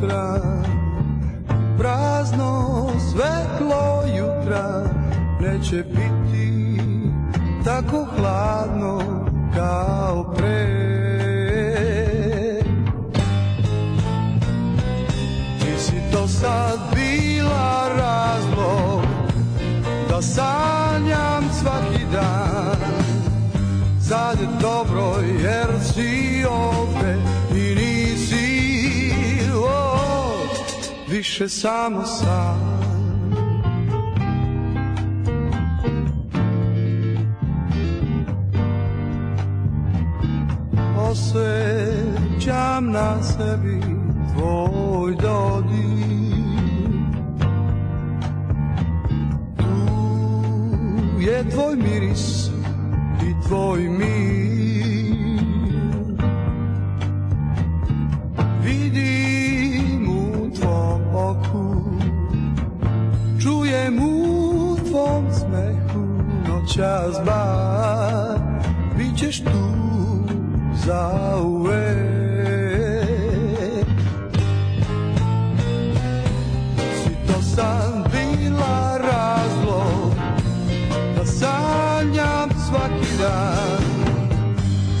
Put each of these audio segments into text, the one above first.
jutra Prazno svetlo jutra Neće biti tako hladno kao pre. Ti si to sad bila razlog Da sanjam svaki dan. Sad je dobro jer si ovde više samo sam. Osjećam na sebi tvoj dodir. Tu je tvoj miris i tvoj mir Noćas bar Bićeš tu za uvek. Si to san bila razlog Da sanjam svaki dan.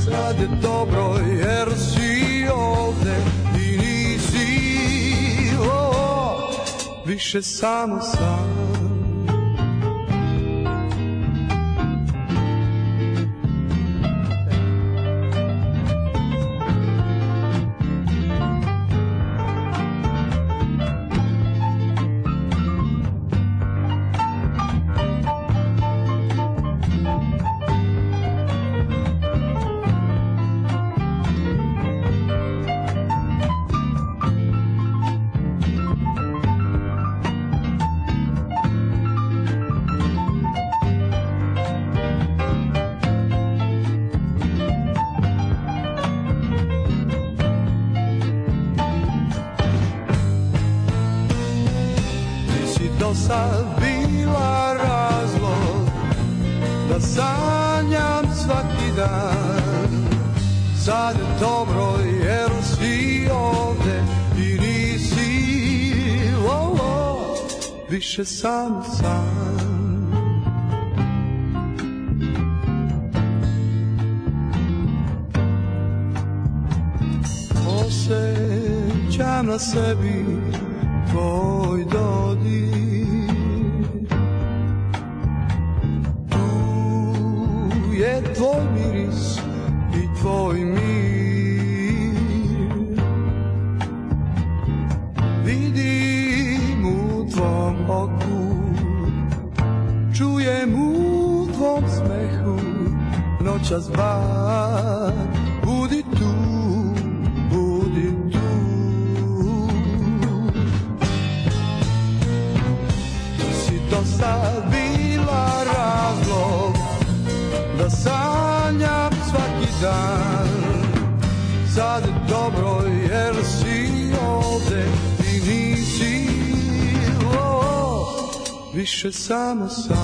Sad je dobro jer si ovde I nisi. O, više samo sam više sam sam Osjećam na sebi više samo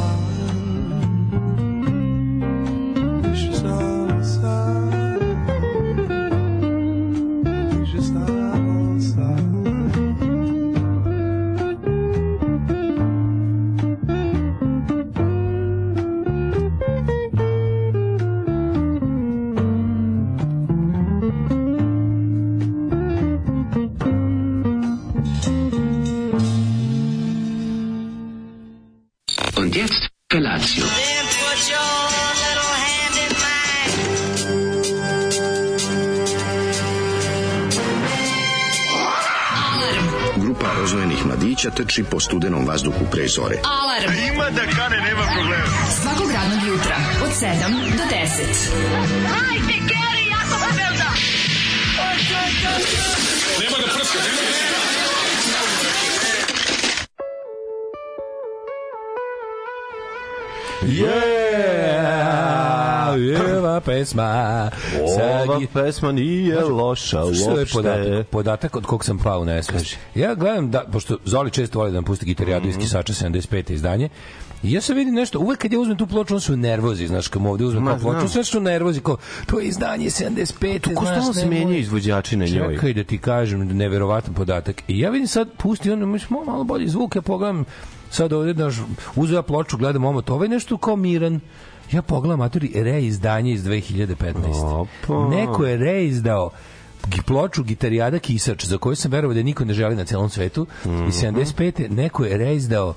trči po studenom vazduhu pre zore. Alarm. Ima da kane, nema problema. Svakog radnog jutra, od 7 do 10. Hajde, Geri, jako se velda. Yeah! Je ova pesma. Ova gi- pesma nije loša je uopšte. podatak, podatak od kog sam pao u nesvest. Ja gledam, da, pošto Zoli često voli da nam pusti gitarijadu Mhm. iz Kisača 75. izdanje, I ja sam vidim nešto, uvek kad ja uzmem tu ploču, on su nervozi, znaš, kad mu ovde uzmem Ma, kao ploču, sve su nervozi, kao, to je izdanje 75. Ko stalno se menjaju izvođači na njoj? Čekaj da ti kažem, neverovatan podatak. I ja vidim sad, pusti on, mislim, malo bolji zvuk, ja pogledam, sad ovde, znaš, uzeo ja ploču, gledam omot, ovaj nešto kao miran, ja pogledam, maturi, reizdanje iz 2015. Opa. Neko je reizdao ploču gitarijada Kisač, za koju sam verovao da niko ne želi na celom svetu, Mhm. i 75. neko je reizdao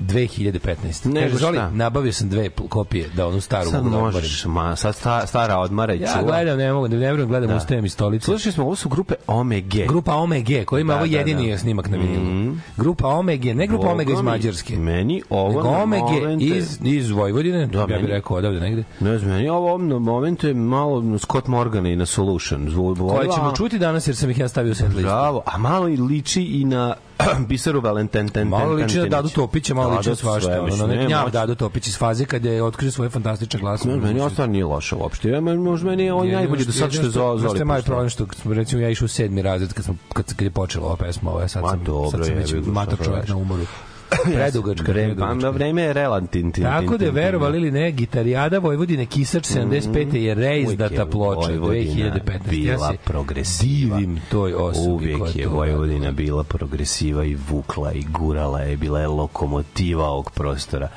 2015. Nego Kaže, Zoli, nabavio sam dve kopije da onu staru Sad mogu da možeš, ma, sad sta, stara odmara i Ja čuva. gledam, ne mogu, ne, ne vrem, gledam, Da. ustajem iz stolice. Slušali smo, ovo su grupe OMG. Grupa Omega, koji ima Da, ovo da, jedini da. snimak na vinilu. Grupa Omega, ne grupa Omega iz Mađarske. Meni ovo Nego na momente- iz, iz Vojvodine, Da, ja bih rekao odavde negde. Ne znam, meni ovo na momentu je malo Scott Morgan i na Solution. Zvu, Koje ćemo čuti danas jer sam ih ja stavio u set listu. Bravo, a malo i liči i na Biseru Valentin ten, Malo liči na. Dadu Topića, malo Da, liči na da, svašta. Ono, ne gnjav Dado Topić iz faze kad je otkrio svoje fantastične glasove. Ne, meni ovo stvarno nije loše uopšte. Ja, možda meni Jedino najbolje do sad što je Zoli. Znaš što je moj puštao. problem što smo, recimo ja išao u sedmi razred kad, smo, kad, kad je počela ova pesma, je sad sam, sad sam već mator čovjek na umoru. Predugačka, Vreme, pa, vreme je relativno. Tako da je verovali ili ne, gitarijada Vojvodine Kisač 75. je reizdata Mhm. Je ploča Vojvodina 2015. bila ja progresiva. divim toj osobi Uvijek je Vojvodina bila progresiva i vukla i gurala je, bila je lokomotiva ovog prostora.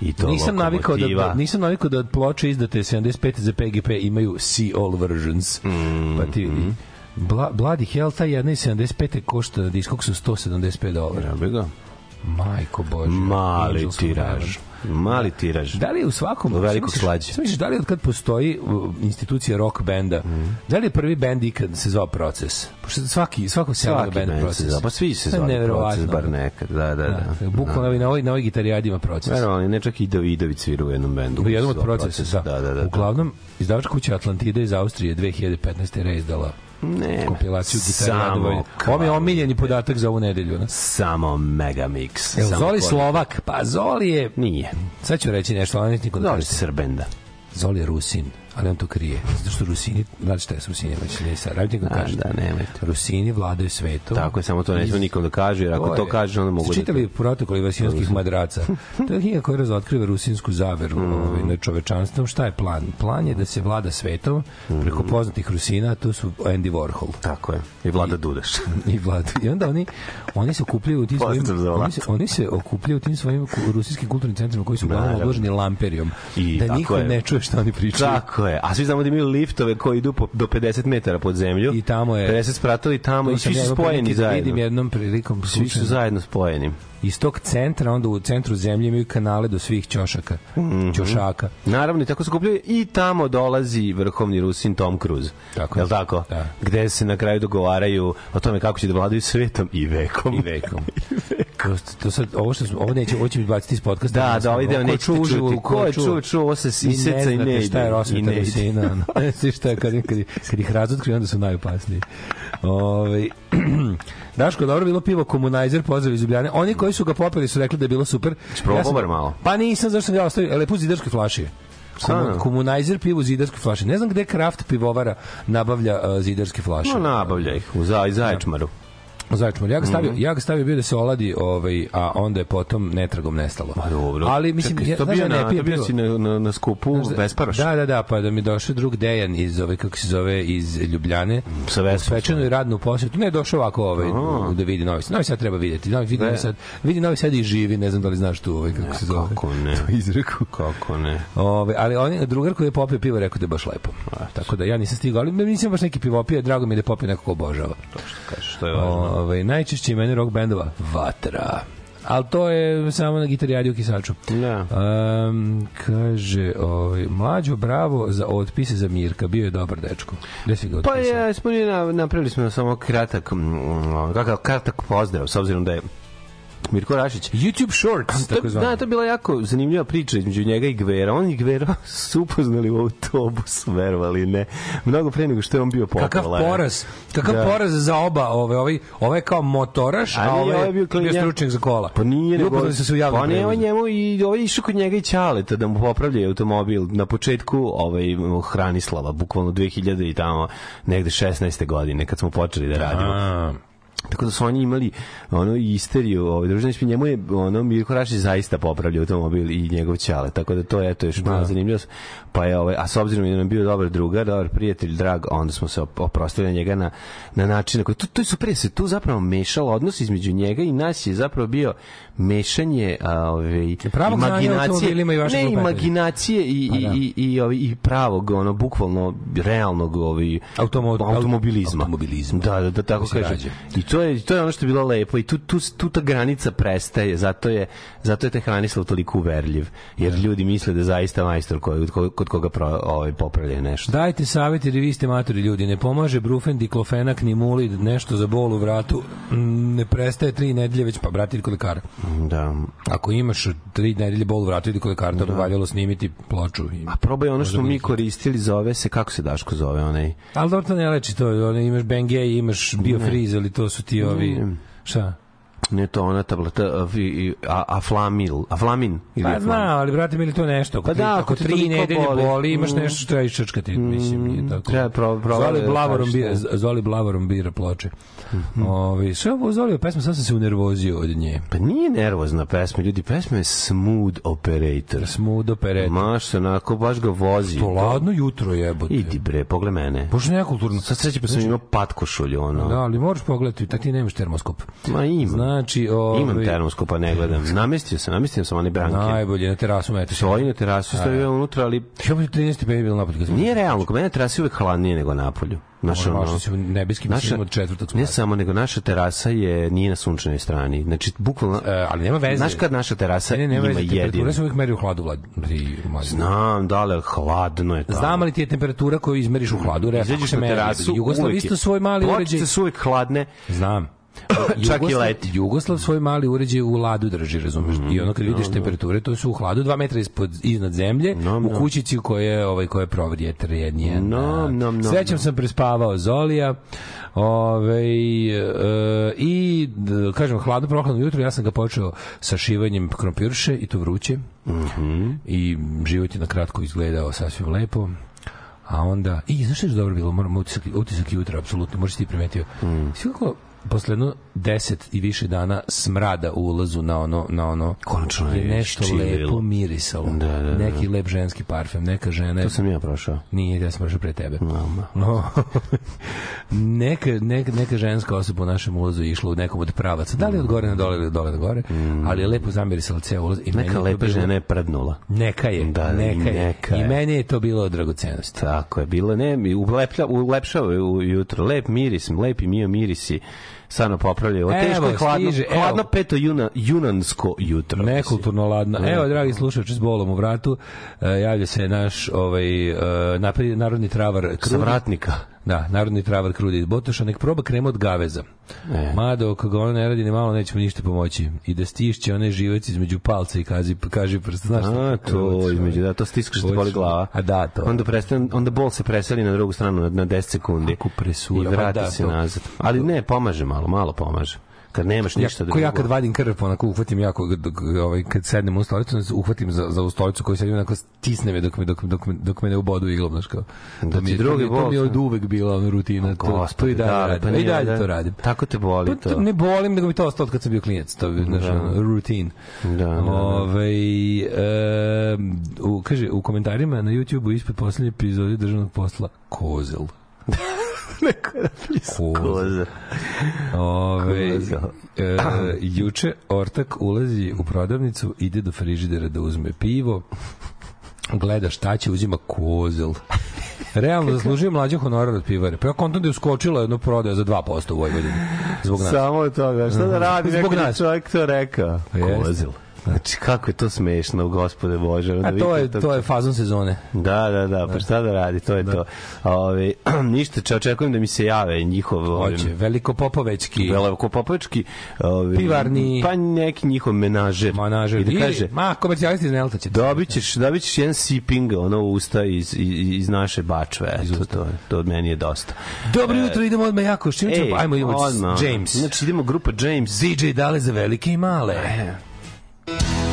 I to Nisam navikao da, da nisam navikao da ploče izdate 75 za PGP imaju see all versions. Mm, pa ti vidi. Bla, Bloody Hell, ta jedna iz 75. košta na diskoksu 175 dolara. Ja ga. Majko Bože. Mali tiraž. Mali tiraž. Da li je u svakom... Misliš- slađe. šta misliš, da li od kad postoji institucija rock benda, da li je prvi bend ikad se zvao Proces? Pošto svaki, svako se Svaki bend Proces. pa svi se neverovatno. proces, bar nekad. Da, da, da. Da, bukvalno na ovoj, na ovoj gitarijadi ima Proces. Verovali, ne čak i Davidović svira u jednom bendu. U jednom od Zvao procesa, da. Da, da, da. Uglavnom, izdavačka kuća Atlantida iz Austrije 2015. reizdala ne, kompilaciju samo Ovo je omiljeni podatak za ovu nedelju. Ne? Samo Megamix. Samo Zoli kod- Slovak, pa Zoli je... Nije. Sad ću reći nešto, ali niko da Zoli. Srbenda. Zoli je Rusin, ali on to krije. Zato što Rusini, znate šta je s Rusinima, već ne sad, radite ga Da, kažete. da, nemojte. Rusini vladaju svetom. Tako je, samo to ne sme nikom da kaže, jer ako to kaže, onda mogu da... čitali protokoli vasionskih madraca. To je knjiga koja razotkriva rusinsku zaveru Mm. ovaj, nad čovečanstvom. Šta je plan? Plan je da se vlada svetom preko Mm. poznatih Rusina, to su Andy Warhol Tako je. I Vlada Dudaš. i vlada. I onda oni oni se okupljaju u tim svojim oni se, oni se okupljaju u tim svojim rusijskim kulturnim centrima koji su uglavnom Naravno. obloženi lamperijom. I da niko je. ne čuje šta oni pričaju. Tako je. A svi znamo da imaju liftove koji idu po, do 50 metara pod zemlju. I tamo je- 50 spratili tamo To i svi su spojeni da Vidim zajedno. jednom prilikom Svi su zajedno spojeni. iz tog centra, onda u centru zemlje imaju kanale do svih ćošaka, Mhm. ćošaka. Naravno, i tako se kupljaju i tamo dolazi vrhovni Rusin Tom Cruise. Tako je. Jel tako? Da. Gde se na kraju dogovaraju o tome kako će da vladaju svetom i vekom. I vekom. To, to sad, ovo što smo, ovo neće, ovo će mi baciti iz podcasta. Da, Ne da, ovaj deo nećete uživo, čuti. Ko je čuo, čuo, ovo se I iseca i ne znate ide. šta je rosveta ne ide. Rusina. Ne znaš šta je, kad, kad, kad ih razotkriju, onda su najopasniji. Ove, Daško, dobro bilo pivo Komunajzer, pozdrav iz Ljubljane. Oni koji su ga popili su rekli da je bilo super. probao sam- bar malo? Pa nisam, zašto sam ja ostavio, lepo u zidarskoj flaši. Stvarno? Komu- Komunajzer pivo u zidarskoj flaši. Ne znam gde kraft pivovara nabavlja uh, zidarske flaše. No, nabavlja ih u za, Zaječmaru. Zaječmar. Ja ga stavio, Mhm. ja ga stavio bio da se oladi, ovaj, a onda je potom netragom nestalo. Pa dobro. Ali mislim Čekaj, ja, to znaš bio da ne na, pijem to bio si na, na, na skupu Znaš Vesparoš. Da, da, da, pa da mi došao drug Dejan iz ove kako se zove iz Ljubljane. Sa Svečanu i radnu posetu. Ne, došao ovako ovaj da vidi Novi Sad. Novi Sad treba videti. Novi vidi Novi Sad. Vidi Novi Sad i živi, ne znam da li znaš tu ovaj kako se zove. Kako ne? Tu izreku. Kako ne? Ove, ali on drugar koji je popio pivo rekao da je baš lepo. Tako da ja nisam stigao, ali nisam baš neki pivopije, drago mi je da je popio neko ko obožava. To što kažeš, to je važno. Ove, najčešće imeni rock bendova Vatra. Ali to je samo na gitarijadi u kisaču. Da. Um, kaže, ovaj, mlađo, bravo za otpise za Mirka, bio je dobar dečko. Gde si ga Pa otpisao? je, smo na, napravili smo samo kratak, mm, kakav kratak pozdrav, s obzirom da je Mirko Rašić. YouTube Shorts, To, tako zvano. da, to je bila jako zanimljiva priča između njega i Gvera. On i Gvera su upoznali u autobusu, verovali ne. Mnogo pre nego što je on bio popularan. Kakav poraz, kakav Da. poraz za oba, ove, ovaj, ovaj kao motoraš, a, A ovaj ovaj je bio bio, klinja. stručnjak za kola. Pa nije, I nego... upoznali su se u javnom Pa ne, on njemu i ovaj išao kod njega i Ćaleta da mu popravlja automobil na početku ovaj Hranislava, bukvalno 2000 i tamo negde 16. godine kad smo počeli da radimo. A, Tako da su oni imali ono isteriju, ovaj družina ispred njemu je ono Mirko Rašić zaista popravljao automobil i njegov ćale. Tako da to je eto još malo zanimljivo. Pa je ovaj a s obzirom da nam je bio dobar drugar, dobar prijatelj, drag, onda smo se op- oprostili njega na na način na koji to to je super se tu zapravo mešalo odnos između njega i nas je zapravo bio mešanje a, ovaj imaginacije, i ne imaginacije i Pa i da. i i ovaj i pravog ono bukvalno realnog ovaj Automo- automobilizma. automobilizma. Da, da, da tako kažem. rađa. I to je to je ono što je bilo lepo i tu tu tu ta granica prestaje, zato je zato je taj Hranislav toliko uverljiv, jer ljudi misle da je zaista majstor koji kod, koga pro, ovaj popravlja nešto. Dajte savjet jer i vi ste matori ljudi. Ne pomaže brufen, diklofenak, ni mulid, nešto za bol u vratu. Mm, Ne prestaje tri nedelje već, pa brati kod lekara. Da. Ako imaš tri nedelje bol idi kod lekara, to bi valjalo snimiti ploču. I... A probaj ono što mi koristili, zove se, kako se Daško zove onaj? Ali dobro, to ne leči to. Imaš Bengay, imaš Biofreeze, ali to su ti ovi... Šta? Ne to ona tableta, a, vi- a, aflamil, aflamin. Ili Pa znam, ali brate mili to nešto. Ako Pa da, ako tri nedelje boli. boli, imaš Mm. nešto što treba iščačkati, mislim, nije tako. treba pro- pro- Zoli da Blavorom bira. Zoli Blavorom bira ploče. Ovi, sve ovo Zoli pesma, sam se unervozio od nje. Pa nije nervozna pesma, ljudi, pesma je smooth operator. Smooth operet. Maš se onako, baš ga vozi. To ladno jutro jebote. Idi bre, pogledaj mene. Bože nekulturno. Sad sreće pa sam imao patkošulju, ono. Da, ali moraš pogledati, tak ti nemaš termoskop. Ma imam. Znači, ovi, Imam termosku, pa ne gledam. Namestio sam, namestio sam one branke. Najbolje na terasu metiš. Stoji na terasu, stoji unutra, ali Ja bi 13 stepeni bilo napolju. nije realno. Kod mene terasa uvek hladnije nego napolju. Naša, Ono, ono, se u nebeski naša, mislim od četvrtog ne sprata. samo, nego naša terasa je, nije na sunčanoj strani. Znači, bukvalno, E, ali nema veze. znaš kad naša terasa Ne, ne, nema ima veze, jedinu? temperatura se uvijek meri u hladu, vlad. Mlađe. Znam, da, ali hladno je tamo. Znam ali ti je temperatura koju izmeriš u hladu. Izađeš na terasu, Jugoslav isto svoj mali uređaj. Pločice su uvek hladne. Znam. Čak i Jugoslav- leti. Jugoslav svoj mali uređaj u ladu drži, razumeš? I ono kad vidiš temperature, to su u hladu 2 metra ispod iznad zemlje, No, u no. kućici koja je ovaj koja je provrijetar jednije. No, no, no, Srećom no. sam prespavao Zolija. Ove, e, i kažem hladno prohladno jutro ja sam ga počeo sa šivanjem krompirše i to vruće Mhm. i život je na kratko izgledao sasvim lepo a onda i znaš što je dobro bilo moram utisak, utisak jutra apsolutno možeš ti primetio mm. svi kako posle jedno 10 i više dana smrada u ulazu na ono na ono Konačno je je nešto ščirilo. lepo mirisalo Da, da, da. neki lep ženski parfem neka žena To sam ja prošao. nije, ja sam prošao pre tebe. Mama. No, neka, neka, neka ženska osoba u našem ulazu je išla u nekom od pravaca. Da li od gore na dole ili od dole na gore, ali je lepo zamirisala ceo ulaz. I Neka lepa bilo- žena je prdnula. Neka je, Da, da, neka, je. neka I meni je to bilo od dragocenosti. Tako je, bilo ne, ulepšava je u jutro, lep miris, lepi mio mirisi, stvarno popravljaju. Ovo Evo, teško je hladno, stiže, evo. hladno peto juna, junansko jutro. Nekulturno ladno. Evo, dragi slušači, s bolom u vratu, e, javlja se naš ovaj, e, napred- narodni travar Sa Krudi. vratnika. Da, narodni travar Krudi iz Botoša, nek proba krem od gaveza. E. Mada, ako ga ono ne radi, ni malo neće mu ništa pomoći. I da stišće onaj živac između palca i kaži, kaži prst. Znaš A, kako to između, da, to stiskaš da boli glava. A da, to. Onda, prestane, onda bol se preseli na drugu stranu na, na 10 sekundi. Ako presura, I vrati da, se to. nazad. Ali ne, pomaže malo, malo pomaže. Kad nemaš Ja, ništa ko drugo. ja kad vadim krv, onako uhvatim jako, ovaj, kad sednem u stolicu, uhvatim za, za u stolicu koju sedim, onako stisne me dok me, dok, dok, dok me ne ubodu iglom, znaš kao. Da To mi je, drugi to, mi je, to mi je bol, od uvek bila ona rutina. To, to Gospode, i dalje da, radim. pa I nije, dalje da. to radim. Tako te boli Pa, to. Ne bolim, nego mi to ostalo kad sam bio klijent. To je, znaš, ono, rutin. Da, da, da. Ovaj, e, u, kaže, u komentarima na YouTube-u ispod poslednje epizode državnog posla Kozel. Kozel. Koza. Ove, Kozel. e, juče Ortak ulazi u prodavnicu, ide do frižidera da uzme pivo, gleda šta će, uzima kozel. Realno zaslužio mlađe honorar od pivare. Pa ja kontam da je uskočila jedno prodaja za 2% u Vojvodini. Zbog nas. Samo toga, šta da radi Zbog neko nas. čovjek to rekao? Pa jeste. Znači, kako je to smešno, gospode Bože. A to je, to je fazon sezone. Da, da, da, pa šta da radi, to je to. Ove, ništa, če očekujem da mi se jave njihov Hoće, veliko popovećki. Veliko Popovički, ove, Pivarni. pa neki njihov menažer. Manažer. I da kaže, ma, komercijalisti iz Nelta će. dobit ćeš, dobit ćeš jedan siping, ono usta iz, iz, iz naše bačve. Eto, to, to od meni je dosta. Dobro jutro, idemo odmah jako. Što Ej, ćemo? Ajmo, idemo. James. Znači, idemo grupa James. ZJ dale za velike i male. Thank you.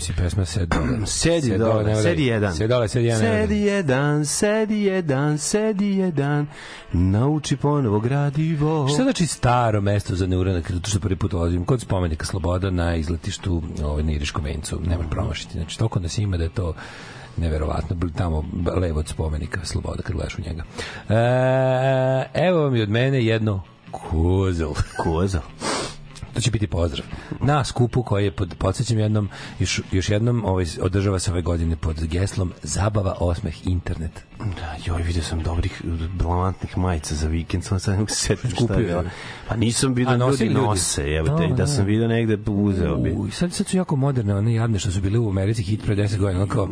Grupa James i pesma Sed dole. Sedi dole, sedi jedan. Sedi dole, sedi jedan. Sedi jedan, sedi jedan, sedi jedan, nauči ponovo gradivo. Šta znači staro mesto za neuranak, zato što prvi put dolazim kod spomenika Sloboda na izletištu ovaj, na Iriškom vencu, ne možeš promašiti. Znači, toliko nas ima da je to neverovatno, tamo levo od spomenika Sloboda kad gledaš u njega. E, evo vam i od mene jedno kozel. Koza. To će biti pozdrav. Na skupu koji je pod podsjećam jednom još, još jednom ovaj održava se ove godine pod geslom Zabava, osmeh, internet. Da, joj, vidio sam dobrih blamantnih majica za vikend, sad ne mogu se šta Kupio, je. Pa nisam vidio ljudi ljudi? nose, te, Da, da da. sam vidio negde, uzeo bi. U, sad, sad su jako moderne, one jadne što su bile u Americi hit pre 10 godina, kao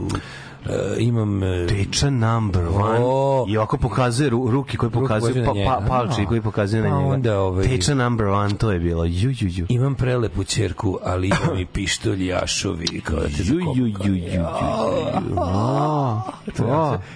imam e, Teča number one. O. I ovako pokazuje ru, ruki koji pokazuju pokazuje pa, pa, palči koji pokazuje na A njega. onda, ovaj- Teča number one, to je bilo. Ju, ju, ju. imam prelepu ćerku, ali imam i pištolj jašovi, kao te Ju, ju, ju, ju, ju.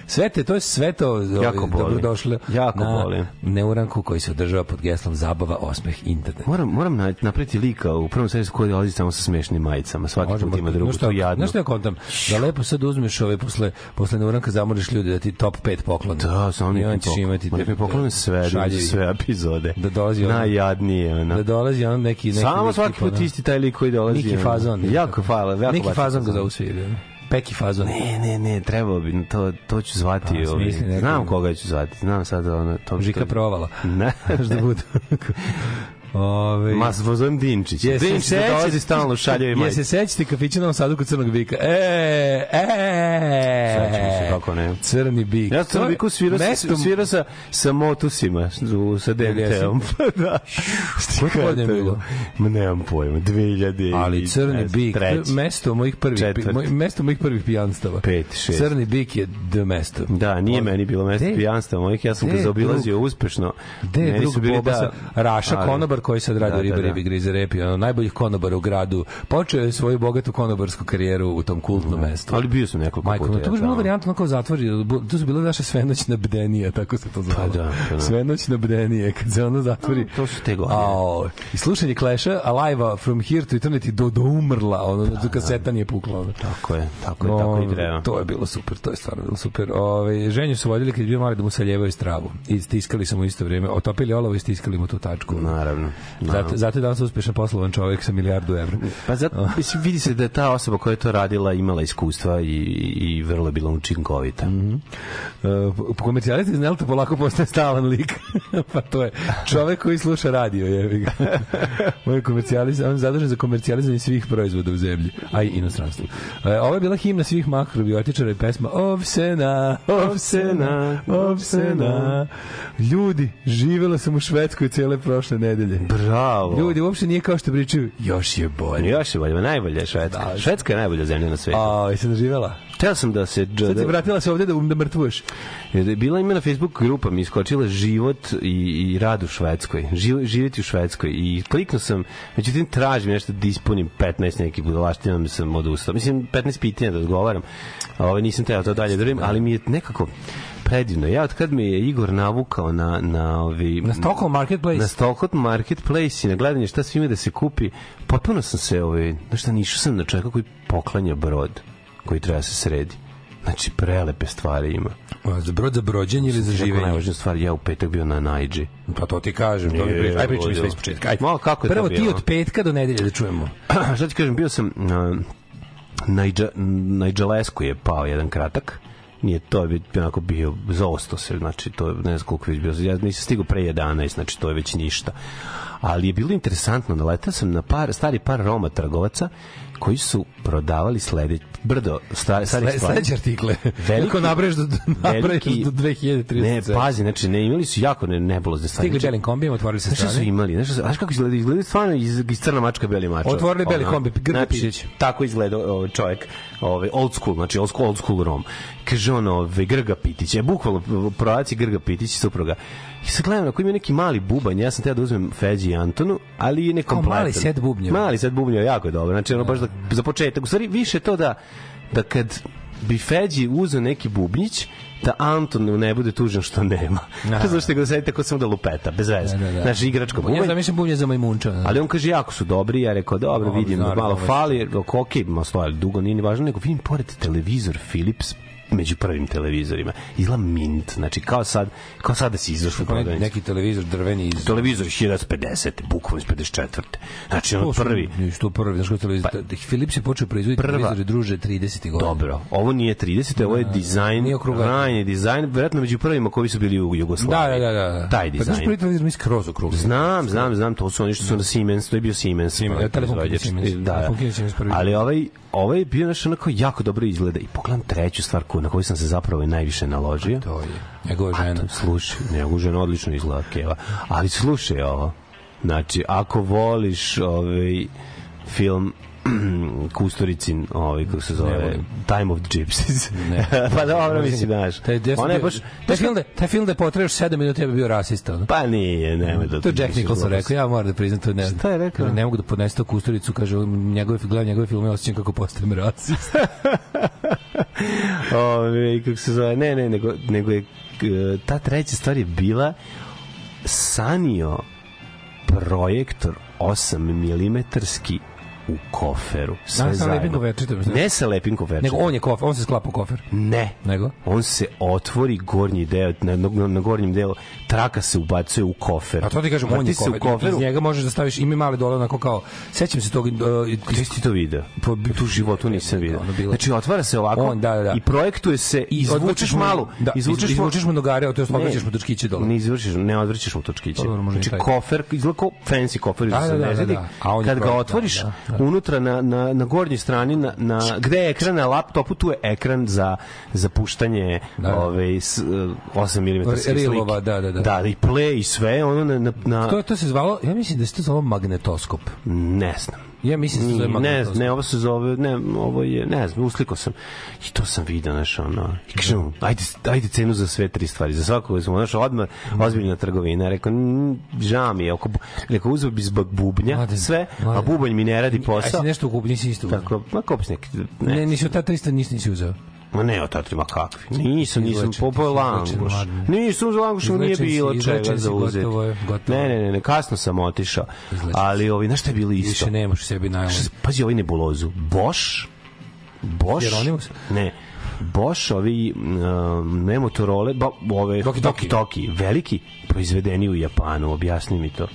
Sve te, to je sve to ovaj, Jako dobrodošle Jako na boli. neuranku koji se održava pod geslom zabava, osmeh, internet. Moram, moram na- napraviti lika u prvom seriju koji dolazi samo sa smešnim majicama. Svaki put ima drugu, je jadno. Znaš šta ja kontam? Da lepo sad uzmeš ove posle, posle neuranka zamoriš ljudi da ti top 5 poklone. Da, samo I on ćeš imati Nek mi poklone sve, šaljevi. sve epizode. Da dolazi ono- Najjadnije, ono. Da dolazi on neki... neki Samo svaki put isti taj lik koji dolazi. Ono. Fazon. Jako hvala. Jako baš Fazon ga zovu svi. Peki Fazon. Ne, ne, ne, trebao bi, to, to ću zvati. Pa, ovaj, neki- Znam koga ću zvati, znam sad ono... To, Žika provala. Ne. Da budu. Ove, Ma, zvozom Dinčić. Jesi Dinčić da seća- dolazi stalno u šaljevi Je majice. se sećate kafića na Sadu kod Crnog bika? E, e, Sećam se, kako ne. Crni bik. Ja sam biku svirao, sa, svirao sa, sa motusima, sa DMT-om. Pa da. Koje godine je bilo? Ma nemam pojma, 2000 Ali Crni bik, mesto mojih prvih, moj, mesto mojih prvih pijanstava. Pet, šest. Crni bik je the mesto. Da, nije meni bilo mesto pijanstva mojih, ja sam ga zaobilazio uspešno. Gde je drug su bili Boba da- Raša konobar koji sad radi Da, ribe, da, da. ribe, grize repi, ono, najboljih konobara u gradu. Počeo je svoju bogatu konobarsku karijeru u tom kultnom mestu. Ali bio sam nekoliko Majko, puta. no, to je bilo varijantno kao zatvori, to su bile naše svenoćne bdenije, tako se to zvalo. Pa da, pa da. Svenoćne bdenije, kad se ono zatvori. To su te godine. Ao, I slušanje Clash-a, Alive From Here to Eternity do, do umrla, ono, Pa do kaseta nije pukla. Ono. Tako je, tako je, tako i treba. To je bilo super, to je stvarno bilo super. Ove, ženju su vodili kad je bio mali da mu saljevaju stravu. I stiskali su mu isto vrijeme. Otopili olovo i stiskali mu tu tačku. Naravno. Zato, zato je danas uspešan poslovan čovjek sa milijardu evra. Pa zato, mislim, vidi se da je ta osoba koja je to radila imala iskustva i, i vrlo je bila učinkovita. Mhm. Uh, po komercijalista iz Nelta polako postaje stalan lik. pa to je čovek koji sluša radio. Je. je komercijalist, on je zadužen za komercijalizanje svih proizvoda u zemlji, a i inostranstvu. Uh, ovo je bila himna svih makrobiotičara i pesma Ovsena, Ovsena, Ovsena. Ljudi, živela sam u Švedskoj cele prošle nedelje. Bravo. Ljudi, uopšte nije kao što pričaju, još je bolje. Još je bolje, najbolja je Švedska. Da. Švedska je najbolja zemlja na svetu. A, jesi doživjela? Teo sam da se... Sad si Da, vratila se ovde da, da mrtvuješ. da, bila ima na Facebook grupa mi iskočila život i, i rad u Švedskoj. Živ, živjeti u Švedskoj. I kliknuo sam, međutim tražim nešto da ispunim 15 nekih budalaština, mi sam odustao. Mislim, 15 pitanja da odgovaram. Ovaj nisam teo to dalje da radim, ali mi je nekako predivno. Ja od kad me je Igor navukao na, na ovi... Na Stockholm Marketplace. na Stockholm Marketplace i na gledanje šta sve ima da se kupi, potpuno sam se, ovaj, šta, nišao sam na čovjeka koji poklanja brod koji treba da se sredi. Znači, prelepe stvari ima. A, Za brod za brođenje ili za Jako življenje? najvažnija stvar, ja u petak bio na Najdži. Pa to ti kažem, to mi pričam. Aj pričaj mi sve ludilo. iz početka. Ajde. Ma, kako je Prvo ti od petka do nedelje da čujemo. šta ti kažem, bio sam na Najdža, Najdžalesku je pao jedan kratak nije to je onako bio zaosto se znači to ne znam koliko je već bio ja nisam stigao pre 11 znači to je već ništa ali je bilo interesantno naletao sam na par stari par Roma trgovaca koji su prodavali sledeće brdo stari stari Sle, sledeće artikle. Veliko nabraješ do, nabraješ do 2030. ne pazi znači ne imali su jako ne nebulozne stvari Stigli Znači, belim kombijem, otvorili se Znaš šta su strane. imali? Znaš, šta- znaš kako izgleda? Izgleda stvarno iz, iz crna mačka beli mač. Otvorili beli kombi, Grga znači. Tako izgleda ovaj čovjek, ovaj old school, znači old school, old school rom. Kaže on, ovaj Grga Pitić, je bukvalno prodac je Grga Pitić supruga. I sad gledam, ako ima neki mali bubanj, ja sam teo da uzmem Feđi i Antonu, ali je nekompletan. mali set bubnjeva. Mali set bubnjeva, jako je dobro. Znači, ono baš da, za početak. U stvari, više to da, da kad bi Feđi uzeo neki bubnjić, da Anton ne bude tužan što nema. Aha. Zato što ga sedi tako samo da lupeta, bez veze. Da, da, da. Znači, igračka Ja bubanj. zamišljam bubnje za majmunča. da. Ali on kaže jako su dobri, ja rekao dobro, vidim da naravno, malo fali, ok, ma stojali dugo, nije ni važno, nego vidim pored televizor Philips među prvim televizorima. Izgleda mint, znači kao sad, kao sad da si izašao Pa neki, prodavnicu. neki televizor drveni iz... Televizor iz 1950. bukvalno iz 54. Znači, ono su- prvi. Nisu to prvi, znaš koji televizor. Pa, Philips je počeo proizvoditi prva- televizore druže 30. godina. Dobro, ovo nije 30, ovo je dizajn, nije okruglatio. ranji dizajn, verovatno među prvima koji su bili u Da, Jugoslaviji. da, da, da. Taj Pa dizajn. prvi televizor mi skroz okrugli. Znam, znam, znam, to su oni što su na Siemens, to je bio Siemens. Siemens, da, telefon. Siemens. Da, da. Ali ovaj, ovaj je bio naš onako jako dobro izgleda i pogledam treću stvar koju, na koju sam se zapravo i najviše naložio. To je njegova žena. To, slušaj, njegova žena odlično izgleda Keva. Ali slušaj ovo. Znači, ako voliš ovaj film Kusturicin, ovaj kako se zove. Time of the Gypsies. Pa dobro, mislim, znaš. Taj, Ona je baš, taj film da taj film da je potrajao 7 minuta ja bi bio rasista. pa nije, nema da... To je Jack Nicholson rekao, ja moram da priznam to ne. Šta je rekao? Ne mogu da podnesem to kusturicu, kaže, njegove gledam njegove filme, osjećam kako postajem rasist. Ove, kako se zove, ne, ne, nego, nego je e, ta treća stvar je bila sanio projektor 8 milimetarski u koferu. Sve Da, sa lepim zajedno. koferčitom, Ne sa lepim koferčitom. Nego on je kofer, on se sklapa u kofer. Ne. Nego? On se otvori gornji deo, na, na, na gornjem delu, traka se ubacuje u kofer. A to ti kažem, on je kofer. u koferu. Iz njega možeš da staviš, ima mali dole onako kao, sećam se tog... Uh, Gde si to video? Po- bi- tu životu nisam video. Bilo- Znači, otvara se ovako On, da, da, da. i projektuje se, I izvučeš malu, da, izvučeš, iz- izvučeš mu nogare, to Ne, odvrćeš mu točkiće dole. Ne izvrćeš, ne odvrćeš mu točkiće. Pa Znači, kofer, izgleda kao fancy kofer, Da, da, da, da, da, vidi. je Kad ga otvoriš, da. Unutra na, na, na gornjoj strani, na, na, gde je ekran na laptopu, tu je ekran za, za puštanje Da, da. ove, s, 8 mm slike. Da, da, da. Da, i play i sve, ono na, na, na To, to se zvalo, ja mislim da se to zvalo magnetoskop. ne znam. Ja mislim da se zove Ne, magnetoskop. ne, ovo se zove, ne, ovo je, ne znam, usliko sam. I to sam vidio, znaš, ono, i kažem, ajde, ajde cenu za sve tri stvari, za svako, smo, znaš, odmah, ozbiljna trgovina, rekao, "Mm, žao mi je, oko, rekao, uzeo bi zbog bubnja, Mladen, sve, a mladen. bubanj mi ne radi posao. si nešto ukup, nisi isto uzeo. Tako, ma kopis neki, ne, Ne, nisi od ta 300, nisi, nisi uzeo. Ma ne, o tatri, ma kakvi, nisam, nisam, Izlečen, po, ti po si izlečen, languš, nisam uz languš, nije bilo čega za uzeti. je. Ne, ne, ne, ne, kasno sam otišao, ali, ovi, znaš šta je bilo isto? Više nemaš u sebi najlon. Pazi ovaj nebulozu. Bosch, Bosch, Hieronymus? ne, Bosch, ovi um, ne Motorola, ba, ove Doki Doki Doki. Doki, veliki, proizvedeni u Japanu, objasni mi to.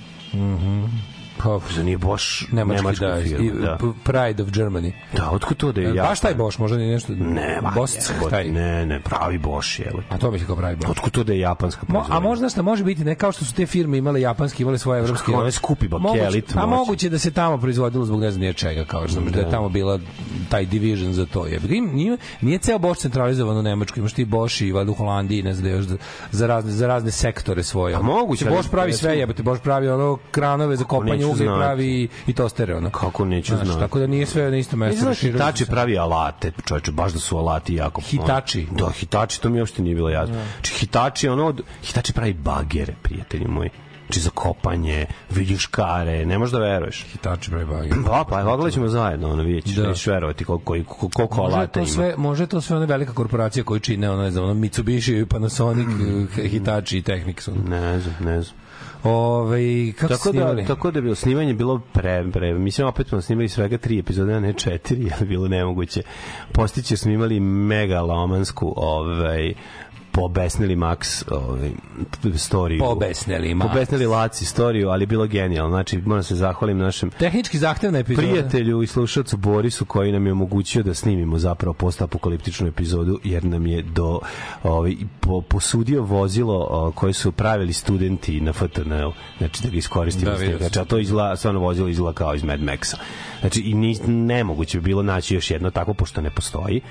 Pa, Za nije Bosch nemački, nemačka da, firma. i- Da. Pride of Germany. da, otkud to da je Japan? Baš taj Bosch, možda ni nešto... Ne, ma, Bosch, taj. ne, ne, pravi Bosch je. A to mi se kao pravi Bosch. Otkud to da je japanska proizvodnja? a možda šta može biti, ne kao što su te firme imale japanski, imale svoje evropske. kako one skupi bakelit Moguće, a moguće da se tamo proizvodilo zbog ne znam nije čega, kao što da. je tamo bila taj division za to. Je. Nije, nije ceo Bosch centralizovan u Nemačkoj, imaš ti Bosch i valjda u Holandiji, ne znam da još za, za razne za razne sektore svoje. A moguće, ali- Bosch pravi sve, jebote, Bosch pravi ono kranove za kopanje i znati. pravi i, tostere ono. Kako neću Znaš, znati? Tako da nije sve na isto mesto. znam, raširilo Hitachi se. pravi alate, čoveče, baš da su alati jako... Hitachi? Da, Hitachi, to mi uopšte nije bilo jasno. Znači, Hitachi, ono, od- Hitachi pravi bagere, prijatelji moji. Znači, za kopanje, viljuškare, ne možeš da veruješ. Hitachi pravi bager. Pa, pa, pogledat ćemo zajedno, ono, vidjet ćeš, Da. da. nećeš verovati koliko, koliko, koliko alata to ima. sve, može to sve one velika korporacija koji čine ono, ne znam, ono Mitsubishi, Panasonic, Mm. Hitachi i Technics. Ono. Ne znam, ne znam. Ove, kako Tako snimali? da, tako da je bilo snimanje bilo pre, pre mislim opet smo snimali svega tri epizode, a ne četiri, je bilo nemoguće. Postiće smo imali megalomansku ovaj, pobesnili Max ovaj, storiju. Pobesnili Max. Pobesnili Laci storiju, ali je bilo genijalno. Znači, moram se zahvalim našem Tehnički zahtevna epizoda. prijatelju i slušalcu Borisu koji nam je omogućio da snimimo zapravo postapokaliptičnu epizodu jer nam je do ovaj po, posudio vozilo o, koje su pravili studenti na FTN-u znači da ga iskoristimo Da, da, znači a to izgleda stvarno vozilo izgleda kao iz Mad Maxa znači i ni, nemoguće bi bilo naći još jedno tako pošto ne postoji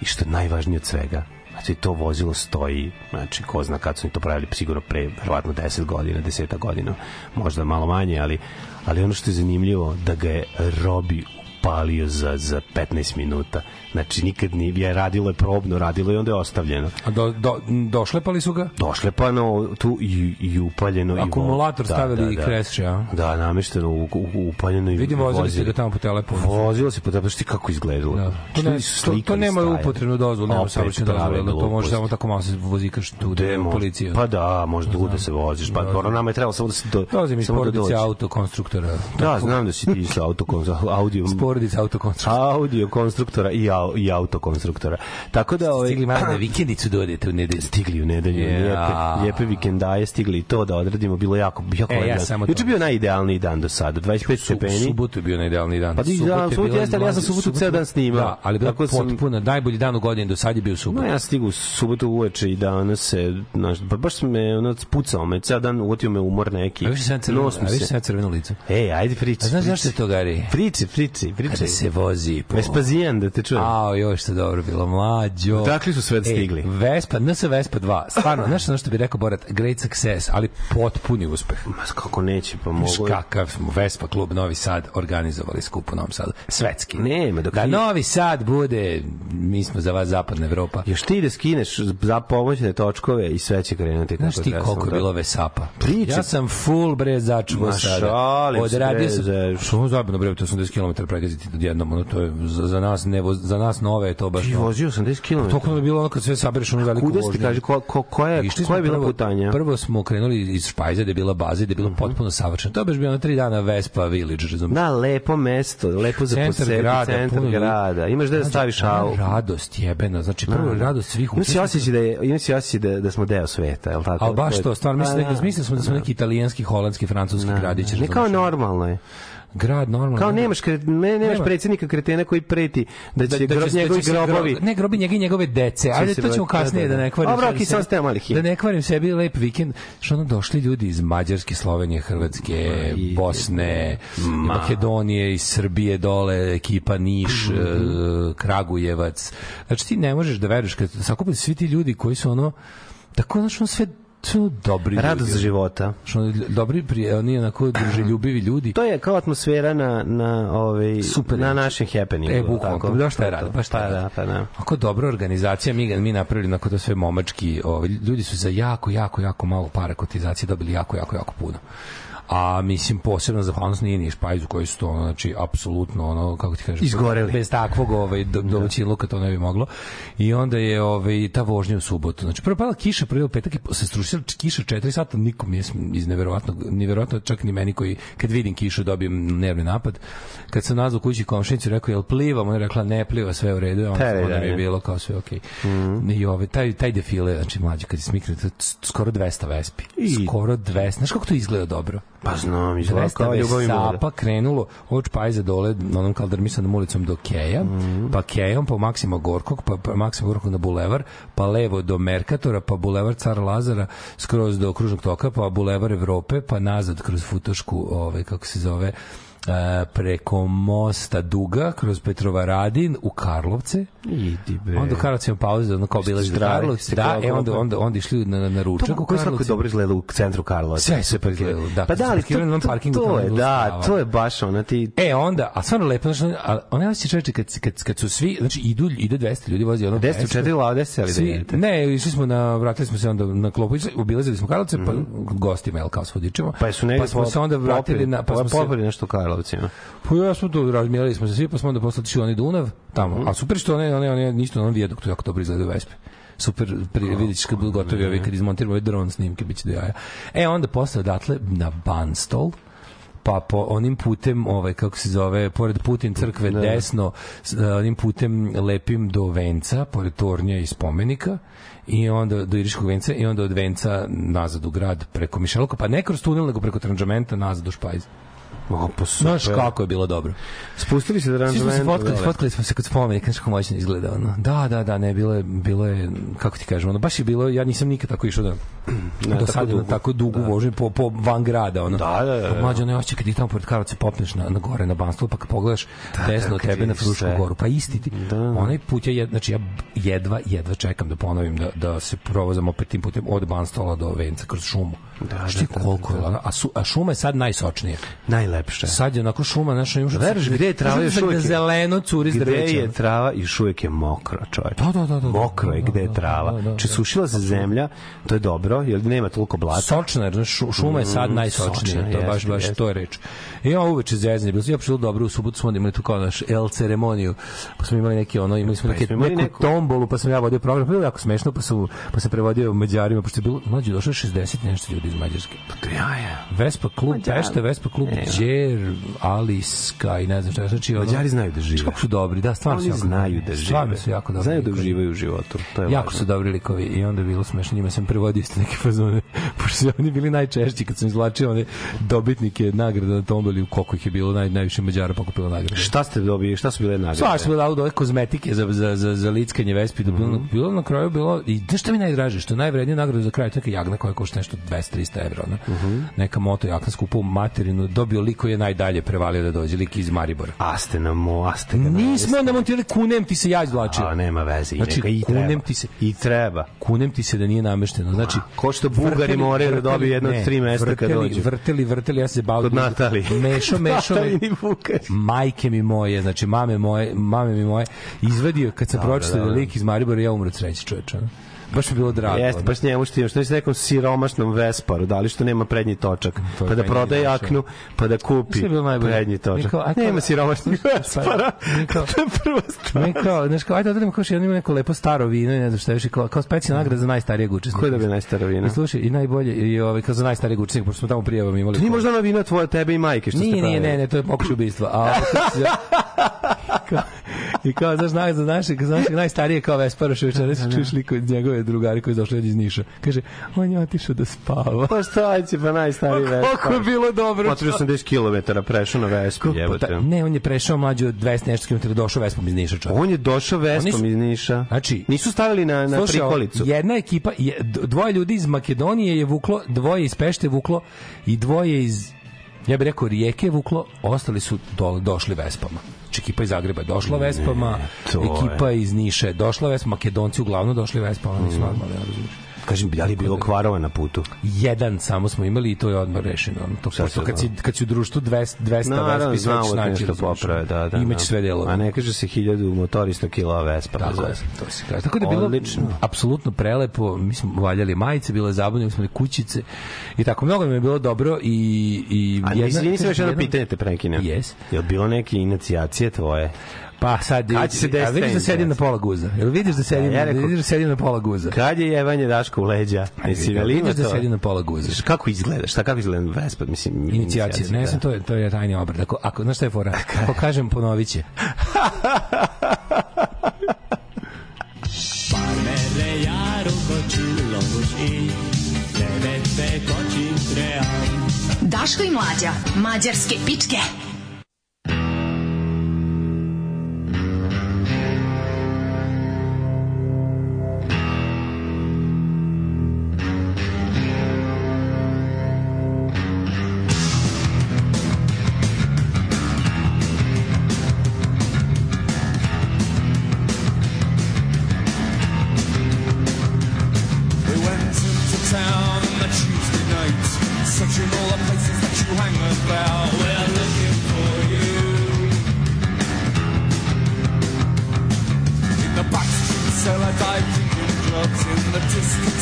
i što je najvažnije od svega Znači, to vozilo stoji, znači, ko zna kad su oni to pravili, sigurno pre, verovatno 10 godina, 10 godina, možda malo manje, ali, ali ono što je zanimljivo, da ga je Robi upalio za, za 15 minuta. Znači, nikad nije, je radilo je probno, radilo je onda je ostavljeno. A do, do, došlepali su ga? Došle pa no, tu i, i upaljeno. Akumulator i vo- stavili i kreše, a? Da, namešteno, u, u, upaljeno i Vidim, vozili ste ga tamo po telefonu. Vozilo se po tebi, ti kako izgledalo. Da. To, Što ne, to, to nema upotrebnu dozvolu, nema prave dozvolu, to može samo tako malo se vozikaš tu da može? policija. Pa da, može tu da se voziš. Pa dobro, nama je trebalo samo da se do, Dolazim iz da porodice autokonstruktora. Da, znam da si ti sa S audio porodica autokonstruktora. audio konstruktora i, au, i autokonstruktora. Tako da ovaj Stigli malo na vikendicu da odete u nedelju. stigli u nedelju, Ja. lijepe, lijepe vikendaje, stigli i to da odradimo, bilo jako, jako E, ja samo. Juče bio najidealniji dan do sada, 25 Su, stepeni. subotu je bio najidealniji dan. Pa Subota da, bila jeste, ali ja sam subotu ceo dan snimao. Da, ali bila Tako sam- potpuno, najbolji dan u godini do sad je bio subot. No, ja stigu subotu uveče i danas se, znaš, pa baš me ono spucao me, ceo dan uvotio me umor neki. A više sam crveno, a više sam crveno lice. Ej, ajde priči. A znaš zašto je to, Gari? Priči, priči, priči. Kada se vozi po... Vespazijan, da te čujem. Ao, joj, što je dobro bilo, mlađo. Odakle su sve Ej, stigli? Vespa, NS Vespa 2, stvarno, znaš ono što bi rekao Borat, great success, ali potpuni uspeh. Ma kako neće, pa mogu... kakav smo Vespa klub Novi Sad organizovali skup u Novom Sadu. Svetski. Nema, dok Da Novi Sad bude, mi smo za vas zapadna Evropa. Još ti da skineš za pomoćne točkove i sve će krenuti Znaš ti koliko je Da. bilo Vesapa? Priče. Ja sam full bre začuo Ma sada. se, Odradio bre, sam, što zabavno bre, to 80 km pregaziti odjednom, ono to je za, za nas ne voz- za nas nove je to baš. Ti ono- vozio 80 km. Toliko je bilo ono kad sve sabereš onu veliku Kuda vožnju. kaže, ko, ko, ko je, koja je bila prvo- putanja? Prvo smo krenuli iz Špajza, gde je bila baza, gde je bilo Mhm. potpuno savršeno. To je baš bilo na tri dana Vespa Village, razumiješ? Da, lepo mesto, lepo za Centar posebi, grada, centar puno grada. Imaš da staviš ona au. Radost jebena, znači prvo radost svih Ima si osjećaj da je, ima si osjećaj da, da smo deo sveta, je li tako? Ali baš je- to, stvarno, mislim, Pa, da, smo da smo neki italijanski, holandski, francuski gradići. Ne kao normalno je. Grad normalno. Kao nemaš, kre- ne, nemaš Nema. predsjednika kretena koji preti da će, da će- njegovi da će se grobovi... gro- ne grobi njega i njegove dece se to ćemo baviti, kasnije da, da, da. ne kvarim sebi- ok, samo ste da ne kvarim sebi lep vikend što ono došli ljudi iz Mađarske Slovenije Hrvatske i- Bosne Makedonije iz Srbije dole ekipa Niš Mhm. e, Kragujevac znači ti ne možeš da veruješ kad sakupili svi ti ljudi koji su ono tako znači ono sve ono dobri Radost ljudi. života. Što dobri prije, oni onako druželjubivi ljudi To je kao atmosfera na, na, ovaj, Super na našem happeningu. E, bukvalno, tako? baš šta je To, rad, to. baš šta Pa je da, pa da. Ako dobra organizacija, mi mi napravili na to sve momački, ovaj, ljudi su za jako, jako, jako malo para kotizacije dobili jako, jako, jako puno. A mislim posebno zahvalnost nije ni Špajzu koji su to ono, znači apsolutno ono kako ti kažeš Izgoreli. bez takvog ovaj do, domaćinluka to ne bi moglo. I onda je ovaj ta vožnja u subotu. Znači prvo pala kiša, prvo petak i se strušila kiša 4 sata, nikom nije iz neverovatnog neverovatno čak ni meni koji kad vidim kišu dobijem nervni napad. Kad sam nazvao kući komšinicu rekao jel plivam, ona je rekla ne pliva, sve u redu, onda, Tere, onda mi je dalje. bilo kao sve okej. I ovaj taj taj defile, znači mlađi kad je smikne skoro 200 vespi. I- Skoro 200. Znaš kako to izgleda dobro? Pa znam, izgleda 200 kao ljubav i moda. Vesapa krenulo od Špajza dole onom kaldermisanom ulicom do Keja, Mhm. pa Kejom, pa Maksima Gorkog, pa, pa Maksima Gorkog na bulevar, pa levo do Merkatora, pa bulevar Cara Lazara, skroz do Kružnog toka, pa bulevar Evrope, pa nazad kroz Futošku, ovaj, kako se zove, preko mosta Duga, kroz Petrovaradin u Karlovce, Idi bre. onda u Karlovcu imamo pauzu, ono kao Zdravi, Karlovci, ste da, e onda, onda, onda išli na, na ručak To u koji svako Karlovcima. dobro izgleda u centru Karlovaca. Sve je super izgledalo, da, Pa da, smo ali to, to, to je, da, to je baš ona ti... E onda, a stvarno lepo, znači, ona osjeća čoveče kad, kad, kad su svi, znači idu, ide 200 ljudi, vozi ono 10 u 4 lade se, ali da Svi, idete. ne, išli smo na, vratili smo se onda na klopu, obilazili smo Karlovce, pa gostima, jel, kao. Mhm. Pa su negde pa smo se onda vratili na, pa smo se, popili nešto u Karlovcima. pa ja smo to razmijeli smo se svi, pa smo onda u onaj Dunav, tamo, Mhm. a super što one, one, one, nisto na onom vijaduktu jako dobro izgledaju Vespe. Super, pri, vidit ćeš kad budu gotovi ovi, kad izmontiramo ovaj dron snimke, bit će do jaja. E, onda posle odatle na Banstol, pa po onim putem, ovaj kako se zove, pored Putin crkve desno, s- e, onim putem lepim do Venca, pored tornja i spomenika i onda do Iriškog venca i onda od venca nazad u grad preko Mišeluka, pa ne kroz tunel, nego preko tranžamenta nazad do Špajza. O, pa super. Znaš kako je bilo dobro. Spustili se da Svi smo se fotkali, fotkali smo se kod spomenika, kako moćno izgleda ono. Da, da, da, ne, bilo je, bilo je, kako ti kažem, ono, baš je bilo, ja nisam nikad tako išao da, Ne, do sada na tako dugu da. vožnju po, po van grada, ono. Da, da, da, da. Mlađo, ne osjeća kad ti tamo pored Karlovca popneš na, na gore, na Banstol, pa kad pogledaš desno od kad tebe na Frušku goru, pa isti ti. Da. Onaj put je, jed, znači ja jedva, jedva čekam da ponovim da, da se provozam opet tim putem od Banstola do Venca kroz šumu. Da, Znaš da, da, koliko je, ono, a, su, a šuma je sad najsočnija. Najlepše. Sad je onako šuma, znaš, imaš Veriš, gde je trava još uvijek? Da zeleno curi s Gde drveća. je trava još uvijek je mokra, čovječ. Da, da, da, da, da. Mokro je Da, gde je trava. Če sušila se zemlja, to je dobro, jer nema toliko blata. Sočna, jer šu, šuma je sad najsočnija, sočna, to je baš, baš, to je reč. I ja uveče zezanje, bilo je bilo dobro, u subotu smo imali tu kao naš L ceremoniju, pa smo imali neki ono, imali smo neke, jesmo imali neku, tombolu, pa sam ja vodio program, pa bilo je jako smešno, pa, su, pa se prevodio Mađarima, pošto je bilo, mlađe, došlo je 60 i nešto ljudi iz Mađarske. Ja, ja. Vespa klub, Pešta, Vespa klub, E, Ker, Aliska i ne znam šta. Znači, ono, Mađari znaju da žive. Kako su dobri, da, stvarno su Oni jako znaju da žive. Stvarno su jako dobri. Znaju da uživaju u životu. To je Jako važno. su dobri likovi i onda je bilo smešno, njima sam prevodio isto neke fazone, pošto su oni bili najčešći kad sam izvlačio one dobitnike nagrada na tomboli, koliko ih je bilo, naj, najviše Mađara pokupilo nagrade. Šta ste dobili? Šta su bile nagrade? Svašta smo dali ove kozmetike za, za, za, za lickanje vespi, mm Mhm. bilo, bilo na kraju bilo, i znaš šta mi najdraže, što najvrednija nagrada za kraj, to je jagna koja košta nešto 200-300 evra, ona. Mhm. neka moto jagna skupa u materinu, dobio lik koji je najdalje prevalio da dođe, lik iz Maribora. A ste na mo, a ste ga Nismo namontirali, kunem ti se ja izvlačio. A nema veze. Znači, neka, i kunem treba. ti se- I treba. kunem ti se da nije namešteno. Znači, Ko što Bugari moraju da dobiju jedno od tri mesta kad vrteli, dođu. Vrteli, vrteli, ja se bavim. Kod Natalije. Mešo, mešo. majke mi moje, znači mame moje, mame mi moje, izvadio kad sam pročitao da lik iz Maribora ja umro sreće, čoveče. Baš mi je bilo drago. Jeste, ono. baš njemu što ima, što s nekom siromašnom Vesparu, da li što nema prednji točak, To pa da prodaje najviše. jaknu, pa da kupi najbolje. prednji točak. Niko, a kao- nema siromašnih Vespara, Niko- to je prva stvar. Ne kao, znaš kao, ajde odradimo kao jedno ima neko lepo staro vino, ne znam šta još, kao, kao specijalna nagrada za najstarijeg učesnika. Ko je dobio najstaro vino? I slušaj, i najbolje, i ovaj, kao za najstarijeg učesnika, pošto smo tamo prijavom imali. To nije možda ona vina tvoje, tebe i majke što ste Nije, nije, pravili. ne, ne, to je pokušaj ubistva. A, kako kao, I kao, znaš, naj, za našeg, za našeg najstarije kao Vespara Švečara, se čuješ liko od njegove drugari koji je došao iz Niša. Kaže, on je otišao da spava. Pa šta će, pa najstariji Vespar. Koliko je bilo dobro. Otišao 80 km, prešao na Vespu, Pa, jebote. ne, on je prešao mlađe od 200 nešto km, došao Vespom iz Niša, čovjek. On je došao Vespom su- iz Niša. Znači, Nisu stavili na, na Slušaj, prikolicu. jedna ekipa, je, dvoje ljudi iz Makedonije je vuklo, dvoje iz Pešte vuklo i dvoje iz ja bih rekao Rijeke je vuklo, ostali su dole, došli Vespama. Znači, ekipa iz Zagreba je došla Vespama, je. ekipa iz Niša je došla Vespama, Makedonci uglavnom došli Vespama, nisu Mm. normalni, ja razumiješ. Kažem, da li je bilo kvarova na putu? Jedan samo smo imali i to je odmah rešeno. ono, To, se kad, si, kad si u društvu 200, 200 Naravno, Vespi, sve ćeš naći, nešto razumiješ, poprave, da, da. Imaće da. sve delove. A ne kaže se hiljadu motorista kila Vespa. Tako razumeš? to se kaže. Tako da je bilo Odlično. apsolutno prelepo. Mi smo valjali majice, bile zabavne, mi smo kućice i tako mnogo nam je bilo dobro i i A jedna, izvini se još jedno pitanje te prekinem. Yes. Je bilo neke inicijacije tvoje? Pa sad Kad će se a desiti vidiš da sedim na pola guza. Jel vidiš da sedim, Ja rekao- vidiš da sedim na pola guza? Kad je jevanje Daško u leđa? Jesi Jel vidiš da sedim na pola guza? Znaš, Kako izgleda? Šta kako izgleda Vespa? Mislim, Inicijacija. Ne, sam da. to je to je tajni obred. Ako ako znaš šta je fora? Ako kažem ponoviće. Daško i mlađa, mađarske pičke.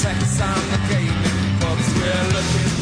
sex on the gaming pubs. We're looking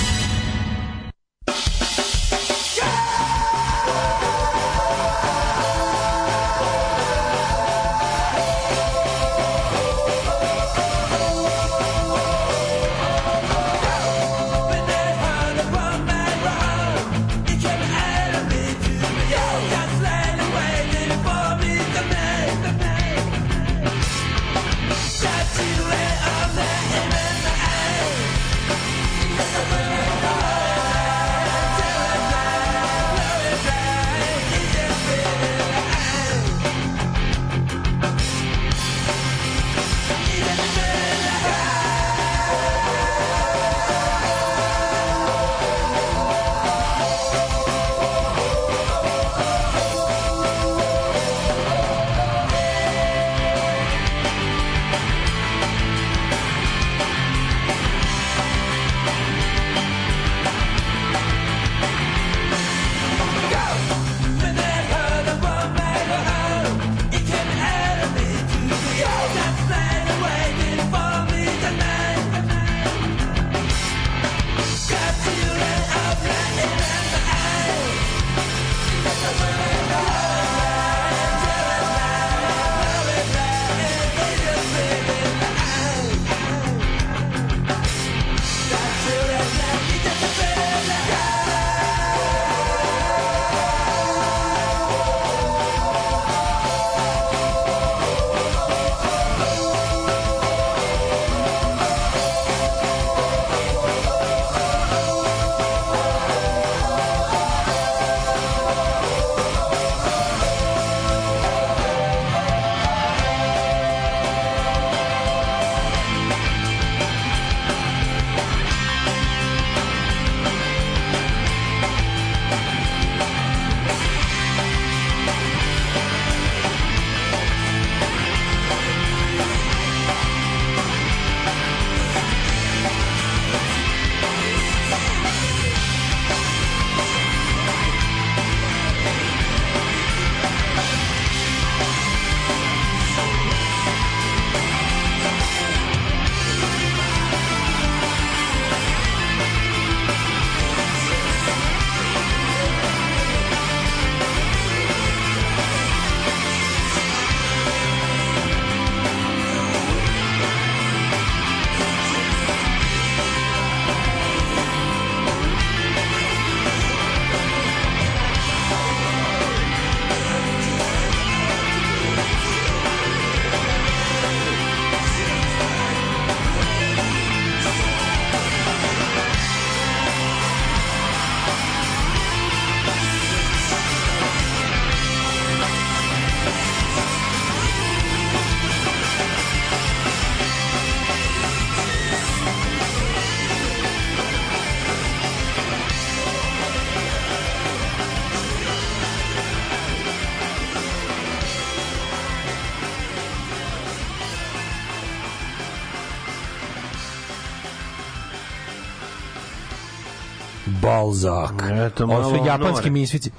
Balzac. Eto, Ovo su japanski nore. misvici.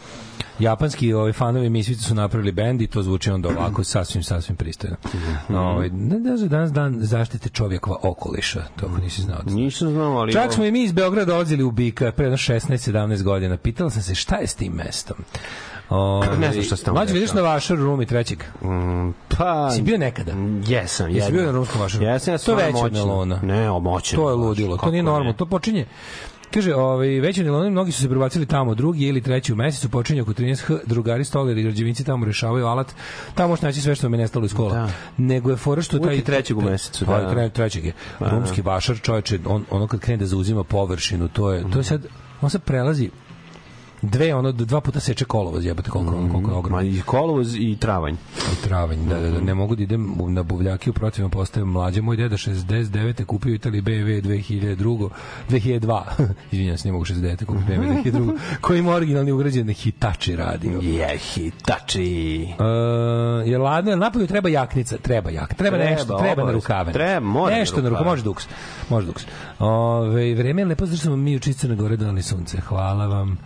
Japanski ovaj, fanovi misvici su napravili bend i to zvuči onda ovako sasvim, sasvim pristojno. Mhm. Ovaj, ne, ne znam, danas dan zaštite čovjekova okoliša, to ako nisi znao. Nisam znao, ali... Čak smo i mi iz Beograda dolazili u Bika pre jedno 16-17 godina. Pitala sam se šta je s tim mestom. O, Ne znam šta tamo Mlađe, vidiš na dešava. vašar Rumi trećeg. Mm, pa... Si bio nekada? Jesam, Jesi jednom. bio na rumskom vašaru? Jesam, ja To sam veće od moćno. Nelona. Ne, omoćen. To je ludilo, to nije normalno. To počinje Kaže, ovaj, već u Nilonu mnogi su se prebacili tamo, drugi ili treći u mesecu, počinje oko 13h, drugari, stoleri i građevinci tamo rešavaju alat, tamo možeš naći sve što je nestalo iz kola. Da. Nego je fora što Uvijek taj... je trećeg u mesecu, Pa, da. krene trećeg je. Rumski vašar, čovječe, on, ono kad krene da zauzima površinu, to je, to je sad, on sad prelazi dve, ono, dva puta seče kolovoz, jebate koliko, koliko je ogromno. Ma i kolovoz i travanj. I travanj, da, da, da, ne mogu da idem na buvljaki u protivnom postavim mlađe. Moj deda 69. kupio u Italiji BMW 2002. 2002. Izvinjam se, ne mogu 69. kupio BMW 2002. koji ima originalni ugrađeni Hitachi radio. Je, hitači. Uh, je ladno, je napolju treba jaknica, treba jak, treba, Treba, nešto, treba na obavezno. rukave. Treba, mora nešto na rukave. može duks. Može duks. Ove, vreme je lepo, zato što smo mi u Čicrne gore donali sunce. Hvala vam.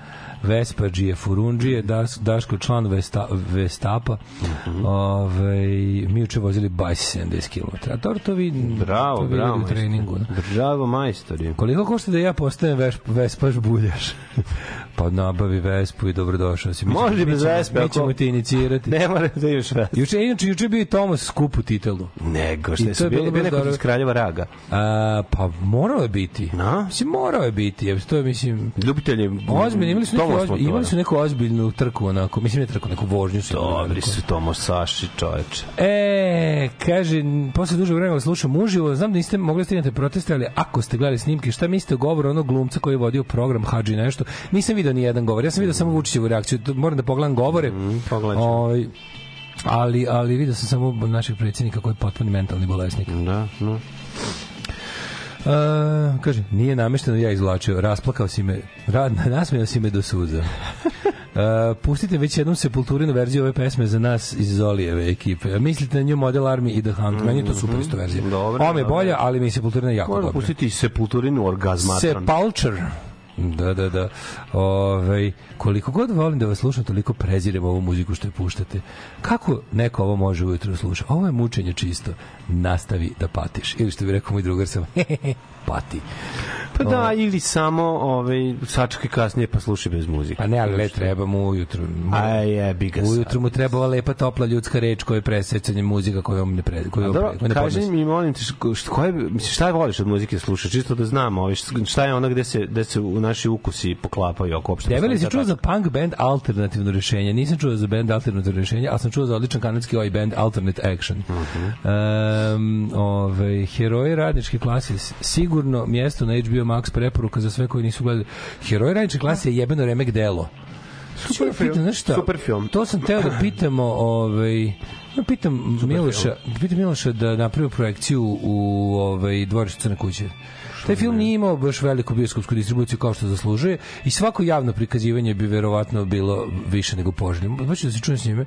Vespađije, Furundžije, Das, Daško član Vesta, Vestapa. Mhm. Ove, mi uče vozili bajs 70 km. A to, to vi, Bravo, to vi bravo. u treningu. Da. Bravo, majstori. Koliko košta da ja postajem veš, Vespaš buljaš? pa nabavi Vespu i dobrodošao si. Mi Može bez Vespe, Mi ćemo ako- ti inicirati. Ne mora da imaš raz. Juče, inače, juče bio i Tomas skupu titelu. Nego, što to je bilo bili, baš bili neko iz Kraljeva Raga. A, pa morao je biti. Na? Mislim, morao je biti. Jer to je, mislim, Ljubitelji... ozbiljno, imali su, neku, ozbiljno, imali su neku ozbiljnu trku, onako, mislim, ne trku, neku vožnju. su Dobri su Tomos Saši, čoveče. E, kaže, posle duže vremena slušam uživo, znam da niste mogli da stignete proteste, ali ako ste gledali snimke, šta mislite o govoru onog glumca koji je vodio program Hadži nešto? Nisam video ni jedan govor, ja sam video samo Vučićevu reakciju, moram da pogledam govore. Mm. Ovaj, ali, ali video sam samo našeg predsjednika koji je potpuni mentalni bolesnik. Da, no. Uh, kaže, nije namešteno ja izvlačio, rasplakao si me, ra, nasmijao si me do suza. Uh, pustite već jednom sepulturinu verziju ove pesme za nas iz Zolijeve ekipe. Mislite na New Model Army i The Hunt, meni je to super isto verzija. Dobro, Ova mi je dobro. bolja, ali mi je sepulturina jako Moram dobra. pustiti sepulturinu orgazmatron. Sepulture. Da, da, da. Ove, koliko god volim da vas slušam, toliko prezirem ovu muziku što je puštate. Kako neko ovo može ujutro da sluša? Ovo je mučenje čisto. Nastavi da patiš. Ili što bi rekao moj drugar sam, pati. Pa da, ili samo ovaj, sačekaj kasnije pa slušaj bez muzike. Pa ne, ali le treba mu ujutru. A je, bi ga sad. Ujutru mu treba ova lepa topla ljudska reč koja je presecanje muzika koju on ne pre, koju Dobro, pre, kaži mi, molim te, koje, mislim, šta voliš od muzike slušaš, čisto da znam, ovaj, šta je ono gde se, gde se u naši ukusi poklapaju, ako uopšte Debeli si postoji čuo za punk band alternativno rešenje. Nisam čuo za band alternativno rešenje, ali sam čuo za odličan kanadski ovaj band Alternate Action. um, ovaj, heroji radničke klase sigurno mjesto na HBO Max preporuka za sve koji nisu gledali. Heroji radničke klase je jebeno remek delo. Super film. Znaš šta? Super film. To sam teo da pitamo, ovaj, ja pitam Miloša, pitam Miloša da napravi projekciju u ovaj dvorištu Crne kuće. Taj film nije imao baš veliku bioskopsku distribuciju kao što zaslužuje i svako javno prikazivanje bi verovatno bilo više nego poželjno. Hoću da se čujem s njime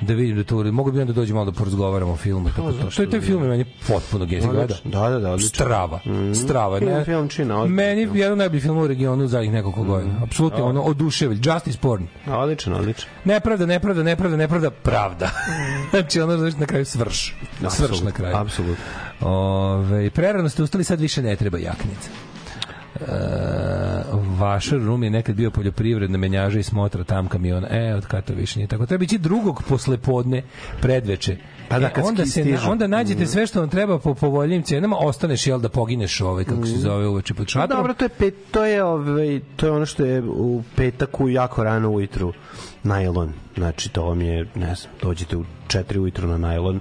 da vidim da to uradi. Mogu bi onda dođemo malo da porazgovaramo o filmu. Tako to. To je taj film meni potpuno gezi gleda. Odlično. Da, da, da, odlično. Strava. Strava. Film- Ne, film čina, meni je jedan od najboljih filmova u regionu u zadnjih nekoliko godina. Apsolutno, ono, oduševilj. Justice porn. Odlično, odlično. Nepravda, nepravda, nepravda, nepravda, pravda. znači ono znači na kraju svrš. Svrš na kraju. Apsolutno. Ove, prerano ste ustali, sad više ne treba jaknica. E, vašar rum je nekad bio poljoprivredna menjaža i smotra tam kamiona. E, od kada to više nije tako. Treba ići drugog poslepodne predveče. Pa da, E, onda, se, onda nađete sve što vam treba po povoljnim cenama, ostaneš jel da pogineš ovaj, kako se zove uveče pod Pa šatorom. dobro, to je pet, to je ovaj to je ono što je u petak u jako rano ujutru najlon. Znači to vam je, ne znam, dođete u 4 ujutru na najlon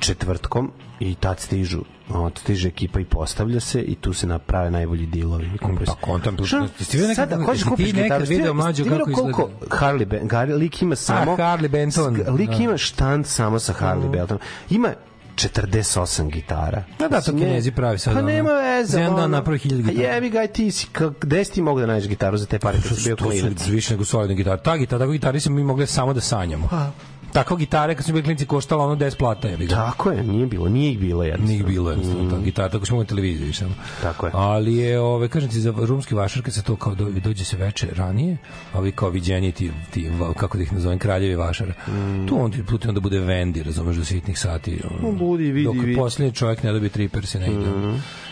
četvrtkom i tad stižu od stiže ekipa i postavlja se i tu se naprave najbolji dilovi. I kupuje se. Pa kontam, tu- ti vidio nekad- Sada, ko ti kupiš nekad gitaru? video, mlađo, ti kako vidio koliko Harley Ben, Harley, lik ima samo... Harley Benton, Lik da. ima štand samo sa Harley Benton. Ima 48 gitara. Da, da, to Ne- Kinezi pravi sad, Pa ono, nema veze. jedan dan napravi hiljadu Pa gitara. Jebi ga, ti si, gde si ti mogu da nađeš gitaru za te pare kad si bio to klinac? su više nego solidne gitare. Ta gitara, tako gitari smo mi mogli samo da sanjamo. Takva gitara kad smo bili klinci koštala ono 10 plata, je ga. Tako je, nije bilo, nije ih bilo jednostavno. Nije ih bilo jednostavno, ta gitara, tako smo imali televiziju i samo. Tako je. Ali je, ove, kažem ti, za rumski vašar, kad se to kao do, dođe se veče ranije, ovi kao viđenje ti, ti kako da ih nazovem, kraljevi vašara, tu on ti puti onda bude vendi, razumeš, do sitnih sati. ono, No, budi, vidi, dok vidi. Mhm. posljednji čovjek ne dobije triper se ne ide.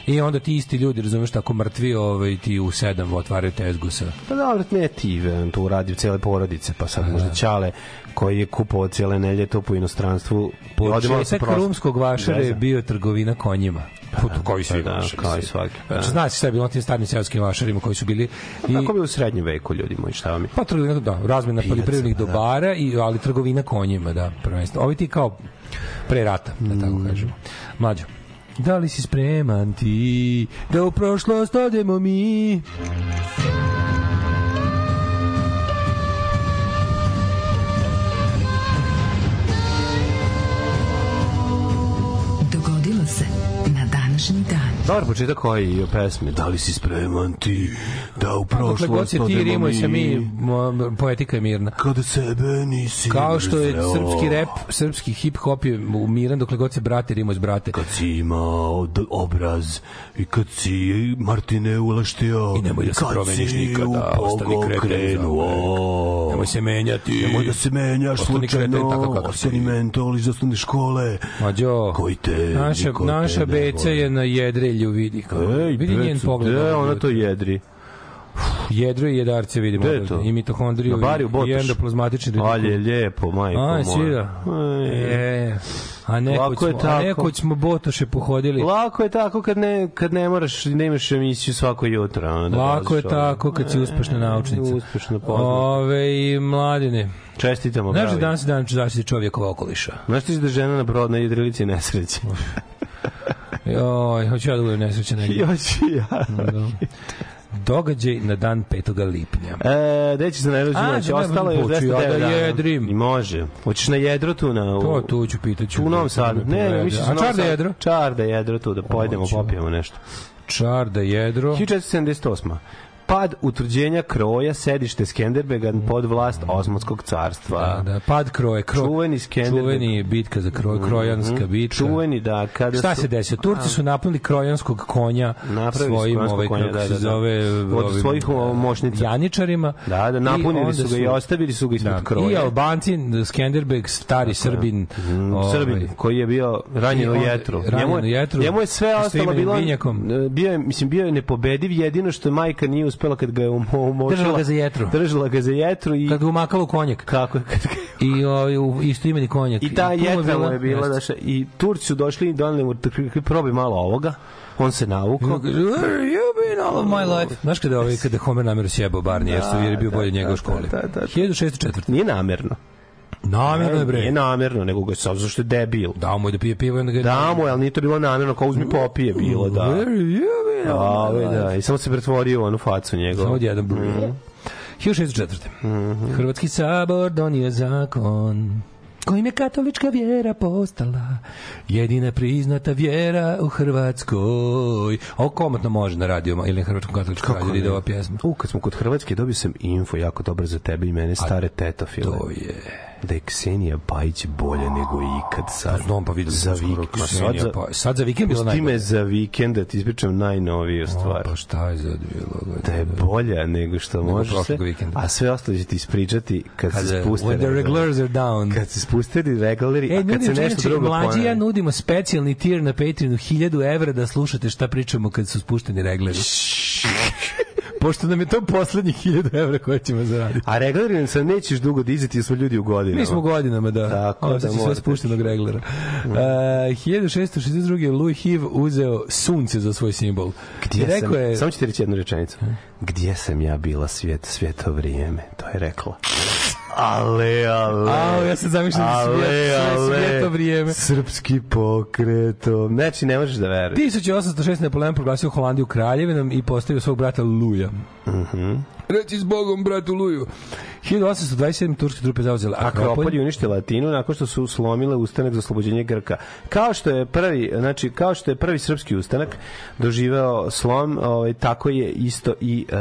I onda ti isti ljudi, razumeš, tako mrtvi, ovaj, ti u sedam otvaraju tezgu sa... Pa dobro, ne ti, to uradio cele porodice, pa sad možda Ćale koji je kupovao cijele nelje to po inostranstvu. Početak rumskog vašara je bio trgovina konjima. Pa, kao i svi da, vašari, kao i svi. svaki, da. Znači, znaš šta je bilo na tim starim seoskim vašarima koji su bili i Tako bi u srednjem veku ljudi moji, šta vam je? pa trgovina, da, razmena poljoprivrednih da. dobara, i, ali trgovina konjima, da, prvenstveno. Ovi ti kao pre rata, da tako Mm. kažemo. Mlađo, da li si spreman ti da u prošlost odemo mi? Dobar početak koji pesme. Da li si spreman ti da u prošlost se ti odemo rimuj se mi, poetika je mirna. Kada sebe nisi Kao što je srpski rep, srpski hip hop je miran dokle god se brate rimuj s brate. Kad si imao obraz i kad si Martine ulaštio I nemoj da se promeniš nikada, ostani kreten krenuo. Nemoj se menjati. Nemoj da se menjaš slučajno, ostani mentol iz osnovne škole. Mađo, Koji te, naša, naša beca je na jedrelju, vidi. Kao, Ej, vidi njen pogled. ovaj ona to jedri? Jedro i jedarce vidimo. Gde je to? I mitohondriju i, i endoplazmatični Ali je lijepo, majko moja. A, svira. E, a nekoć, smo, a tako. nekoć smo botoše pohodili. Lako je tako kad ne, kad ne moraš, ne imaš emisiju svako jutro. Ono, da Lako je tako kad si uspešna naučnica. Uspešno poznat. Ove i mladine. Čestitamo, Znaš da danas je dan zaštiti čovjekova okoliša? Znaš ti da žena na brod na jedrilici nesreće? Joj, hoću ja da budem nesrećan. Još i ja. Da. Događaj na dan 5. lipnja. E, gde će se najrođu A, noć? da, Ostalo je još hoću 209 ja da jedrim. I može. Hoćeš na jedro tu na... U, To tu ću pitati. tu u Novom Sadu. Ne, ne, misliš A čar da jedro? Čar da jedro tu, da pojedemo, popijemo nešto. Čar da jedro. 1478. Pad utvrđenja kroja sedište Skenderbega pod vlast Osmanskog carstva. Da, da, pad kroje, kro, Čuveni Skenderbeg. čuveni bitka za kroj, krojanska bitka. Čuveni, da, kada Šta su... se desilo? Turci su napunili krojanskog konja Napravili svojim, ovaj, konja, kako da, se da, da. zove, Od ovim, svojih, moćnica. Janičarima. Da, da, napunili su ga i ostavili su ga ispred da, kroja. I Albanci, Skenderbeg, stari Srbin. Mm, ovaj, Srbin koji je bio ranjen u jetru. ranjen u je- jetru, njemu je sve ostalo bilo bio je mislim bio je nepobediv jedino što majka nije uspela kad ga je umo- umočila. Držala ga za jetru. Držala ga za jetru i Kad ga umakalo u konjak. kako je kad ga I ovaj, u isto imeni konjak. I ta mu jetra mu je bila da še, i Turci su došli i doneli mu "Tr- probi malo ovoga. On se navukao. Where you been all of my life? Znaš kada, ovaj, kada Homer namjeru sjebao Barney, jer su jer je bio da, bolje od njega da, u školi. da, da, da. 1604. Nije namerno. Je bre. Nije namerno, nego ga sam zašto je debil. Dao mu je da pije pivo i onda ga je... Da mu, je, ali nije to bilo namerno, kao uzmi popije bilo, da. Where you been A, all my life? da, i samo se pretvorio u onu facu njegovu. Samo jedan broj. 1604. Hrvatski sabor donio zakon kojim je katolička vjera postala jedina priznata vjera u Hrvatskoj. Ovo komotno može na radio ili na Hrvatskom katoličkom radio da ide ova pjesma. U, kad smo kod Hrvatske, dobio sam info jako dobro za tebe i mene, stare tetofile. To je... Da je Ksenija Bajić bolje nego ikad sad. Znam pa vidim za skoro vik, ma sad za, pa, sad za vikend bilo najbolje. za vikend da ti ispričam najnoviju stvar. Pa šta je za bilo? Da je bolja nego što može se, vikenda. a sve ostalo će ti ispričati kad, Kad, se spuste when the regulars are down. Kad se spuste regulari, E, a kad se nešto drugo mlađi ja nudimo specijalni tier na Patreonu 1000 evra da slušate šta pričamo kad su spušteni regleri. Pošto nam je to poslednjih 1000 evra koje ćemo zaraditi. A regulari nam se nećeš dugo dizati, jer smo ljudi u godinama. Mi smo godinama, da. Tako Ovo da će sve spuštenog reglera. Uh, 1662. Louis Hiv uzeo sunce za svoj simbol. Gdje I rekao sam, je, Samo ću ti reći jednu rečenicu. Gdje sam ja bila svijet, svjeto vrijeme? To je rekla. Ale, ale. Ao, ja sad zamišljam da ale, svijet- ale, svijeto vrijeme. Srpski pokretom. Znači, ne možeš da veruješ. 1806. Napoleon proglasio Holandiju kraljevinom i postavio svog brata Luja. Mhm. Reci s Bogom, bratu Luju. 1827. turske trupe zauzele Akropolj Akropolj. je uništila Atinu nakon što su slomile ustanak za oslobođenje Grka. Kao što je prvi, znači kao što je prvi srpski ustanak doživeo slom, ovaj tako je isto i e,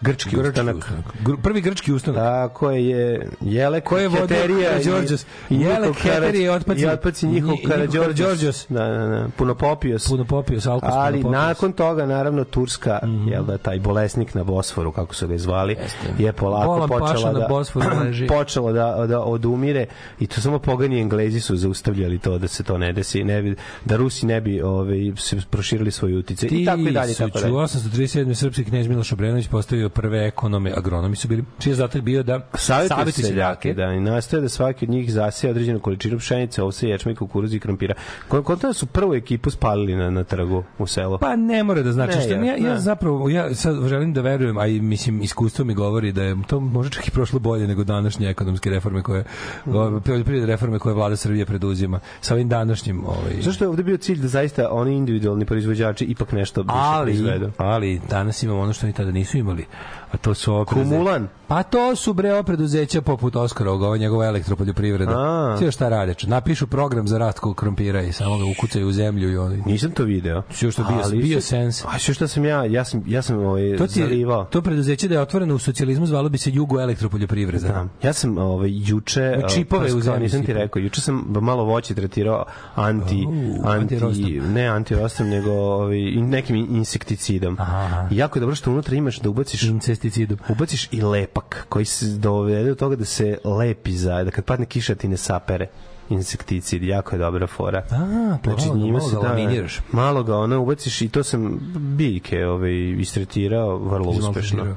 grčki, Grčki ustanak. ustanak. Gr- Prvi grčki ustanak. Tako je Jelek Ko je vodio i- i Karađ- Heterija i otpaci- i otpaci njihov Karađorđos. Karađorđos. Da, da, da. Puno popijos. Puno popio s alkos. Ali nakon toga, naravno, Turska, Mhm. jel da, taj bolesnik na Bosforu, kako su ga zvali, je polako Bolan počela da, počela da, da odumire i to samo pogani Englezi su zaustavljali to da se to ne desi, ne bi, da Rusi ne bi ovaj, se proširili svoj utice i tako i dalje. i Tako dalje. 1837. srpski knjez Miloš Obrenović postavio prve ekonome, agronomi su bili, čiji zadatak bio da savjetuju seljake, da, i nastoje da svaki od njih zaseje određenu količinu pšenice, ovse, ječme, kukuruza i krompira. Da su prvu ekipu spalili na, na trgu u selu? Pa ne mora da znači Ne, što ja, ja, ja ne. zapravo ja sad želim da verujem, a i mislim iskustvo mi govori da je to možda čak i prošlo bolje nego današnje ekonomske reforme koje Mhm. poljoprivredne reforme koje vlada Srbije preduzima sa ovim današnjim ovaj Zašto je ovde bio cilj da zaista oni individualni proizvođači ipak nešto više ali, proizvedu? ali danas imamo ono što oni tada nisu imali a to su preduze- Kumulan? Pa to su bre ova preduzeća poput Oskarovog, ova njegova elektropoljoprivreda. Sve šta rade? Čo, Napišu program za rast krompira i samo ga ukucaju u zemlju i oni. Nisam to video. Sve što bio- Ali bio sense. A sve što sam ja, ja sam, ja sam ovaj, To ti zalivao. to preduzeće da je otvoreno u socijalizmu zvalo bi se Jugo elektropoljoprivreda. Da. Ja sam ovaj juče Ma čipove u zemlji nisam ti rekao, juče sam malo voće tretirao anti U, anti antirostom. ne antirostom nego ovaj nekim insekticidom. Aha. I jako je dobro što unutra imaš da ubaciš Incesticidom. ubaciš i lepak koji se dovede do toga da se lepi za da kad padne kiša ti ne sapere insekticid, jako je dobra fora. A, pa znači malo njima malo se da, laminiraš. malo ga ono ubaciš i to sam biljke ovaj istretirao vrlo uspešno.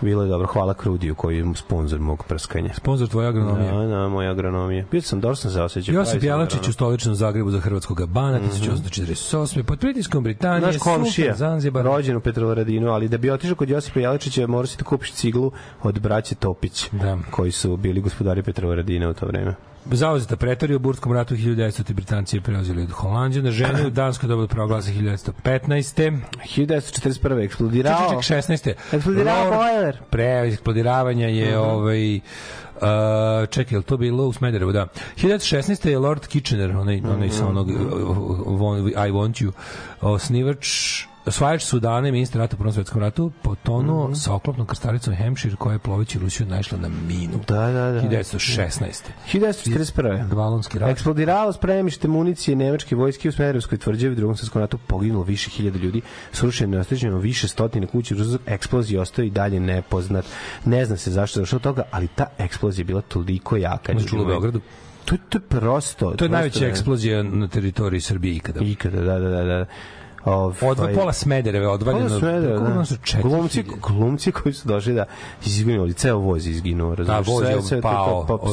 Bilo je dobro, hvala Krudiju koji je sponsor mog prskanja. Sponzor tvoje agronomije. Da, da, moja agronomija. Bio sam, dobro sam se osjećao. Josip Jelačić u stoličnom Zagrebu za Hrvatskog bana 1848. Pod pritiskom Britanije, Naš komšija, Zanzibar. rođen u Petrovaradinu, ali da bi otišao kod Josipa Jelačića, morao si da kupiš ciglu od braće Topić, Da. koji su bili gospodari Petrovaradina u to vreme. Zauzeta pretorija u Burskom ratu 1900. Britanci je preuzeli od Holandžana. Žene u Danskoj dobili proglasa 1915. 1941. eksplodirao. Ček, ček, 16. Eksplodirao bojler. Pre eksplodiravanja je ovaj Uh, čekaj, je li to bilo u Smederevu, da. 1916. je Lord Kitchener, onaj, onaj sa onog uh, I want you, osnivač osvajač Sudana i ministar rata u Prvom svetskom ratu potonuo sa oklopnom krstalicom Hampshire koja je ploveći Rusiju naišla na minu. Da, da, da. 1916. 1941. Valonski rat. Eksplodiralo spremište municije nemačke vojske u Smederevskoj tvrđavi u drugom svetskom ratu poginulo više hiljada ljudi, srušeno i oštećeno više stotine kuća, uzrok eksplozije ostao i dalje nepoznat. Ne zna se zašto je došlo do toga, ali ta eksplozija je bila toliko jaka. Možda ljudi čulo u. Beogradu. To, je- to je prosto. To je prosto najveća ne- eksplozija na teritoriji Srbije ikada. Ikada, da, da, da. da. Ovaj, Odva pola Smedereve odvaljeno. Pola Smedereva, Koliko da. su Glumci, glumci koji su došli da izginuo, ceo voz izginuo, Da, razumiješ? voz je Sve- pao. to- pa-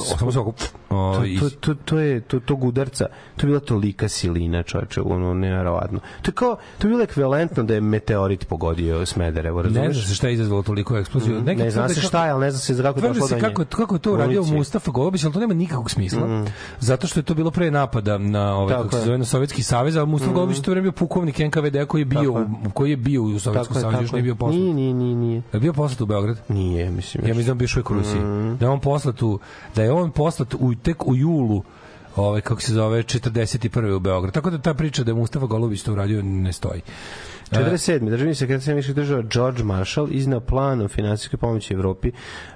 to, to, to, to je to tog udarca to je bila tolika silina čoveče ono neverovatno to je kao to je bilo ekvivalentno da je meteorit pogodio Smederevo Ne razumeš zna se šta je izazvalo toliko eksploziju. Neki ne zna se šta je, ali ne zna se kako je došlo se do nje. kako, kako je to uradio. Mustafa Golubić, ali to nema nikakvog smisla. Zato što je to bilo pre napada na ovaj kako se zove na Sovjetski savez, a Mustafa Golubić je to vreme bio pukovnik NKVD koji je bio Tako u- koji je bio u Sovjetskom savezu, još nije je. bio poslat. Nije, nije, nije, nije. Je bio poslat u Beograd? Nije, mislim. Ja mislim da on bio u Rusiji. Da je on poslat u, da je on poslat u, tek u julu ovaj kako se zove 41. u Beograd. Tako da ta priča da je Mustafa Golubić to uradio ne stoji. 47. Državni sekretar Sjedinjenih država George Marshall iznao plan o finansijskoj pomoći Evropi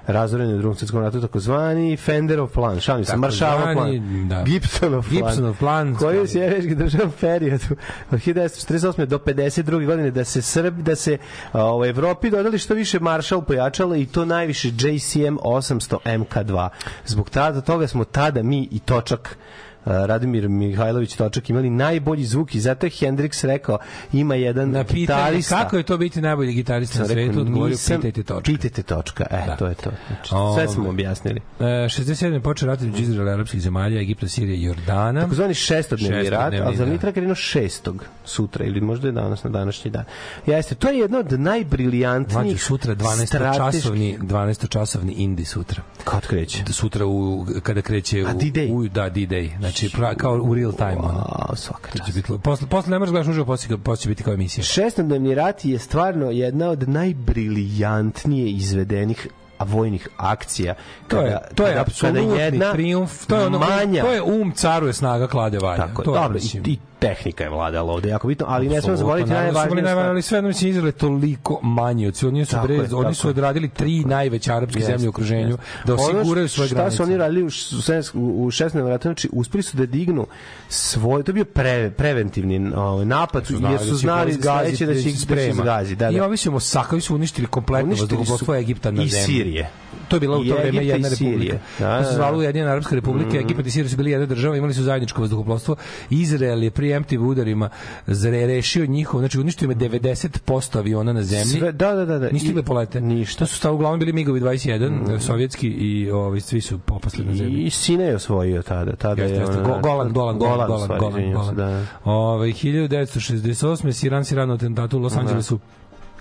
razvorenju u drugom svetskom ratu takozvani Fenderov plan, šalim se, Marshallov plan, da. Gibsonov plan, Gibsonov plan. koji je u Sjedinjenih država periodu od 1948. do 52. godine da se Srb, da se a, u Evropi dodali što više Marshall pojačalo i to najviše JCM 800 MK2. Zbog tada, toga smo tada mi i Točak Radomir Mihajlović Točak imali najbolji zvuk i zato je Hendrix rekao ima jedan Na pitanje gitarista kako je to biti najbolji gitarista na svetu, odgovorio pitajte točka. Pitajte točka, e, Da. to je to. Znači, sve smo objasnili. E, 67. počeo rat između Izraela i arapskih zemalja, Egipta, Sirije i Jordana. Takozvani šestodnevni rat, ali za da. Nitra krenuo šestog sutra ili možda je danas na današnji dan. Jeste, to je jedno od najbriljantnijih Mlađi sutra 12 strateških- časovni 12 časovni indi sutra. Kad kreće? Sutra u kada kreće u, u da D-Day. Znači pra, kao u real time. A, svaka čast. biti, posle, posle ne možeš gledaš uživo, posle, posle će biti kao emisija. Šestodnevni rat je stvarno jedna od najbriljantnije izvedenih a vojnih akcija To je, to je apsolutni trijumf, to je ono, manja to je um caruje snaga klade valja. tako to je, dobro, i, i tehnika je vladala ovde jako bitno, ali ne smemo zaboraviti su najvažnije stvari. ali sve jedno mislim Izrael je toliko manji od svih. Oni su, bre, je, oni su odradili tri najveće arapske zemlje u okruženju da osiguraju svoje šta granice. su oni radili u, š- u, sedam- u, u 16. ratu, znači uspeli su da dignu svoj, to je bio pre, preventivni ovaj, napad, jer su znali da će ih da će ih zgazi. Da, I da. ovi su Mosakavi su uništili kompletno su vazduhoplovstvo Egipta na i zemlji. Sirije. To je bila u to vreme jedna republika. Da, to se da, zvalo da. Ujedinjena Arapska republika, Egipat i Sirija su bili jedna država, imali su zajedničko vazduhoplovstvo. Izrael je preemptive udarima zre- rešio njihov, znači uništio im je 90% aviona na zemlji. Sve, da, da, da. da. Nisu stigle polete. Ništa. To su stav uglavnom bili MiGovi 21, sovjetski i ovi svi su popasli na zemlji. I Sina je osvojio tada. tada Jeste, je jeste. ona- Go- Golan, Golan, Golan, Golan, Golan, stvari, Golan, Golan. da. Ove, 1968. Siran Siran u atentatu u Los Angelesu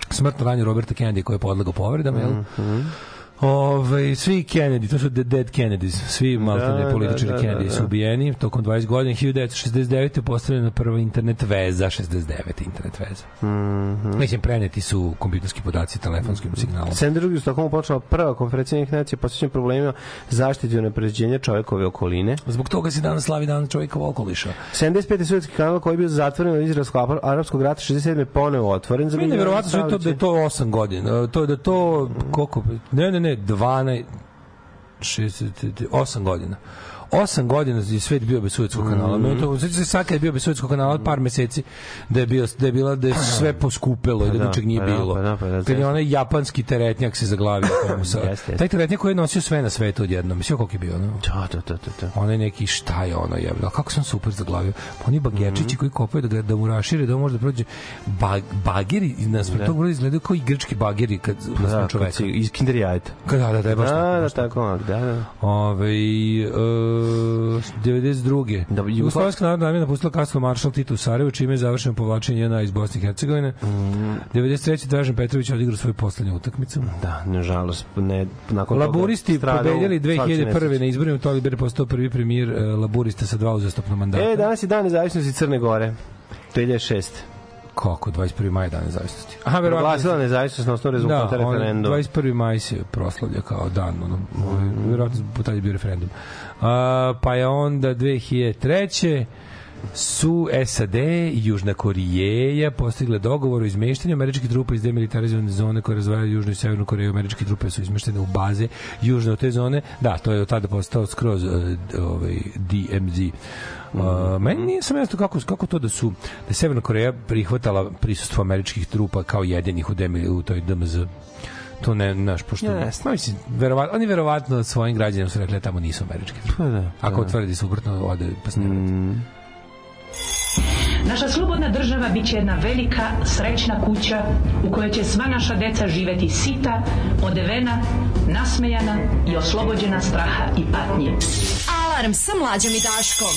smrtno ranio Roberta Kennedy koji je podlegao povredama, jel? Ove, svi Kennedy, to su the dead Kennedys, svi maltene da, političari da, da, Kennedy da. su ubijeni tokom 20 godina. 1969. je postavljena prva internet veza, 69. internet veza. Mhm. Mislim, preneti su kompjuterski podaci telefonskim signalom. 72. u Stockholmu počela prva konferencija njih nacija posvećena problemima zaštite i unapređenja čovekove okoline. Zbog toga se danas slavi dan čovjeka okoliša. 75. sovjetski kanal koji je bio zatvoren od izraelskog arapskog rata 67. je ponovo otvoren. za Meni je verovatno sve to da je to 8 godina. To da to koliko ne ne ne 12 68 godina. 8 godina je svet bio bez Suetskog kanala. Mm to znači se sad kad je bio bez Suetskog kanala par meseci da je bio da je bila da je sve poskupelo i da, da, ničeg nije pa da, bilo. pa da, pa da, kad je onaj japanski teretnjak se zaglavio tamo sa. Jeste, jeste. Taj teretnjak koji je nosio sve na svetu odjednom. Mislim koliko je bio, no? Da, da, da, da, da. onaj neki šta je ono je kako sam super zaglavio pa oni bagerčići koji kopaju da da mu rašire da može da prođe bag, bageri nas da. tog izgledaju kao i grčki bageri kad da, Da, čoveka iz Kinder jajeta. Kad- da da da je baš Da, tako, da, baš tako. da, da. Ove, e, 92. Da, Da, Jugoslavijska narodna armija napustila Kastvo Maršal Tito u Sarajevo, čime je završeno povlačenje JNA iz Bosne i Hercegovine. Mhm. 93. Dražen Petrović odigrao svoju poslednju utakmicu. Da, nažalost, ne, nakon Laburisti svačoj 2001. nesreći. na izborima, Toli Ber postao prvi premijer e, Laburista sa dva uzastopna mandata. E, danas je dan nezavisnosti Crne Gore. 2006. Kako, 21. maj dan nezavisnosti. Aha, verovatno. Proglasila nezavisnost na osnovu rezultata Da, referenduma. 21. maj se proslavlja kao dan, ono, ovaj, verovatno po tad je bio referendum. A, pa je onda 2003 su SAD i Južna Korijeja postigle dogovor o izmeštanju američkih trupa iz demilitarizovane zone koje razvajaju Južnu i Severnu Koreju. Američke trupe su izmeštene u baze južne od te zone. Da, to je od tada postao skroz uh, ovaj, DMZ. Uh, meni nije sam jasno kako, kako to da su da Severna Koreja prihvatala prisustvo američkih trupa kao jedinih u, demil, u toj DMZ to ne, znaš, pošto, Jeste. no, mislim, verovatno, oni verovatno svojim građanima su rekli da tamo nisu američki. Pa da, Ako da. tvrdi suprotno, ode pa se ne vrati. Naša slobodna država bit će jedna velika, srećna kuća u kojoj će sva naša deca živeti sita, odevena, nasmejana i oslobođena straha i patnje. Alarm sa mlađom i Daškom.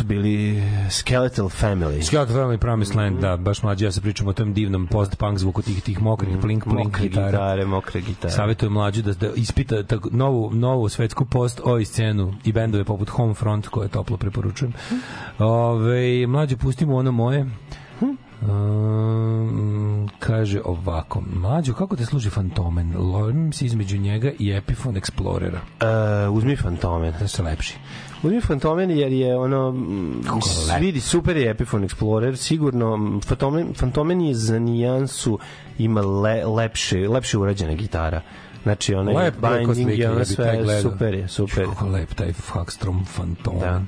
Su bili Skeletal Family. Skeleton Family Promised Land, da, baš mlađi, ja se pričam o tom divnom post-punk zvuku tih, tih mokrih plink, plink Mokre gitara. gitare, mokre gitare. Savetujem mlađu da, da ispita tako, novu, novu svetsku post oj scenu i bendove poput Homefront koje toplo preporučujem. Ove, mlađe, pustimo ono moje. Um, kaže ovako Mlađo, kako te služi Fantomen? Lovim se između njega i Epiphone Explorera Uh, uzmi Fantomen. Da se lepši Uzmi Fantomen jer je ono mm, vidi super je Epiphone Explorer sigurno mm, Fantomen, Fantomen je za nijansu ima le, lepše lepše urađena gitara znači onaj Lep binding je ono taj sve super je super Kako lep taj Hagstrom Fantomen. Da.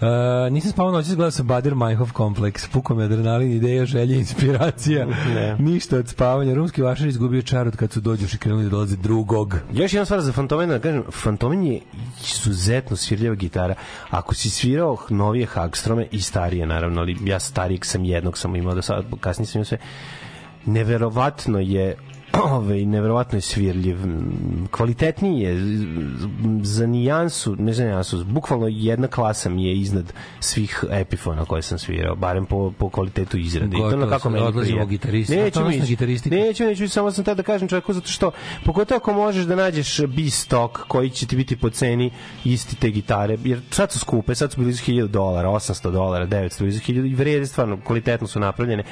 Uh, nisam spavao noći, gledao sam Bader Meinhof kompleks. Puko me adrenalin, ideja, želje, inspiracija. Ne. Ništa od spavanja. Rumski vašar izgubio čar od kad su dođuš i krenuli da dolaze drugog. Još jedna stvar za Fantomen, da kažem, Fantomen je izuzetno svirljava gitara. Ako si svirao novije Hagstrome i starije, naravno, ali ja starijeg sam jednog sam imao do sad, kasnije sam imao sve, neverovatno je ovaj neverovatno je svirljiv kvalitetniji je za nijansu ne za nijansu bukvalno jedna klasa mi je iznad svih epifona koje sam svirao barem po, po kvalitetu izrade I to Gotovo na kako meni odlazimo u gitaristi. Autonomna ići gitaristika. neću neću samo sam tada da kažem čovjeku zato što pogotovo ako možeš da nađeš B-stock koji će ti biti po ceni isti te gitare jer sad su skupe sad su blizu 1000 dolara 800 dolara 900 blizu 1000 i vrede stvarno kvalitetno su napravljene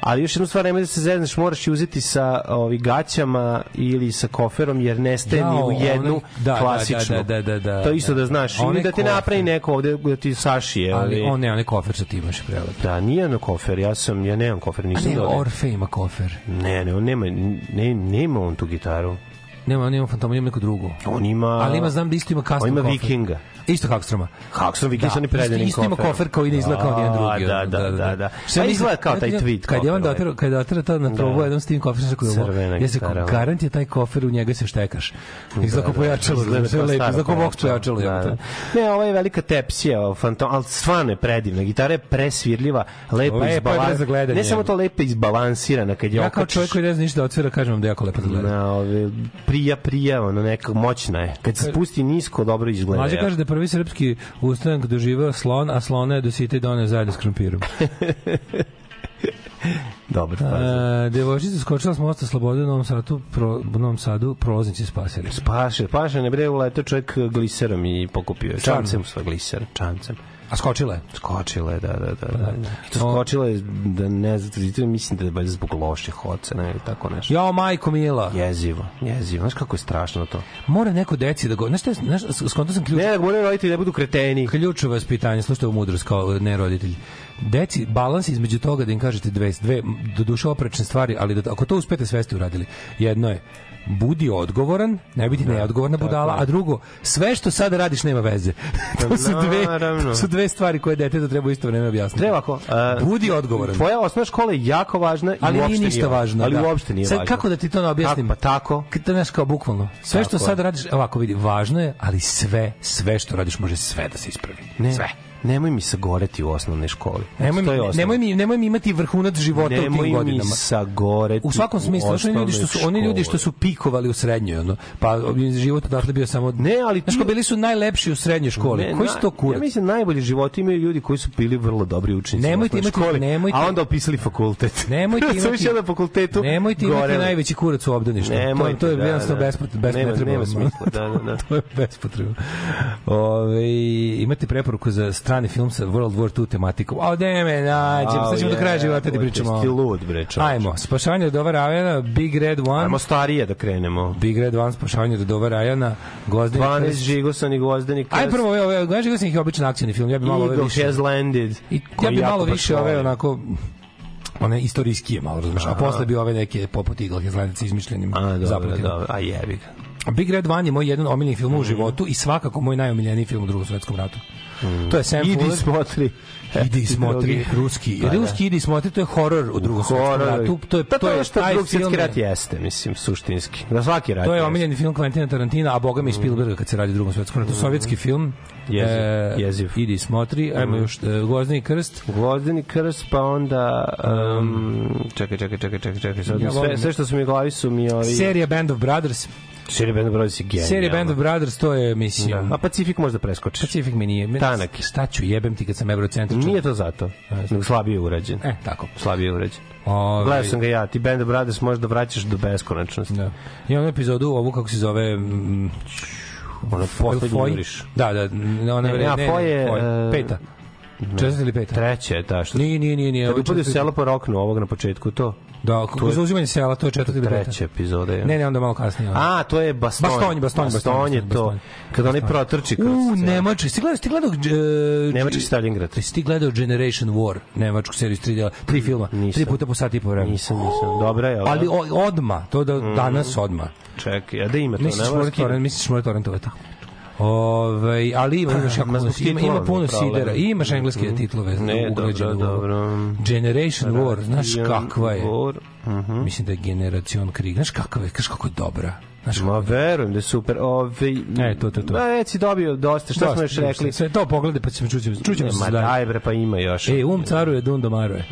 Ali još jednu stvar, nemoj da se zezneš, moraš je uzeti sa ovi gaćama ili sa koferom, jer nestaje ni u jednu onaj- da, da, klasičnu. da, da, da, da, to isto da. da znaš. Onaj Ili da ti kofer. napravi neko ovde, da ti sašije. Ali ovi. on ne, on je kofer što ti imaš prelep. Da, nije ono kofer, ja sam, ja nemam kofer, A nisam ne, dobio. Orfe ima kofer. Ne, ne, on nema, ne, nema on tu gitaru. Nema, on ima fantoma, ima neku drugu. On ima... Ali ima, znam da isto ima custom On ima kofer. Vikinga. Isto Hagstroma. Hagstrom Viking Da, sa onim predenim isto ima kofer koji ne izgleda kao nijedan drugi. Da, da, da, da. Šta Pa mislim- izgleda kao taj tweet Kad je on kofer, dotirao, kad je to na probu, Da. jednom s tim koferom, ovo, Crvena ja se da. garant je taj kofer, u njega se štekaš. Izgleda kao da, pojačalo, izgleda sve kao lepo, izgleda kao box pojačalo. Da, da. Ne, ovo je velika tepsija, fantom, ali stvarno je predivna. Gitara je presvirljiva, lepo, Lepo je izbalan- bre za gledanje. Ne samo to lepo izbalansirana kad je Ja kao čovjek koji ne zna ništa da otvira, kažem vam da jako lepo da gleda. na ove, prija, prija, ono neka moćna je. Kad se spusti nisko, dobro izgleda. Mlađe ja. kaže da prvi srpski ustanak doživeo slon, a slona je do i doneo zajedno s krompirom. Dobro, pa. E, devojčica skočila s mosta Slobode u Novom Sadu, pro, u Novom Sadu prolaznici spasili. Paše, paše, ne bre, uletao čovjek gliserom i pokupio je. Čancem sve gliser, čancem. A skočila je? Skočila je, da, da, da. da. I to skočila je, da ne znam, mislim da je valjda zbog loših ocena ili tako nešto. Jao, majko Mila. Jezivo, jezivo. Znaš kako je strašno to? Mora neko deci da go... Znaš, je- znaš, skonto sam ključ... Ne, da moraju roditelji da budu kreteni. Ključ u vaspitanju, slušajte u mudrost kao ne roditelj. Deci, balans između toga da im kažete dve, dve do duše oprečne stvari, ali da, ako to uspete sve ste uradili. Jedno je, budi odgovoran, ne biti neodgovorna budala, a drugo, sve što sada radiš nema veze. to, su dve, to su dve stvari koje detetu treba isto vreme objasniti. Treba ako... Uh, Budi odgovoran. Tvoja osnovna škola je jako važna i ali uopšte nije ništa važno. Ali da. uopšte nije Sad, važno. Kako da ti to ne objasnim? Kako, pa tako. Kad te znaš kao bukvalno. Sve što Tako je. sad radiš, ovako vidi, važno je, ali sve, sve što radiš može sve da se ispravi. Ne, Sve. Nemoj mi sagoreti u osnovnoj školi. Nemoj, To je mi, osnovno. nemoj, mi, nemoj mi imati vrhunac života u Nemoj tim mi godinama. sagoreti U svakom smislu, oni ljudi što su oni ljudi što su pikovali u srednjoj, ono, pa život odatle bio samo Ne, ali ti- bili su najlepši u srednjoj školi. Ne, Koji su to kurac? Ja mislim najbolji životi imaju ljudi koji su bili vrlo dobri učenici. u Nemojte imati- školi, nemojte- a onda opisali fakultet. Nemojte Su imati na fakultetu. Nemojte imati najveći kurac u obdaništu. Nemojte, to, to je da, jednostavno da. bespotrebno, bez Nema- smisla, da, da, da. to je bespotrebno. Ove, imate preporuku za strani film sa World War II tematikom. A ne me nađem, sad ćemo do kraja života da ti pričamo. Ti lud, bre, čovječe. Ajmo, spašavanje od ova Rajana, Big Red One. Ajmo starije da krenemo. Big Red One, spašavanje od ova Rajana, Gozdeni 12 krst. žigosan i gvozdeni krst. Aj prvo ove, ove, da sam ih običan akcijni film, ja bi malo Eagle više. has landed. I ja bi malo više ove onako one istorijskije malo, razumeš, a posle bi ove neke poput Eagle has landed sa izmišljenim A, dobro, zapletima. dobro. A jebi ga. Big Red One je moj jedan omiljenih film u životu i svakako moj najomiljeniji film u drugom svetskom ratu. To je Sam. Idi Fuller. smotri. Idi smotri, ruski. Pa da. ruski idi i smotri, to je horor u drugom svetskom ratu. To je, Pa to je, što drugi je- rat jeste, mislim, suštinski. Da svaki rat To je omiljeni film Quentina Tarantina, a boga mi i Spielberga kad se radi o drugom svetskom ratu. Sovjetski film. Jeziv, e, jeziv. Idi smotri. Ajmo još e, Gozdeni krst. Gvozdeni krst, pa onda... Um, čekaj, čekaj, čekaj, čekaj, čekaj. Sad, Ja sve, sve što su mi u glavi su mi ovi... Serija Band of Brothers. Serija Band of Brothers je genijalna. Serija Band of Brothers, to je, mislim... Da. A Pacifik možda preskočiš. Pacific mi nije. Meni- Tanak. Šta ću, jebem ti kad sam eurocentričan. Nije to zato. Nego slabije urađen. E, tako. Slabije urađen. Ove, Gledao sam ga ja, ti Band of Brothers možda vraćaš do beskonačnosti. Da. Imam epizodu, ovu kako se zove... Mm, Ono poslednji juriš. Da, da, ne, ona Ne, ne, a ne, Foj je, Foj. e, peta. Četvrta ili peta? Treća je ta što... Nije, nije, nije, nije. Kad ovo je upade u četvrta- selo po roknu ovog na početku, to? Da, kako za uzimanje sela, to je četvrta ili peta. Treća epizoda je. Ne, ne, onda malo kasnije. A, to je baston. Bastonj, bastonj, bastonj, bastonj je bastonj. to. Kad onaj protrči kroz... U, celo. Nemački. Sti gledao, sti gledao... Uh, Nemački Stalingrad. Jesi ti gledao Generation War, nemačku seriju iz tri dela, tri filma, Nisam. tri puta po sat i po vremena. Nisam, nisam. Dobra je, Ali odma, to da danas odma. Čekaj, a da ima to? Misliš nema mora torrent, misliš mora torrentovati. Ove, ali ima, imaš puno, ima, ima puno sidera, i imaš engleske titlove Ne, ugrađene dobro, dobro. Generation War, znaš kakva je? War. Mhm. Mislim da je Generacion Krieg, znaš kakva je, znaš kako je dobra. Znaš, Ma verujem da je super. Ove, E, to, to, to. Ma, već si dobio dosta. Šta smo još rekli? Sve to pogledaj pa ćemo čući, čućemo se Ma daj bre, pa ima još. E, um caruje, dun domaruje.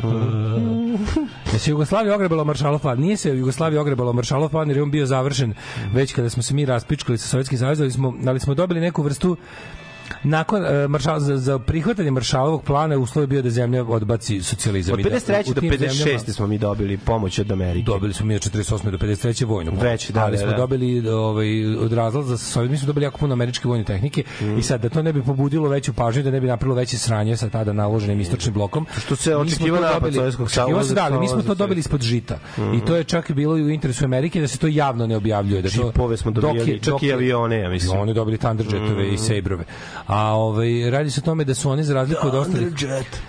Da se Jugoslavija ogrebala Maršalov plan. Nije se Jugoslavija ogrebala Maršalov plan jer je on bio završen već kada smo se mi raspičkali sa Sovjetskim savezom, ali smo, ali smo dobili neku vrstu nakon uh, maršal, za, za prihvatanje maršalovog plana uslov je bio da zemlja odbaci socijalizam. Od I da 53. u do tim 56. zemljama- smo mi dobili pomoć od Amerike. Dobili smo mi od 48. do 53. vojnu pomoć. Već, da, ali da, smo da. dobili ovaj, od razlaza sa Sovjet, mi smo dobili jako puno američke vojne tehnike Mm. i sad da to ne bi pobudilo veću pažnju, da ne bi napravilo veće sranje sa tada naloženim istočnim blokom. Što se smo to napad Sovjetskog saveza Da, ali mi smo to dobili ispod žita. I to je čak i bilo i u interesu Amerike da se to javno ne objavljuje. Da to, Džipove smo dok je- čak dok i je- avione, ja mislim. Mm. Oni dobili Thunderjetove i Sabrove. A ovaj radi se o tome da su oni za razliku od ostalih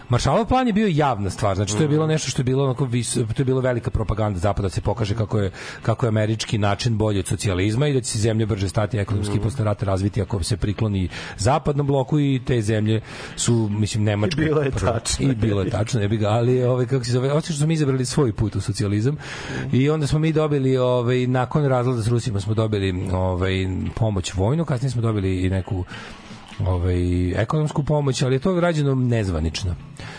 Maršalov plan je bio javna stvar, znači to je Mm. bilo nešto što je bilo onako vis, to je bilo velika propaganda zapada da se pokaže kako je kako je američki način bolji od socijalizma i da će se zemlje brže stati ekonomski Mm. posle rata razviti ako se prikloni zapadnom bloku i te zemlje su mislim nemačke I bilo je tačno. i bilo je tačno ne bi ga ali ovaj kako se zove osim što smo mi izabrali svoj put u socijalizam i onda smo mi dobili ovaj nakon razlada s Rusima smo dobili ovaj pomoć vojnu kasnije smo dobili i neku ovaj ekonomsku pomoć, ali je to rađeno nezvanično.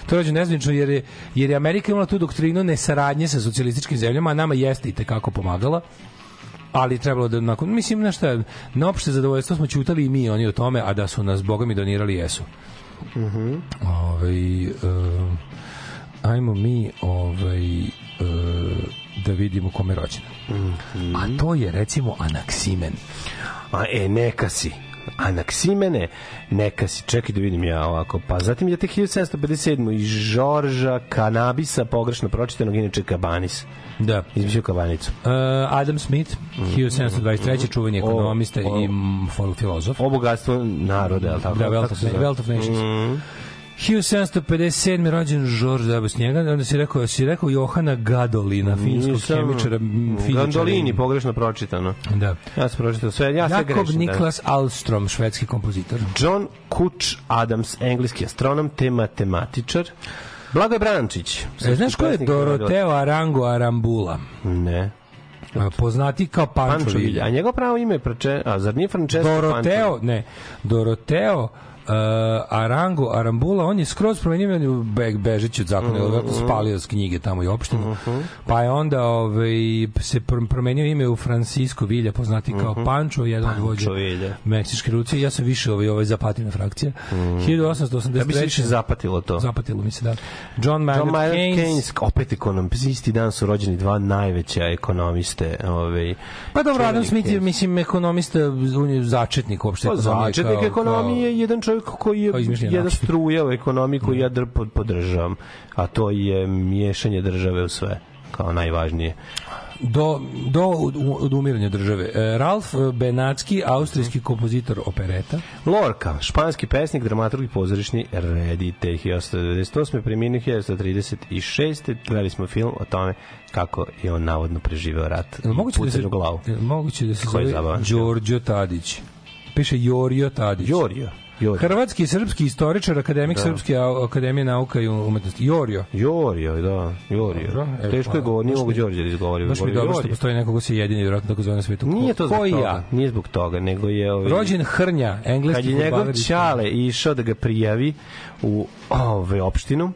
To je rađeno nezvanično jer je, jer je Amerika imala tu doktrinu nesaradnje sa socijalističkim zemljama, a nama jeste i tekako pomagala ali trebalo da nakon mislim na šta na opšte zadovoljstvo smo ćutali i mi oni o tome a da su nas bogami donirali jesu. Mhm. ovaj e, ajmo mi ovaj e, da vidimo kome je rođen. A to je recimo Anaksimen. A e, neka si. Anaksimene, neka si. Čekaj da vidim ja ovako. Pa zatim je te 1757. i Žorža Kanabisa, pogrešno pročitanog, inače Kabanis. Da. Izmislio Kabanicu. Uh, Adam Smith, 1723. čuveni ekonomista O, o. i mm, filozof. O bogatstvo naroda, je li tako? Da, Wealth of? Wealth of Nations. Mhm. 1757. rođen George W. njega, onda si rekao, si rekao Johana Gadolina, finskog Nisam- hemičara, fizičara. Gandolini, pogrešno pročitano. Da. Ja sam pročitao sve, ja sve Jakob grešim. da. Niklas Alstrom, švedski kompozitor. John Kuch Adams, engleski astronom te matematičar. Blagoje Brančić. E, znaš ko je. Doroteo Arango Arambula? Ne. A, Poznati kao Pančovilja. Villa. A njegov pravo ime je Prače... A zar nije Francesco Doroteo, ne, Doroteo Arango Arambula, on je skroz promenio on je Be Bežić od zakona, mm -hmm. spalio s knjige tamo i opštinu. Pa je onda ovaj, se pr- promenio ime u Francisco Villa, poznati kao Pancho, jedan od vođa. Meksičke revolucije. Ja sam više ovaj, ovaj zapatina frakcija. 1883. Ja bi se više zapatilo to. Zapatilo mi se, da. John Maynard, John Maynard Keynes. Keynes, opet ekonom, isti dan su rođeni dva najveća ekonomiste. Ovaj, Pa dobro, Adam Smith je, mislim, ekonomista, on je začetnik uopšte. Pa ekonomije, začetnik kao- ekonomije je jedan čovjek koji je način. struja u ekonomiji koju ja dr, pod, podržavam, a to je miješanje države u sve kao najvažnije. do, do odumiranja države. E, Ralf Benacki, austrijski kompozitor opereta. Lorca, španski pesnik, dramaturg i pozorišni reditelj 1998. preminuo 1936. Gledali smo film o tome kako je on navodno preživeo rat i moguće da se, glavu. moguće da se zove? Đorđo Tadić. Piše Jorio Tadić. Jorio. Jorio. Hrvatski i srpski istoričar, akademik Da. Srpske akademije nauka i umetnosti. Jorio. Jorio, da, Jorio. Dobro, e, Teško je pa, govor, nije baš mogu Đorđe da izgovori. Baš mi dobro što postoji neko ko se jedini vjerojatno tako zove na svetu. Nije to zbog toga. Nije zbog toga, nego je... Ovaj, Rođen Hrnja, engleski kad je njegov ćale išao da ga prijavi u ovaj opštinu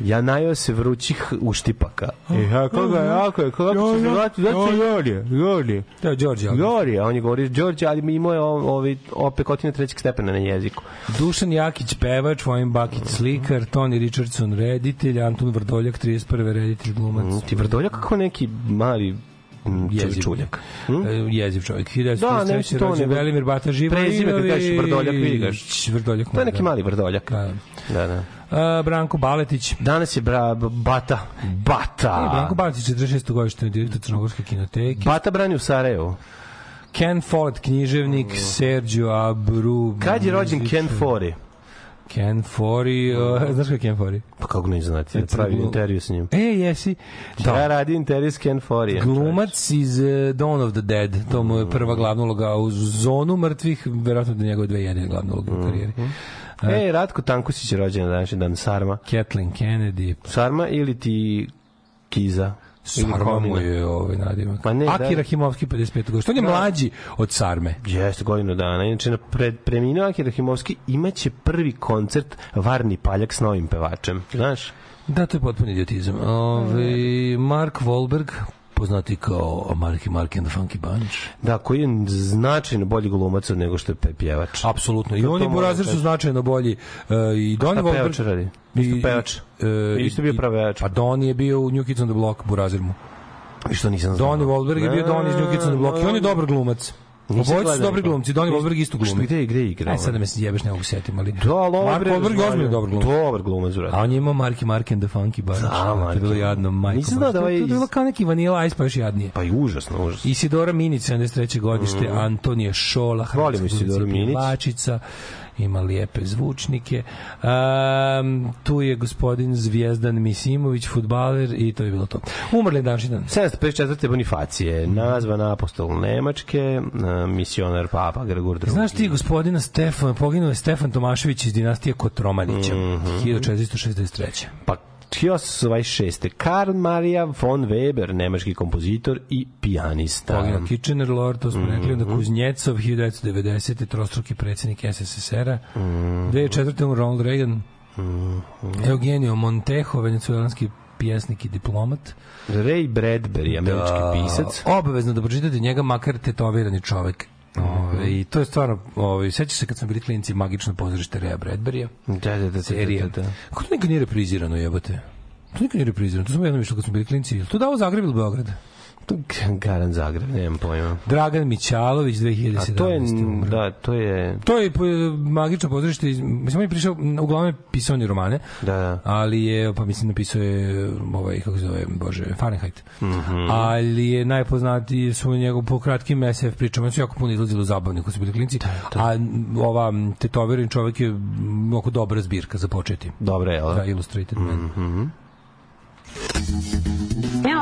Ja najao se vrućih uštipaka. E, ja, koga, jako je, kako će se zvati, znači Jorije, Jorije. To je Đorđe. Jorije, on je govorio Đorđe, ali imao je ovi opekotine trećeg stepena na jeziku. Dušan Jakić, pevač, Vojin Bakić, slikar, Toni Richardson, reditelj, Anton Vrdoljak, 31. reditelj, glumac. Mm, Ti vrdoljak kako neki mali mm, Jeziv. čuljak. E, jeziv čovjek. Da, 1943. neće to, nego- Velimir Bata Živojinović. Prezime kad kažeš Vrdoljak, vidi ga. Vrdoljak. To je neki mali vrdoljak. Da. Da, A, Branko Baletić. Danas je bra, Bata. Bata. E, Branko Baletić, 46. godište, direktor Crnogorske kinoteke. Bata brani u Sarajevu. Ken Follett, književnik, Sergio Abru. Kad je rođen Ken Fori? Ken Fori, uh, znaš ko je Ken Fori? Pa kako ne znate, ja Recimo, pravim glu- intervju s njim. E, jesi. Da. Ja radim intervju s Ken Forijem. Glumac iz uh, Dawn of the Dead, to mu je prva glavna uloga u zonu mrtvih, verovatno da njegove dve jedine glavne uloge u karijeri. E, Ratko Tankusić je rođen na današnji dan. Sarma. Kathleen Kennedy, Sarma ili ti Kiza? Sarma mu je ovaj nadimak. Pa ne, da. Akira Himovski, 55. godište. On je Da. mlađi od Sarme. Jeste, godinu dana. Inače, na pred, preminuo Akira Himovski imaće prvi koncert Varni Paljak s novim pevačem. Znaš? Da, to je potpuni idiotizam. Ove, Mark Wahlberg, poznati kao Marky Mark and the Funky Bunch. Da, koji je značajno bolji glumac od nego što je pjevač. Apsolutno. I To on i moram Burazir kažem. su značajno bolji. Uh, I Šta pevač Wahlberg... radi? Isto pevač. e, Isto bio pevač. Pa Don je bio u New Kids on the Block, Burazir mu. I što nisam znao. Donny Wahlberg je bio Don iz New Kids on the Block i on je dobar glumac. Nisam Obojice su dobri glumci. Donny Wahlberg isto glumi. gde, gde igra? Aj sad da me se jebeš, ne mogu se setim, ali... Da, ali ovo Mark Wahlberg je ozbiljno dobar glumac. Dobar glumac, brate. A on je imao Marky Mark and the Funky Bunch. Da, to je bilo Marky. jadno, majko. Nisam znao da ovaj To je bilo kao neki Vanilla Ice, pa još jadnije. Pa i užasno, užasno. Isidora Minić, 73. godište, Antonije Šola, hrvatska Isidoru glumica i Minić. pevačica, ima lijepe zvučnike. Um, tu je gospodin Zvijezdan Misimović, futbaler i to je bilo to. Umrli današnji dan. 754. Bonifacije, nazvan apostol Nemačke, eh, misionar Papa Gregor II. Znaš ti gospodina Stefan, poginuo je Stefan Tomašević iz dinastije Kotromanića, Mhm. 1463. Pa 1826. Karl Maria von Weber, nemački kompozitor i pijanista. Poginuo Kitchener Lord, to smo Mhm. rekli, onda Kuznjecov, 1990. trostruki predsjednik SSSR-a, Mhm. 2004. umro Ronald Reagan, Eugenio Montejo, venecuelanski pjesnik i diplomat. Ray Bradbury, američki pisac. Obavezno da pročitate njega, makar tetovirani čovek. Ove, I to je stvarno, ove, seća se kad smo bili klinci, magično pozorište Rea Bradburya. Da, da, da, da, serija. da, da. Kako to nikad nije reprizirano, jebote? To nikad nije reprizirano. To smo jednom išli kad smo bili klinci. Jel to dao Zagreb ili Beograd? Garan Zagreb, nemam pojma. Dragan Mićalović, 2017. A to je, da, to je, To je magično pozorište, mislim on je prišao, uglavnom je pisao on romane, da, da. ali je, pa mislim napisao je ovaj, kako se zove, bože, Fahrenheit. Mhm. Ali je najpoznatiji su njegov po kratkim SF pričama, su jako puno izlazili u zabavnik kad su bili klinci, a m, ova m, tetoviran čovjek je m, oko dobra zbirka za početi. Dobro je, Da, ali? Illustrated Man.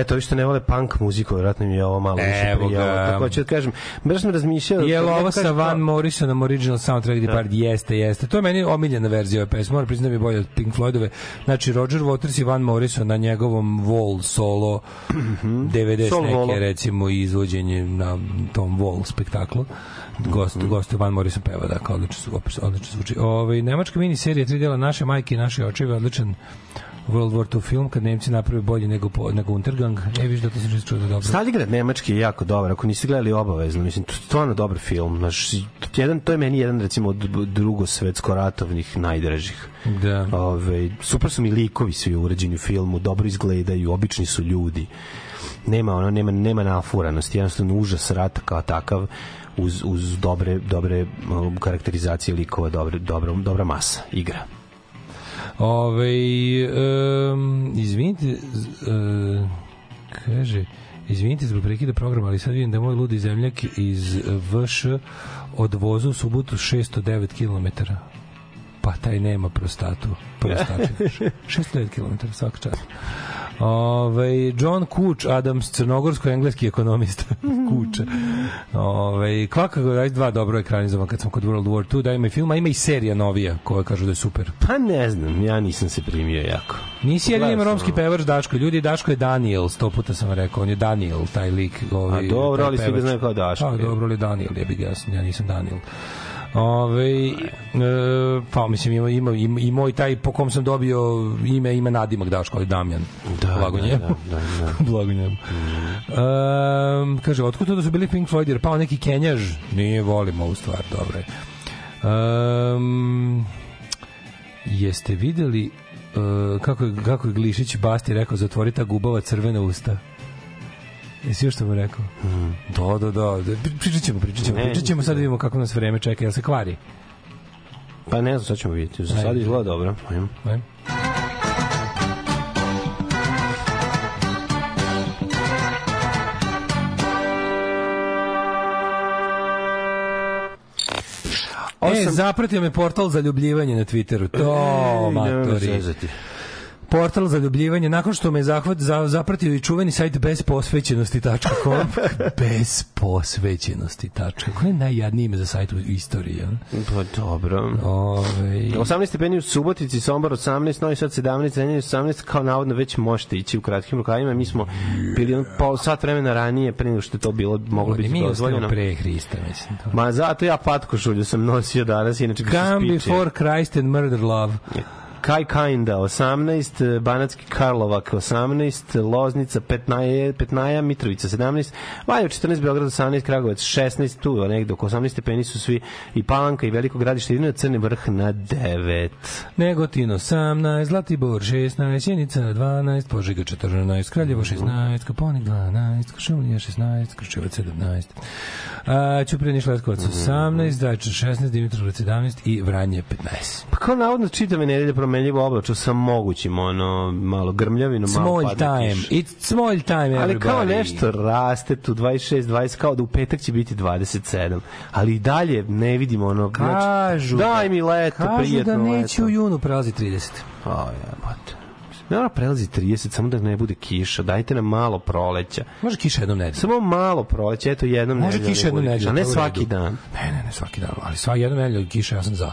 Eto, ovi što ne vole punk muziku, vjerojatno mi je ovo malo više prijelo. Tako ću da kažem, baš sam razmišljao... Je li ovo sa Van Morrisonom original soundtrack Depart? Jeste, jeste. To je meni omiljena verzija ove pesme. Moram priznati da mi je bolje od Pink Floydove. Znači, Roger Waters i Van Morrison na njegovom Wall solo 90 Solo neke, Volo. recimo, izvođenje na tom Wall spektaklu. Gost, gost Van Morrison peva, dakle, odlično, odlično zvuči. Ove, nemačka mini serija, tri dela naše majke i naše očeve, odličan World War II film, kad Nemci naprave bolje nego, po, nego Untergang. E, viš da to se čuo da dobro. Stalingrad nemački je jako dobar, ako niste gledali obavezno, mislim, to je stvarno dobar film. Znaš, jedan, to je meni jedan, recimo, od drugo svetsko ratovnih najdražih. Da. Ove, super su mi likovi svi urađeni u filmu, dobro izgledaju, obični su ljudi. Nema ono, nema, nema nafuranosti, jednostavno užas rata kao takav uz, uz dobre, dobre karakterizacije likova, dobre, dobra, dobra masa, igra. Ove, um, izvinite, uh, kaže, izvinite zbog prekida programa, ali sad vidim da je moj ludi zemljak iz VŠ odvozu u subotu 609 km. Pa taj nema prostatu. Prostatu. 609 km svaka čast. Ove, John Kuč, Adams, crnogorsko-engleski ekonomista. Kuče. Ove, Kvaka ga dva dobro ekranizovan kad sam kod World War II, da ima i film, a ima i serija novija koja kažu da je super. Pa ne znam, ja nisam se primio jako. Nisi jedin ima romski pevač Daško. Ljudi, Daško je Daniel, sto puta sam rekao, on je Daniel, taj lik. Ovaj, A dobro, taj ali svi ga znaju kao Daško, A, je. dobro, ali Daniel, ja, sam, ja nisam Daniel. Ove, e, pa mislim ima, ima, ima, i moj taj po kom sam dobio ime ima nadimak Daško ali Damjan. Da, blago da, njemu. da, da, da. blago njemu. Um, kaže otkud to da su bili Pink Floyd jer pao neki kenjaž? Nije volim ovu stvar dobro je um, jeste videli uh, kako, je, kako je Glišić Basti rekao zatvori ta gubava crvena usta Jesi još što mu rekao? Da, da, da. da. Pri- Pričat ćemo, pričat ćemo. Pričat ćemo, sad da vidimo kako nas vreme čeka. Jel se kvari? Pa ne znam, sad ćemo vidjeti. Za sad izgleda dobro. Ajmo. Ne? E, zapratio me portal za ljubljivanje na Twitteru. To, matori. Portal za ljubljivanje nakon što me zahvat za, zapratio i čuveni sajt bezposvećenosti.com bez posvećenosti.com je najjadnije ime za sajt u istoriji ja? Pa dobro. Ove, 18 stepeni u Subotici, Sombor 18, Novi Sad 17, Zrenjanin 18, kao navodno već možete ići u kratkim rukavima. Mi smo bili on pol sat vremena ranije pre nego što je to bilo moglo biti mi dozvoljeno. pre Hrista mislim to. Ma zato ja patkošulju sam nosio danas, inače se Come before Christ and murder love. Kaj Kinda 18, Banatski Karlovak 18, Loznica 15, Petnaja, Mitrovica 17, Valjevo 14, Beograd 18, Kragovac 16, tu negde oko 18 stepeni su svi i Palanka i Veliko gradište, jedino je Crni vrh na 9. Negotin 18, Zlatibor 16, Sjenica 12, Požega 14, Kraljevo 16, Koponik 12, Košumlija 16, Kruševac 17, a, Ćupriniš Leskovac 18, Zajčar 16, Dimitrovgrad 17 i Vranje 15. Pa kao navodno čitave nedelje promenljivo oblačno sa mogućim ono malo grmljavinom, malo Small time. kiša. It's small time, Ali kao everybody. nešto raste tu 26, 20, kao da u petak će biti 27. Ali i dalje ne vidimo ono... Kažu, znači, daj mi leto, kažu prijetno da neće leto. u junu prelazi 30. O, jebote. Ne mora prelazi 30, samo da ne bude kiša. Dajte nam malo proleća. Može kiša jednom nedeljom. Samo malo proleća, eto jednom Može nedeljom kiša jednom nedeljom. A ne svaki dan. Ne, ne, ne svaki dan, ali sva jednom nedeljom kiša, ja sam za.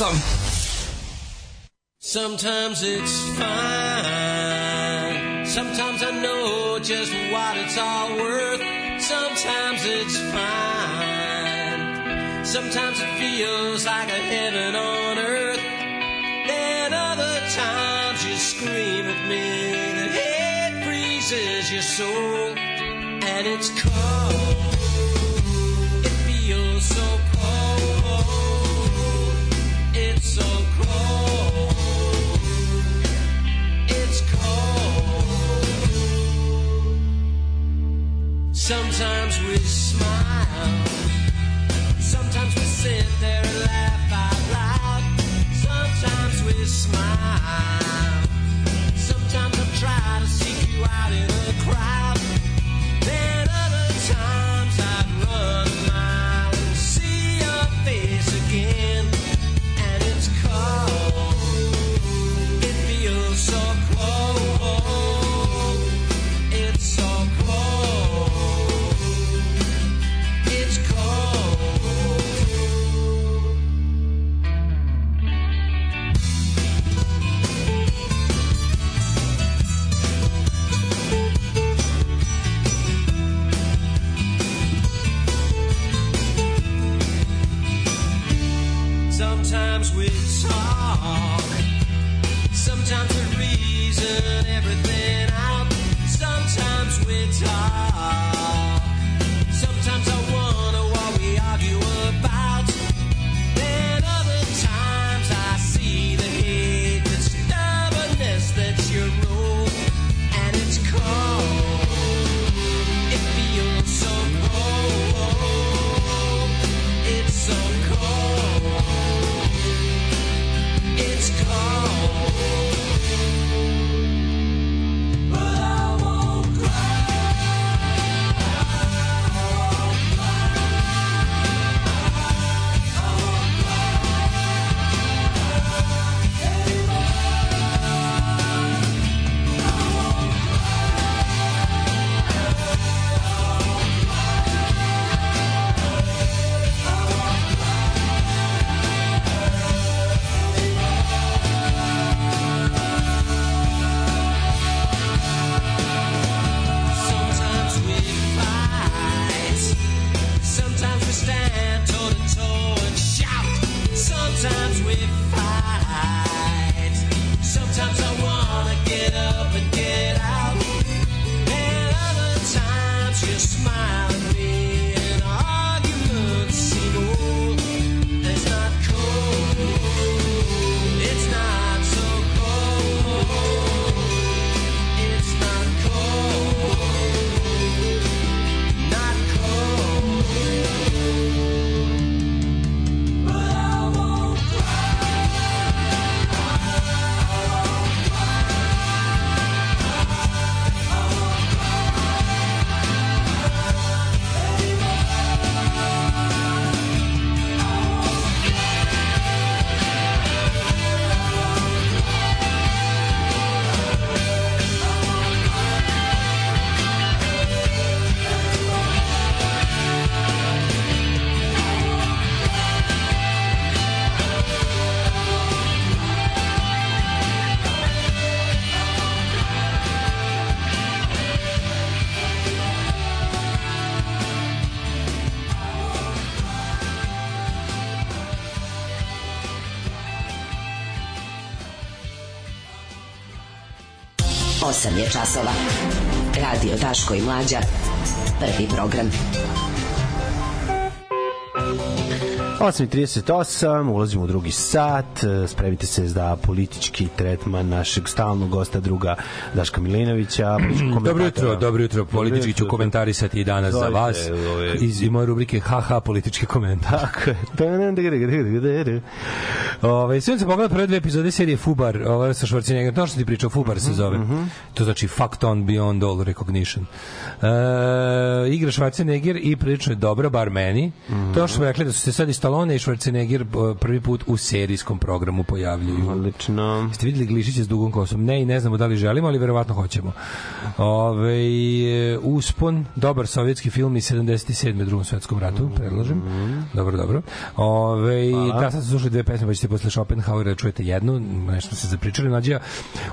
Mlađom i Daškom. Sometimes it's fine. Je časova. Radio Daško i Mlađa. Prvi program. 8.38, ulazimo u drugi sat, spremite se za politički tretman našeg stalnog gosta druga Daška Milinovića. Dobro jutro, dobro jutro. Politički ću jutro. komentarisati i danas za vas ove- iz, iz moje rubrike HH politički komentar. Tako je. Ove, sve se pogleda prve dve epizode serije Fubar, ova sa Schwarzenegger, to što ti pričao, Fubar se zove. To znači Fucked on Beyond All Recognition. E, igra Schwarzenegger i prilično je dobra, bar meni. To što smo rekli da su se sad i Stallone i Schwarzenegger e, prvi put u serijskom programu pojavljuju. Odlično. Ste videli Glišića s dugom kosom? Ne i ne znamo da li želimo, ali verovatno hoćemo. Ove, Uspon, dobar sovjetski film iz 77. u drugom svetskom ratu, predlažem. Dobro, dobro. Ove, Hvala. da, sad ste slušali dve pesme, pa ćete posle Schopenhauera čujete jednu, nešto se zapričali. Mlađa,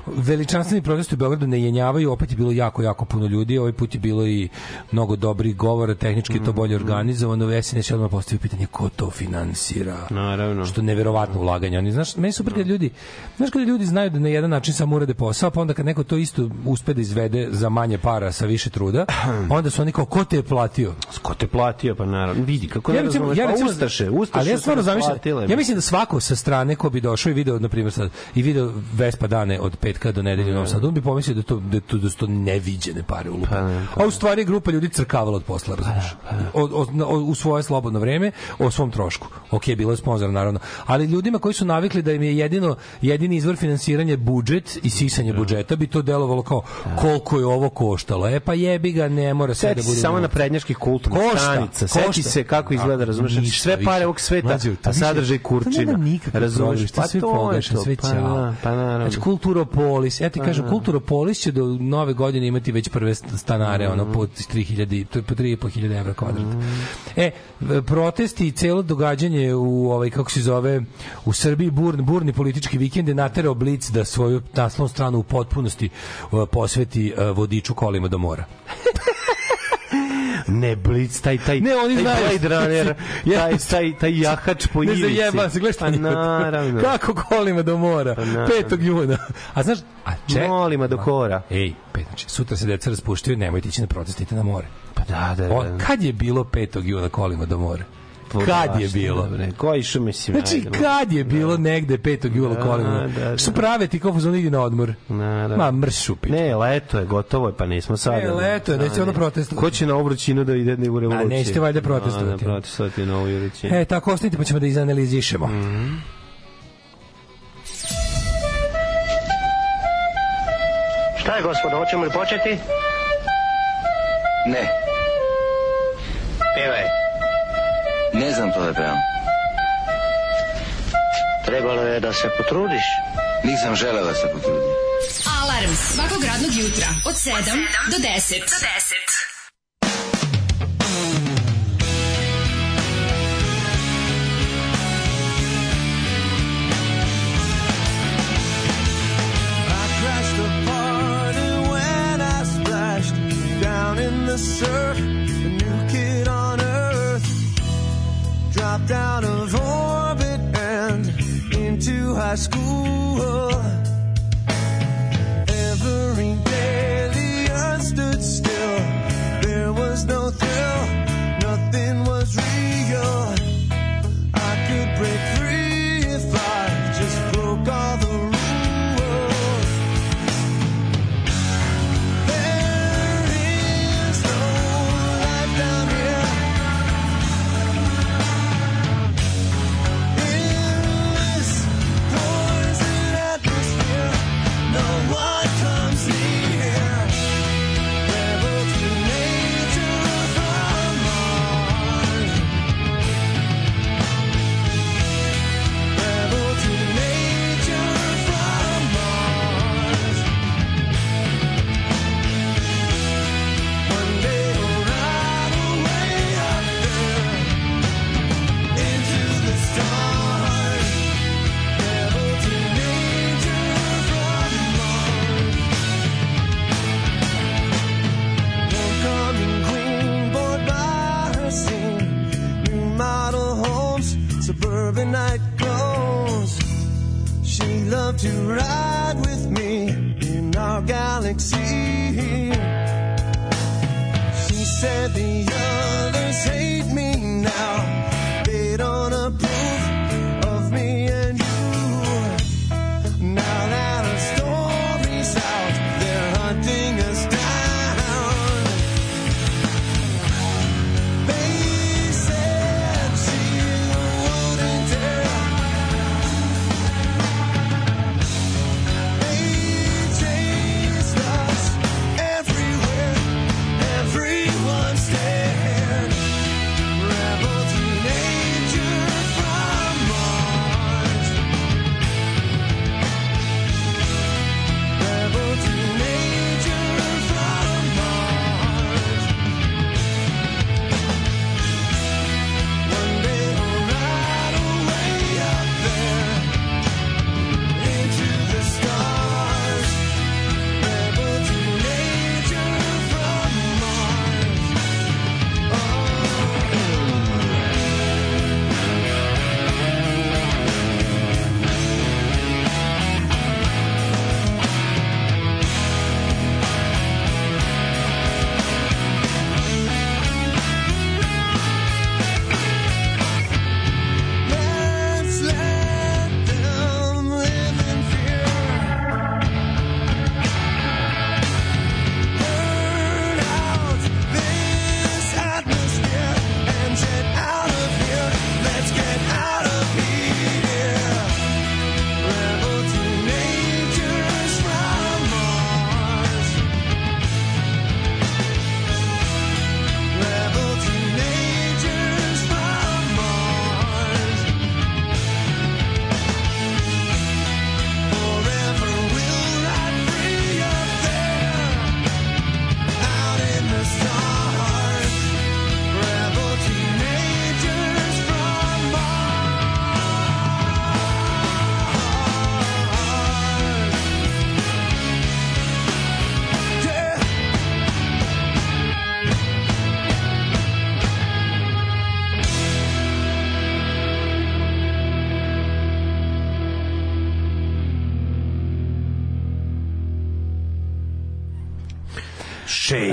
veličanstveni protesti u Beogradu ne jenjavaju, opet je bilo jako, jako puno ljudi, ovaj put je bilo i mnogo dobrih govora, tehnički je to bolje organizovano, SNS je odmah postavio pitanje ko to finansira. Naravno. Što je neverovatno ulaganje. Oni, znaš, meni su super kad ljudi, znaš kada ljudi znaju da na jedan način samo urade posao, pa onda kad neko to isto uspe da izvede za manje para, sa više truda, onda su oni kao, ko te je platio? Ko te platio, pa naravno. Vidi, kako ja ne razumeš, ja pa recimo, Ustaše, Ustaše ali ja stvarno zamišljam, ja mislim da svako sa strane ko bi došao i video, na primjer sad, i video Vespa dane od petka do nedelje u Novom Sadu, on bi pomislio da, to, da, to, da su to neviđene pare u lupu. A u stvari grupa ljudi crkavala od posla, razumiješ? Od, od, na- od- u svoje slobodno vreme, o svom trošku. Ok, bilo je sponzor, naravno. Ali ljudima koji su navikli da im je jedino, jedini izvor finansiranja budžet i sisanje budžeta, bi to delovalo kao koliko je ovo koštalo. E pa jebi ga, ne mora sve da bude... samo na prednjačkih kulturnih Košta, stranica. Seti košta. se kako izgleda, razumeš? Sve pare ovog sveta, to a sadržaj kurčina. Razumeš? je sve to to, sve pa ćao. da, Pa naravno. Znači, Kulturopolis, ja ti Pa kažem, da. Kulturopolis će do nove godine imati već prve stanare, ono, po 3000, to je po 3.500 evra kvadrat. E, v- protesti i celo događanje u, ovaj, kako se zove, u Srbiji, burni, burni politički vikend je naterao Blic da svoju naslovnu stranu u potpunosti uh, posveti uh, vodiču kolima do mora. Ne, Blitz, taj, taj, Ne, oni taj znaju. Blade Runner, taj, taj, taj jahač po Ne ivici. zajeba se, gledaj šta Pa naravno. Kako kolima do mora? Pa naravno. 5. juna. A znaš, a če... Molima do kora. Ej, pet, znači, sutra se deca raspuštaju, nemojte ići na protest, idite na more. Pa da, da, O, da. kad je bilo 5. juna kolima do mora? Kad je bilo? Dobre, ko je išao, mislim, Znači, kad je bilo negde 5. jula Da, kolima? da, da. Što prave ti kao fuzon idi na odmor? Ma, mrš šupi. Ne, leto je, gotovo je, pa nismo sada. Ne, leto je, neće ono protestovati. Ko će na ovu vrućinu da ide u revoluciju? A nećete valjda protestovati. Da, protestovati na ovu vrućinu. E, tako ostanite pa ćemo da izanalizišemo. Mhm. Šta je, gospodo, hoćemo li početi? Ne, Pevaj. Ne znam to da pevam. Trebalo je da se potrudiš. Nisam želeo da se potrudim. Alarm svakog radnog jutra od 7 do 10. Do 10. Out of orbit and into high school.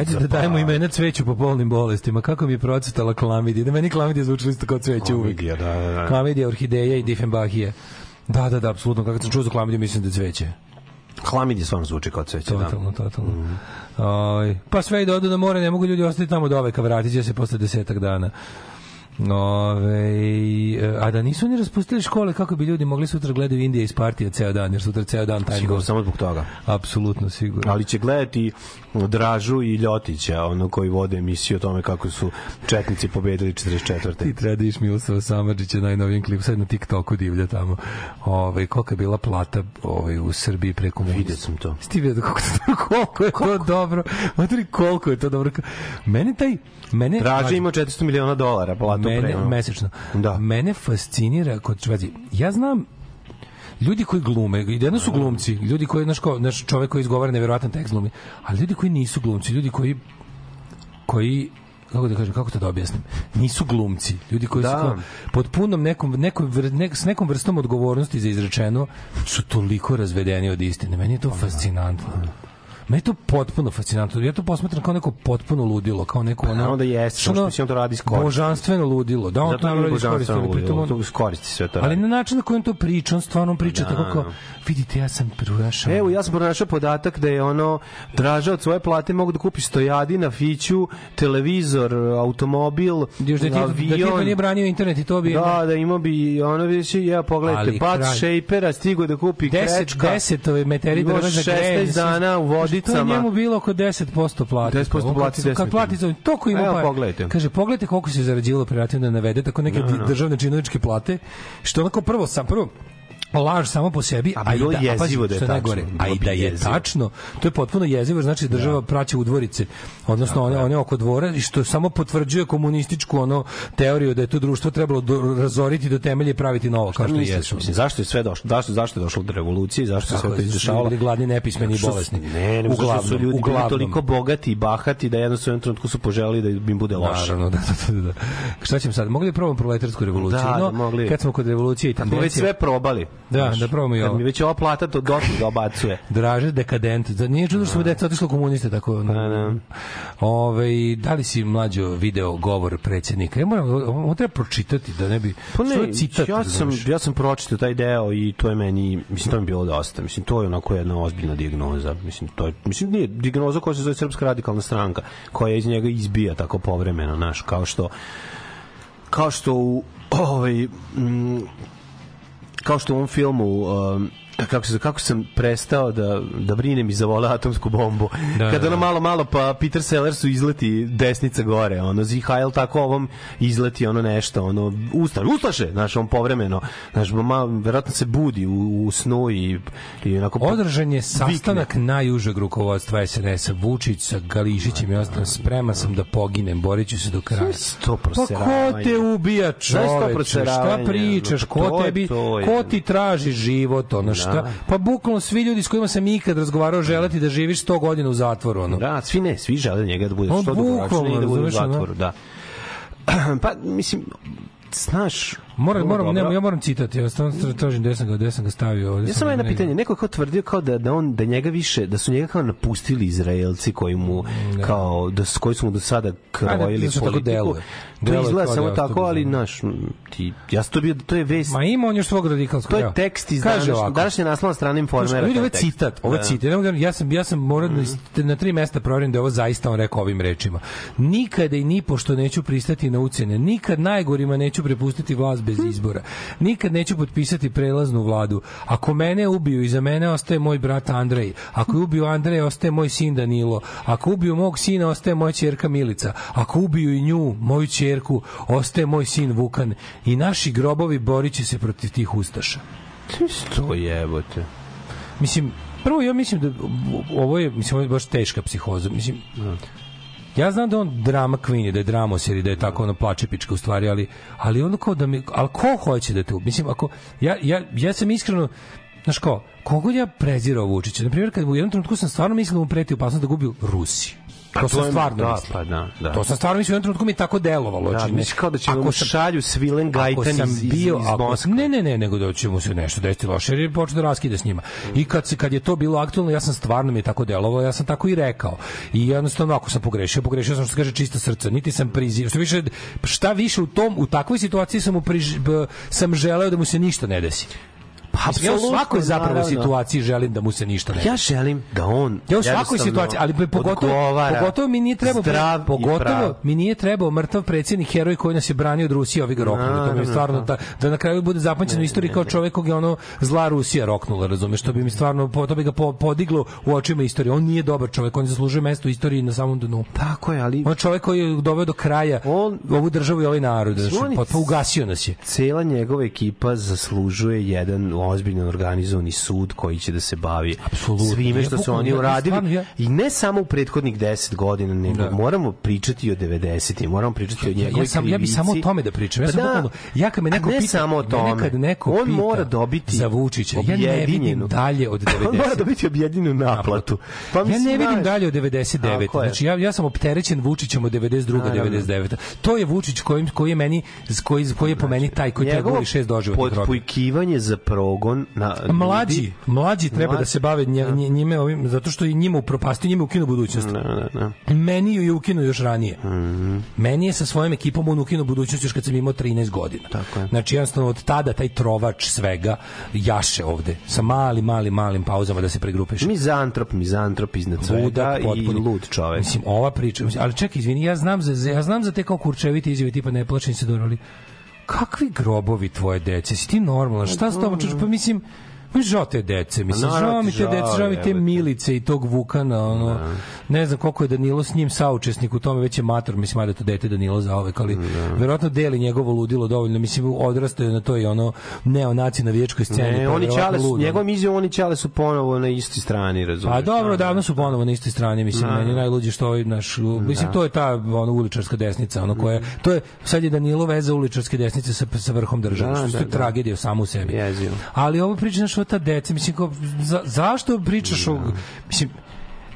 Ajde da dajemo imena cveću po polnim bolestima. Kako mi je procetala klamidija? Da meni klamidija zvučila isto kao cveće uvijek. Klamidija, da, da, da. Klamidija, orhideja i difenbahija. Da, da, da, apsolutno. Kako sam čuo za klamidiju, mislim da je cveće. Hlamidije stvarno zvuči kao cveće, da. Totalno, totalno. Oj, pa sve i dodu na more, ne mogu ljudi ostati tamo do veka, vratit će se posle desetak dana. Ove, a da nisu ni raspustili škole, kako bi ljudi mogli sutra gledati Indija iz partija ceo dan, jer sutra ceo dan taj Sigurno, samo zbog toga. Apsolutno, sigurno. Ali će gledati Dražu i Ljotića, ono koji vode emisiju o tome kako su četnici pobedili 44. Ti treba da iš Miloslava Samadžića najnovijem klipu, sad na TikToku divlja tamo. Ove, kolika je bila plata ovaj, u Srbiji preko Vidio sam to. Ti vidio to, koliko je to dobro. Matri, koliko je to dobro. Mene taj... Mene, Draža ima 400 miliona dolara platu mene, pre. mesečno. Da. Mene fascinira kod pazi, ja znam ljudi koji glume, jedno su glumci, ljudi koji znaš, ko, znaš čovjek koji izgovara neverovatan tekst glumi, ali ljudi koji nisu glumci, ljudi koji koji kako da kažem, kako to da objasnim, nisu glumci, ljudi koji Da. su kao, pod punom nekom, nekom, nek, s nekom vrstom odgovornosti za izrečeno su toliko razvedeni od istine. Meni je to fascinantno. Je to potpuno fascinantno. Ja to posmatram kao neko potpuno ludilo, kao neko ono... onda jeste, što ono mislim on to radi koristi. Božanstveno ludilo. Da, on Zato to radi božanstveno koristi, ali pritom ludilo, on- to iskoristi sve to Ali radi. na način na koji on to priča, on stvarno priča Da, tako kao, da. vidite, ja sam pronašao... Evo, ja sam pronašao podatak da je ono Draža od svoje plate mogu da kupi stojadina, fiću, televizor, automobil, Još da ti, da ti avion. pa nije branio internet i to bi... Da, da ima bi ono više, ja pogledajte, Ali Pat Shapera stigo da kupi 10, krečka. 10 ove meteri Imao drva za 16 grejanje. dana u To je njemu bilo oko 10% plate. 10% On kad plati, su- 10 Kad plati za to ko ima Evo, para. pogledajte. Kaže, pogledajte koliko se zarađivalo prerativno da navede, tako neke Da, da. državne činovničke plate, što onako prvo sam, prvo, laž samo po sebi, A a, i da, je a pazi, da je tačno, a bilo i da je jezivo. tačno, to je potpuno jezivo, znači država praća udvorice, odnosno one, one oko dvora, i što samo potvrđuje komunističku ono teoriju da je to društvo trebalo do, razoriti do temelja i praviti novo, kao što jesu. mislim, zašto je sve došlo? Zašto, zašto je došlo do revolucije? Zašto se sve to je, izdešavalo? bili gladni, nepismeni i bolesni. Ne, ne, uglavnom, su ljudi bili uglavnom. toliko bogati i bahati da jednostavno u jednom trenutku su poželili da im bude loše. Naravno, da, da, da, da. Šta ćemo sad? Mogli probamo proletarsku revoluciju? Da, da, no, mogli. kad smo kod revolucije i Smo već tendencije... sve probali. Da, Znaš, da probamo i Kad ovo. mi već ova plata to dosta dobacuje. Draže dekadent. Da nije čudo što smo deca otišlo komuniste tako. Pa da. Ove, da li si mlađo video govor predsjednika? Ja moram, ovo treba pročitati da ne bi... Pa ne, citat, ja sam, razumeš? ja sam pročitao taj deo i to je meni, mislim, to mi je bilo dosta. Mislim, to je onako jedna ozbiljna dijagnoza. Mislim, to je, mislim, nije dijagnoza koja se zove Srpska radikalna stranka, koja iz njega izbija tako povremeno, znaš, kao što kao što u ovaj, mm, kao što u ovom filmu um, kako, se, kako sam prestao da, da brinem i zavole atomsku bombu. Da, Da, Kada da, ono da. malo, malo pa Peter Sellersu izleti desnica gore, ono Zihajl tako ovom izleti ono nešto, ono ustaš, ustaše, znaš, on povremeno, znaš, ma, verovatno se budi u, u snu i, i onako Održan je sastanak najužeg rukovodstva SNS-a Vučić sa Gališićem i ostalim spreman sam da poginem, borit ću se do kraja. to Pa ko te ubija čoveče? Šta proseravanje? pričaš? Ko tebi, ko ti traži život? Ono šta? Da. Pa bukvalno svi ljudi s kojima sam ikad razgovarao želeti da živiš 100 godina u zatvoru. Ono. Da, svi ne, svi žele njega da bude Pa što i da bude u zatvoru, da. pa, mislim, znaš... Moram, moram, ne, ja moram citati, ja stvarno tražim gde sam ga, gde sam ga stavio. Ovde Ja sam jedno pitanje, neko je kao tvrdio kao da da on da njega više da su njega kao napustili Izraelci koji mu kao da s- koji su mu do sada krojili da su tako politiku. deluje. To Deluje izgleda kao samo da tako, ali naš ti ja sam to bio to je vest. Ma ima on još svog radikalskog. To je tekst iz Kaže današnje, današnje naslovna strana informera. Ovo je citat, ovo je Da. citat. Ja, da- sam ja sam morao na, na tri mesta proverim da je ovo zaista on rekao ovim rečima. Nikada i ni pošto neću pristati na ucene. Nikad najgorima neću prepustiti vlast bez izbora. Nikad neću potpisati prelaznu vladu. Ako mene ubiju, iza mene ostaje moj brat Andrej. Ako je ubiju Andreja, ostaje moj sin Danilo. Ako ubiju mog sina, ostaje moja ćerka Milica. Ako ubiju i nju, moju ćerku, ostaje moj sin Vukan. I naši grobovi borit će se protiv tih ustaša. To jebote. Mislim, prvo ja mislim da ovo je, mislim, ovo je baš teška psihoza. Mislim, ja znam da je on drama queen, i da je dramosjer i da je tako ono plače pička u stvari, ali, ali ono kao da mi, ali ko hoće da te, u- mislim, ako, ja, ja, ja sam iskreno, znaš ko, kogod ja prezirao Vučića, na primjer, kad u jednom trenutku sam stvarno mislio da mu preti opasnost da gubi Rusiju. Pa To sam stvarno da, mislio. pa da, da. To sam stvarno mislio, u jednom trenutku mi je tako delovalo. Da, znači, ne- misliš kao da će ako sam- šalju Svilen Gajtan sam iz, iz, bio, iz ako-. Ne, ne, ne, nego da će mu se nešto desiti loše, jer je počeo da raskida s njima. I kad, se, kad je to bilo aktualno, ja sam stvarno mi je tako delovalo, ja sam tako i rekao. I jednostavno, ako sam pogrešio, pogrešio sam što kaže čista srca. Niti sam prizivao, što više, šta više u tom, u takvoj situaciji sam, mu priž, b- sam želeo da mu se ništa ne desi. Pa, ja u svakoj zapravo naravno. situaciji želim da mu se ništa ne. Ja želim da on Ja u svakoj situaciji, ali pogotovo, pogotovo mi nije trebao zdrav pogotovo mi nije trebao mrtav predsjednik heroj koji nas je branio od Rusije, ovi ga roknuli. To mi je stvarno da. da, da na kraju bude zapamćeno u istoriji kao čovjek kog je ono zla Rusija roknula, razumeš, što bi mi stvarno to bi ga po- podiglo u očima istorije. On nije dobar čovjek, on zaslužuje mesto u istoriji na samom dnu. Tako je, ali On je čovjek koji je doveo do kraja On- ovu državu i ovaj narod, znači, pa, pa ugasio nas je. cela njegova ekipa zaslužuje jedan ozbiljan organizovani sud koji će da se bavi Apsolutno. svime što su oni uradili i ne samo u prethodnih 10 godina nego Da. moramo pričati o 90 moramo pričati o njegovoj ja sam ja bi samo o tome da pričam. Ja Pa sam da. bukvalno ja kad me neko ne pita, samo o tome. kad neko On pita mora dobiti za Vučića. Ja ne vidim dalje od 90. On mora dobiti objedinjenu naplatu. Pa ja ne vidim znaš, dalje od 99. Tako je. Znači ja ja sam opterećen Vučićem od 92. Naravno. 99. To je Vučić koji koji je meni koji koji je po meni taj koji treba šest doživotnih robija. potpujkivanje za progon na Mlađi, ljudi- mlađi treba Mlađi, da se bave nje- nje- njime ovim zato što i njima upropastio njima ukinu budućnost. Da, da, da. Meni ju je ukinuo još ranije. Mhm. Meni je sa svojom ekipom on ukinuo budućnost još kad sam imao 13 godina. Tako je. Znači jednostavno od tada taj trovač svega jaše ovde sa malim, malim, malim pauzama da se pregrupiše. Mizantrop, mizantrop iznad svega Budak, i lud čovek. Mislim, ova priča, ali čekaj, izvini, ja znam za, ja znam za te kao kurčeviti izjave tipa ne plačem se dobro, ali kakvi grobovi tvoje dece? Si ti normalan? Šta s tobom? Pa mislim, mi žao te dece, mislim, naravno žao mi te dece, žao mi te. Milice i tog Vukana, ono, ne znam koliko je Danilo s njim saučesnik u tome, već je mator, mislim, ajde to dete Danilo za ovek, ali verovatno deli njegovo ludilo dovoljno, mislim, odrastao je na toj, ono, neonaci na viječkoj sceni. Ne, pa oni čale su, njegovom izjavom oni čale su ponovo na istoj strani, razumiješ? A dobro, davno su ponovo na istoj strani, mislim, Da. meni najluđe što ovaj naš, mislim, Da. to je ta ono, uličarska desnica, ono koja, to je, sad je Danilo veza uličarske desnice sa, sa vrhom države, Da, što da, je da. tragedija samo u sebi. Jezivo. Ali ovo priča, znaš, ta deca, mislim, kao, za, zašto pričaš o, mislim,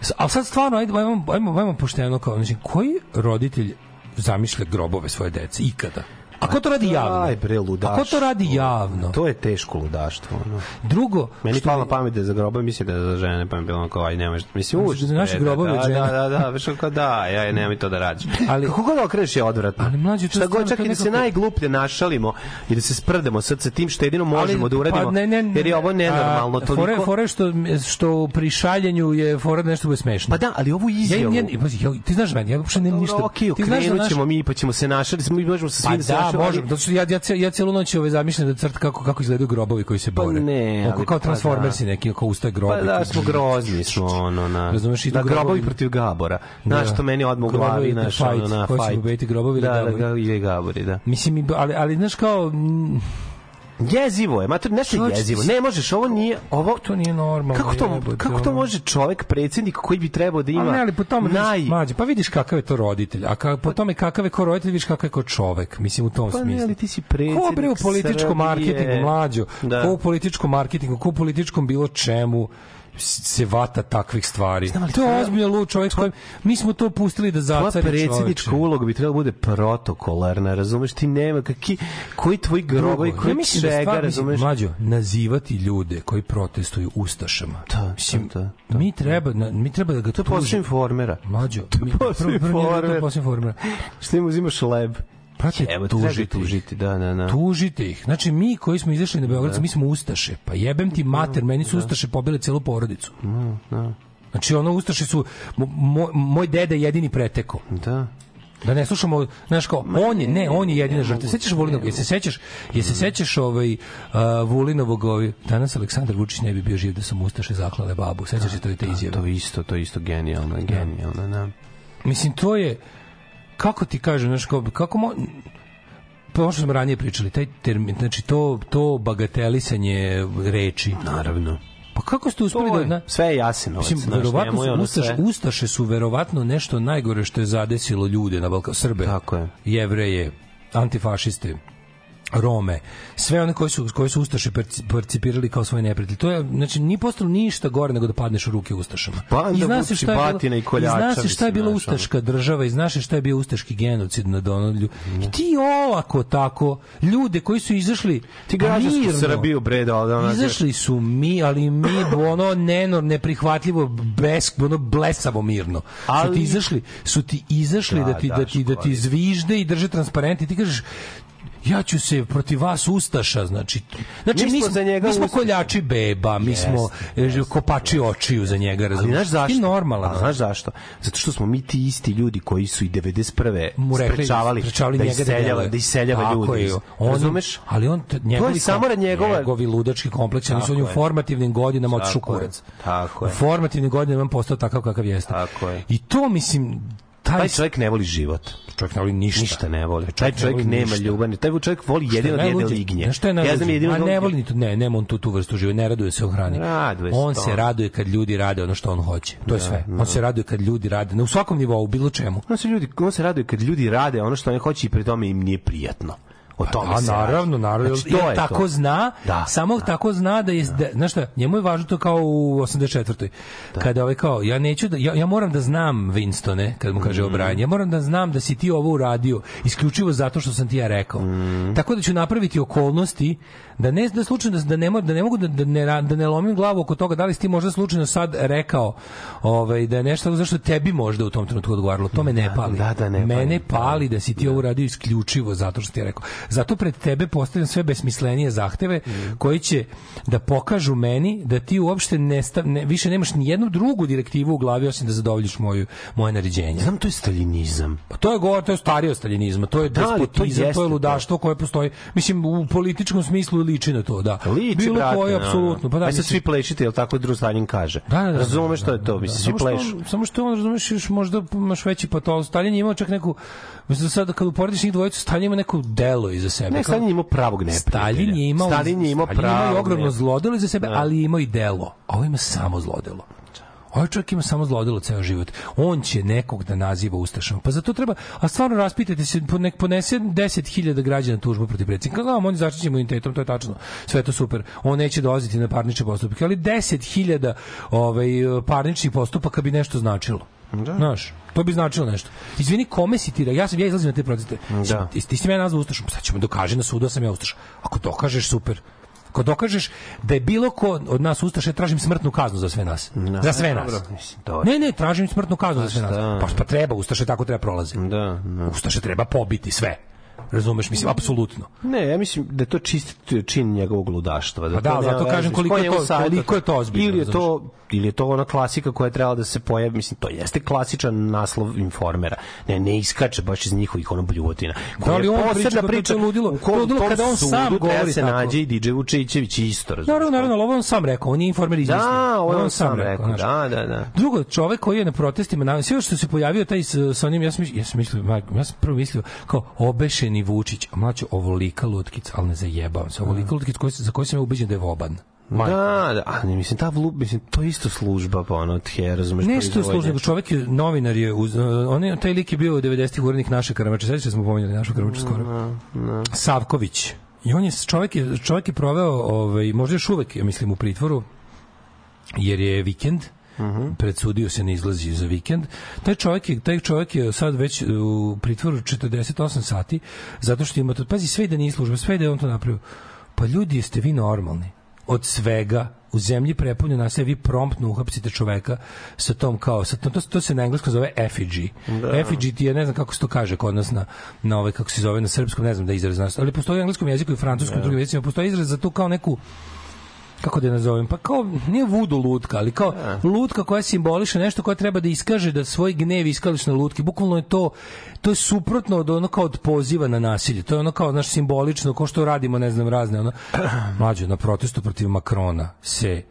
s- ali sad stvarno, ajde, ajmo, ajmo, ajmo pošteno, kao, mislim, koji roditelj zamišlja grobove svoje dece, ikada? A ko to radi javno? Aj bre, ludaš. A ko to radi javno? To je teško ludaštvo. Ono. Drugo, Meni palo je- pamet da za grobe misli da je za žene, pa mi bilo onako, aj nemoj, mislim, Misliš užas. da naši bre, grobovi od da, žena? Da, da, da, baš kao da, ja nemoj to da radiš. Ali- Kako god okreneš je odvratno. Ali, mlađe, to Šta god, čak i da se najgluplje našalimo i da se sprdemo sad sa tim što jedino možemo Ali, da uradimo, pa ne, ne, jer je ovo nenormalno a, toliko. Fore, fore što, što pri šaljenju je fora da nešto bude smešno. Pa da, ali ovu Ja, izjavu... ja, ja, ja, ti znaš meni, ja uopšte nemam ništa. Okej, da okrenut ćemo mi, pa ćemo se našali, mi možemo se Pa svi da se da, što ja, ja, ja cijelu noć ove zamišljam da crta kako, kako izgledaju grobovi koji se Pa bore. ne, Oko ali kao pa Transformersi da. neki, kao ustaje grobovi. Pa da, smo grozni smo, ono, na, Razumeš, idu na grobovi protiv Gabora. Znaš, Da. što meni odmah u glavi, znaš, ono, na Ko će fight. pobediti, grobovi ili da, da, Gabori? da, ili Gabori, da. Mislim, i- ali, ali znaš kao... Jezivo je, mater, nešto je jezivo. Ne možeš, ovo nije, ovo... To nije normalno. Kako to, jebote, kako to može čovek, predsjednik koji bi trebao da ima ne, ali po tome naj... mlađe, pa vidiš kakav je to roditelj, a ka, po tome kakav je ko roditelj, vidiš kakav je ko čovek, mislim u tom Pa ne, smislu. ali ti si predsjednik Ko bre u političkom marketingu, mlađo, Da. ko u političkom marketingu, ko u političkom bilo čemu, se vata takvih stvari. Znam, ali to je ozbiljno lud čovjek s kojim mi smo to pustili da Tvoja zacari predsjednička čoveče. uloga bi trebala bude protokolarna, razumeš? Ti nema, kaki, koji tvoj grobovi, Drugo, koji da čega, mislim, razumeš? mlađo, nazivati ljude koji protestuju ustašama. Da, mislim, da, da, mi treba, na- mi treba da ga To je posao informera. Mlađo, da to informer. posao informera. Što im uzimaš leb? Prate, Evo, tužiti, tužiti, da, da, da. Tužite ih. Znači, mi koji smo izašli na Beograd, mi smo ustaše. Pa jebem ti mater, meni su ustaše pobile celu porodicu. Da, Znači, ono, ustaše su, mo, mo- moj deda je jedini preteko. da. Da ne slušamo, znaš kao, on je, ne, on je jedina žrtva. Sećaš Vulinovog, jesi se sećaš, jesi se sećaš ovaj, uh, Vulinovog, ovaj, danas Aleksandar Vučić ne bi bio živ da sam ustaše zaklale babu. Sećaš se to te izjave? To je isto, to je isto genijalno, genijalno, da. Mislim, to je, kako ti kažem, znaš, kako mo... Pa ono što smo ranije pričali, taj termin, znači to, to bagatelisanje reči. Naravno. Pa kako ste uspeli da... Na, sve je jasinovac, Mislim, znaš, verovatno su ono ustaše, sve. ustaše su verovatno nešto najgore što je zadesilo ljude na Balkanu, Srbe, Tako je. Jevreje, antifašiste, Rome, sve one koji su, koji su Ustaše percipirali kao svoje neprijatelje. To je, znači, nije postalo ništa gore nego da padneš u ruke Ustašama. Banda I zna se šta je bilo- i i koljača, zna se šta je bila ustaška država i znaš šta je bio ustaški genocid nad ono lju- I ti olako tako, ljude koji su izašli Ti mirno, Srbiju, bre, da, da, da, Izašli su mi, ali mi ono nenor, neprihvatljivo, bes, ono blesavo mirno. Su Ali- ti izašli, su ti izašli da, Da, ti da ti da ti zvižde i drže transparent i ti kažeš ja ću se protiv vas ustaša, znači znači Mi mi smo smo, za njega mi smo koljači beba, mi smo e, kopači očiju za njega, razumiješ? znaš zašto? Ti normalan. A znaš zašto? Zato što smo mi ti isti ljudi koji su i 91. mu rekli, sprečavali, sprečavali da njega da iseljava, deluje. da iseljava Tako ljudi. je. On, Razumeš? Ali on njegovi je samo rad njegova- njegovi ludački kompleksi, oni su on u formativnim godinama otišao Tako je. U formativnim godinama on postao takav kakav jeste. Tako je. I to mislim taj, Taj čovjek ne voli život. čovjek ne voli ništa. Ništa ne voli. Taj čovjek ne voli nema ništa. ljubav. Taj čovjek voli jedino da jede lignje. Šta je Ja znam jedino A da ne on- voli ni to, ne, nema on tu, tu vrstu života, ne raduje se o hrani. Raduje on se raduje kad ljudi rade ono što on hoće. To je sve. On se raduje kad ljudi rade, na u svakom nivou, u bilo čemu. On se ljudi, on se raduje kad ljudi rade ono što oni hoće i pri tome im nije prijatno. O tome A se naravno, naravno, Znači, to je tako to. zna, Da, samo da. tako zna da je, da, znaš šta, njemu je važno to kao u 84. Kada ovaj kao, ja neću da, ja, ja moram da znam Winstone, kad mu Mm. kaže O'Brien, ja moram da znam da si ti ovo uradio isključivo zato što sam ti ja rekao. Mm. Tako da ću napraviti okolnosti da ne da slučajno da, da ne mo- da ne mogu da, da ne da ne lomim glavu oko toga da li si ti možda slučajno sad rekao ovaj da je nešto zašto tebi možda u tom trenutku odgovaralo to me ne pali da, da, ne mene pali. pali da si ti ovo uradio isključivo zato što ti je rekao zato pred tebe postavljam sve besmislenije zahteve koji će da pokažu meni da ti uopšte ne, stav, ne više nemaš ni jednu drugu direktivu u glavi osim da zadovoljiš moju moje naređenje Znam, to je staljinizam. pa to je govor, to je starije od staljinizma, to je Da, to despotizam, to, jeste je to. ludaštvo koje postoji. Mislim, u političkom smislu liči na to, da. Liči, Bilo brate, koje, no, no. apsolutno. Pa da, mislim- svi plešite, jel tako Drew Stalin kaže? Da, da, da, Razumeš da, što je da, to, da, mislim, da. svi plešu. Samo što on, razumeš, još možda imaš veći patol. Stalin je imao čak neku, mislim da sad kad uporediš njih dvojicu, Stalin ima neko delo iza sebe. Ne, Stalin je imao pravog neprijatelja. Stalin je imao, Stalin je imao Stalin ima i pravog ogromno zlodelo iza sebe, ali je imao i delo. A ovo ima samo zlodelo. Ovaj čovjek ima samo zlodelo ceo život. On će nekog da naziva ustašom. Pa zato treba, a stvarno raspitajte se, nek ponese 10.000 građana tužbu protiv predsjednika. Gledam, on je zaštićen imunitetom, to je tačno. Sve je to super. On neće dolaziti na parnične postupke, ali 10.000 ovaj, parničnih postupaka bi nešto značilo. Da. Znaš, to bi značilo nešto. Izvini, kome si ti? Ja sam ja izlazim na te proteste. Da. Ti, ti si me nazvao ustašom. Sad ćemo dokaži na sudu da sam ja ustaš. Ako dokažeš, super. Ako dokažeš da je bilo ko od nas ustaša, ja tražim smrtnu kaznu za sve nas. za sve nas. dobro. Ne, ne, tražim smrtnu kaznu za sve nas. Pa, pa treba, ustaše tako treba prolazi. Da, da. Ustaše treba pobiti sve. Razumeš, mislim, apsolutno. Ne, ja mislim da je to čist čin njegovog ludaštva. Da Pa da, zato kažem koliko Ko je to- koliko je to ozbiljno, Ili je to, ili je to ona klasika koja je trebala da se pojavi, mislim, to jeste klasičan naslov informera. Ne, ne iskače baš iz njihovih ono bljuvotina. Da li on priča kako je to ludilo? u kom- Ludilo kada on sam govori se tako. nađe i DJ Vučićević isto, razumiješ? Naravno, naravno, ali ovo on sam rekao, on je informer izmislio. Da, ovo on sam rekao, da, da, da. Drugo, čovek koji je na protestima, na, sve što se pojavio taj sa onim, ja sam, mislio- ja sam mislio, ja sam prvo mislio kao obešeni Vučić, a mlađo, ovolika lutkica, ali ne zajebavam se, ovolika lutkica koji, za koju sam ja ubeđen da je voban. Majko. Da, da, a ne, mislim, ta vlu, mislim, to je isto služba, pa ono, tje, razumeš, Nešto je nego čovek je, novinar je, uz, on je, taj lik je bio 90-ih urednik naše krmače, sećate se da smo pominjali našu krmaču skoro. Savković. I on je, čovek je, čovek je proveo, ovaj, možda još uvek, ja mislim, u pritvoru, jer je vikend, predsudio se ne izlazi za vikend. Taj čovjek je, taj čovjek je sad već u pritvoru 48 sati zato što ima to, pazi, sve da nije služba, sve da je on to napravio. Pa ljudi, jeste vi normalni? Od svega u zemlji prepunjena nasilja vi promptno uhapsite čoveka sa tom kao sa tom, to, to se na engleskom zove effigy. Da. Effigy ti je ne znam kako se to kaže kod nas na na ovaj kako se zove na srpskom ne znam da izraz znaš, ali postoji u engleskom jeziku i francuskom i drugim jezicima postoji izraz za to kao neku kako da je nazovem, pa kao nije vudu lutka, ali kao lutka koja simboliše nešto koja treba da iskaže da svoj gnev iskališ na lutki. Bukvalno je to to je suprotno od ono kao od poziva na nasilje. To je ono kao naš simbolično, kao što radimo, ne znam, razne ono mlađe na protestu protiv Makrona se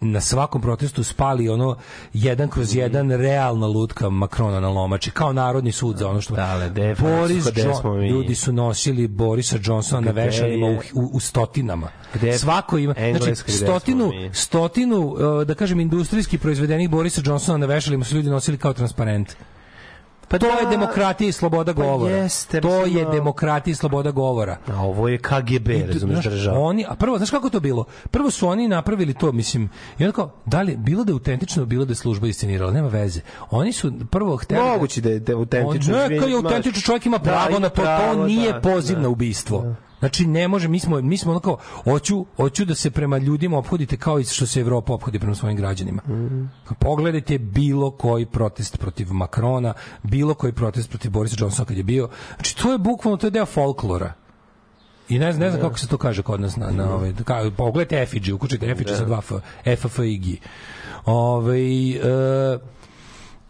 na svakom protestu spali ono jedan kroz jedan realna lutka Makrona na lomači, kao narodni sud za ono što... Dale, de, Boris Jo- ljudi su nosili Borisa Johnsona na je? u, u, u stotinama. Gde Svako ima, znači, stotinu, stotinu, uh, da kažem, industrijski proizvedenih Borisa Johnsona na vešalima su ljudi nosili kao transparent. Pa to da, je demokratija i sloboda pa govora. jeste, to je a- demokratija i sloboda govora. A ovo je KGB, znaš, država. Oni, a prvo, znaš kako to bilo? Prvo su oni napravili to, mislim, i onda kao, da li, bilo da je autentično, bilo da je služba iscenirala, nema veze. Oni su prvo hteli... Da je da je autentično. Neka izvini, je autentično, čovjek ima Da, pravo ima na to, to nije da, poziv da. na ubistvo. Znači ne može, mi smo mi smo onako hoću hoću da se prema ljudima ophodite kao i što se Evropa ophodi prema svojim građanima. Pogledajte bilo koji protest protiv Makrona, bilo koji protest protiv Borisa Johnsona kad je bio. Znači to je bukvalno to je deo folklora. I ne znam, ne znam kako se to kaže kod nas na, na ovaj, ka, pogledajte effigy, ukučite effigy sa dva f, F, F, I, G. Ovaj, e,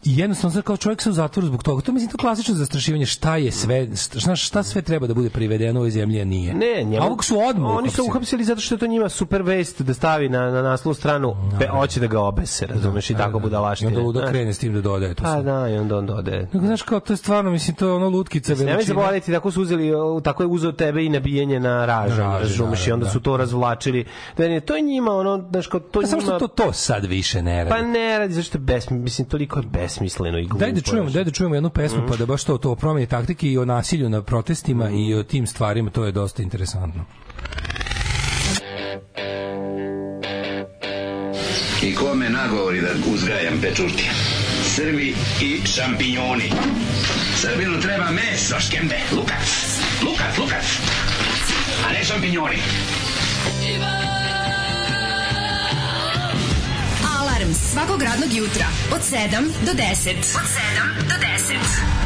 i jednostavno sad kao čovjek se u zatvoru zbog toga. To mislim to klasično zastrašivanje šta je sve šta, šta sve treba da bude privedeno ovoj zemlji a nije. Ne, njemu, A ovog su odmah Oni su uhapsili. zato što je to njima super vest da stavi na, na naslovnu stranu, be, hoće da ga obese, razumeš, i tako I budalaštine. onda ludo znaš. krene s tim da dodaje to Pa da, i onda on dode. Nego, znaš kao, to je stvarno, mislim, to je ono lutkica Nemoj veličine. zaboraviti, tako su uzeli, tako je uzeo tebe i nabijanje na ražanj, ražanj, razumeš, i onda da, su to razvlačili. Da, ne, to je njima, ono, znaš, kao, to Pa samo njima... što to, to sad više ne radi. Pa ne radi, zašto je besmisleno, mislim, toliko je besmisleno i glupo. Daj da čujemo, daj da čujemo jednu pesmu pa da baš to, to o promjeni taktike i o nasilju na protestima i o tim stvarima, to je dosta interesantno. I kome nagovori da uzgajam pečurke? Srbi i šampinjoni. Srbinu treba meso, škembe, lukac. Lukac, lukac. A ne šampinjoni. Alarm svakog radnog jutra od 7 do 10. Od 7 do 10.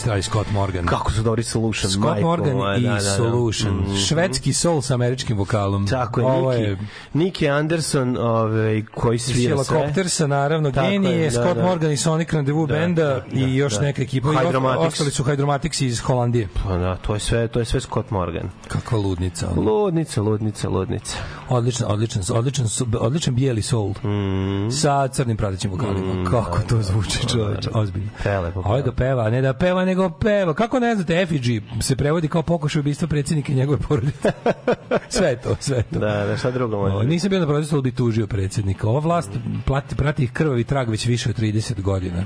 vidiš, taj Scott Morgan. Kako su dobri Solution, Scott majko Morgan moja, i da, da, da. Solution. Mhm. Švedski soul sa američkim vokalom. Tako je, Ovo je Niki Anderson, ovaj, koji svira sve. Helikoptersa, naravno, Tako je, genije, da, Scott da. Morgan i Sonic Rendezvous Da, benda da, i još da. neka ekipa. Hydromatics. Ostali su Hydromatics iz Holandije. Pa da, to je sve, to je sve Scott Morgan. Kakva ludnica. ono. Ludnica, ludnica, ludnica. Odličan, odličan, odličan, odličan bijeli soul. Mm. Sa crnim pratećim vokalima. Kako to zvuči, čoveče, ozbiljno. Prelepo. Ovaj ga peva, ne da peva, nego peva. Kako ne znate, effigy se prevodi kao pokušaj ubistva predsjednika i njegove porodice. sve je to, sve je to. Da, da, šta drugo može? O, nisam bio na protestu, ali bi tužio predsjednika. Ova vlast plati, prati ih krvavi trag već više od 30 godina.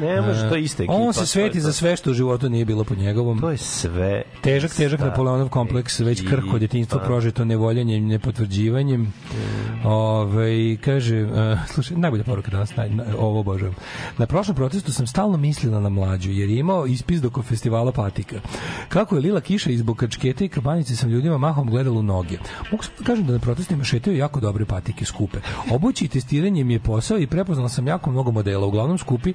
Ne može, to je ista ekipa. On se sveti za sve što u životu nije bilo pod njegovom. To je sve. Težak, težak Napoleonov kompleks, već ekipa. krhko djetinjstvo prožeto nevoljanjem, nepotvrđivanjem. Mm. Ove, kaže, uh, slušaj, najbolja poruka danas, naj, na, ovo obožavam. Na prošlom protestu sam stalno mislila na mlađu, jer je imao ispis doko festivala Patika. Kako je lila kiša iz kačkete i kabanice sam ljudima mahom gledala u noge. Mogu sam da kažem da na protestima šetaju jako dobre patike skupe. Obući i testiranje mi je posao i prepoznala sam jako mnogo modela. Uglavnom skupi,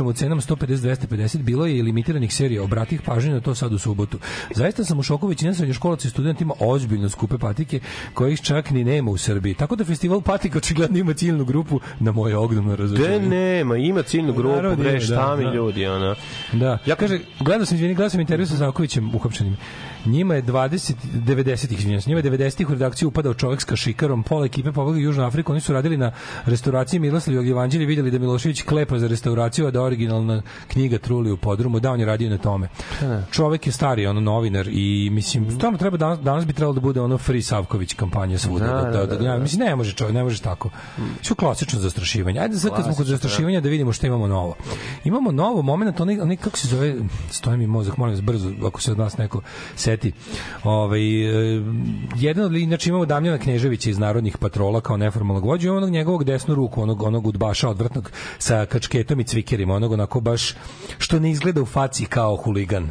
pričamo o cenama 150-250, bilo je i limitiranih serija. Obratih pažnju na to sad u subotu. Zaista sam u šoku većina srednjoškolaca i studenta ima ozbiljno skupe patike kojih čak ni nema u Srbiji. Tako da festival patika očigledno ima ciljnu grupu na moje ogromno razočarenje. nema, ima ciljnu grupu, Naravno da bre, ima, šta da, mi da. ljudi, ono. Da. Ja kaže, gledao sam, izvini, gledao sam intervju sa Zavkovićem uhapšenim. Njima je 20 90-ih, izvinjavam se. Njima je 90-ih u redakciju upadao čovjek s kašikarom, pola ekipe pobegli u Južnu Afriku, oni su radili na restauraciji Miloslavljog evanđelja, vidjeli da Milošević klepa za restauraciju, a da originalna knjiga Truli u podrumu, da on je radio na tome. Čovek je stari, ono novinar i mislim stvarno treba danas, danas bi trebalo da bude ono Free Savković kampanja svuda. Da, Da, da, da, da, da. mislim ne može čovjek, ne može tako. Što klasično zastrašivanje. Ajde sad kad smo kod Klasično, zastrašivanja da vidimo šta imamo novo. Imamo novo moment, onaj, onaj kako se zove, stoji mi mozak, molim vas brzo, ako se od nas neko seti. Ovaj e, jedan od znači imamo Damjana Kneževića iz Narodnih patrola kao neformalnog vođu, onog njegovog desnu ruku, onog onog udbaša odvrtnog sa kačketom i cvikerima, onog onako baš što ne izgleda u faci kao huligan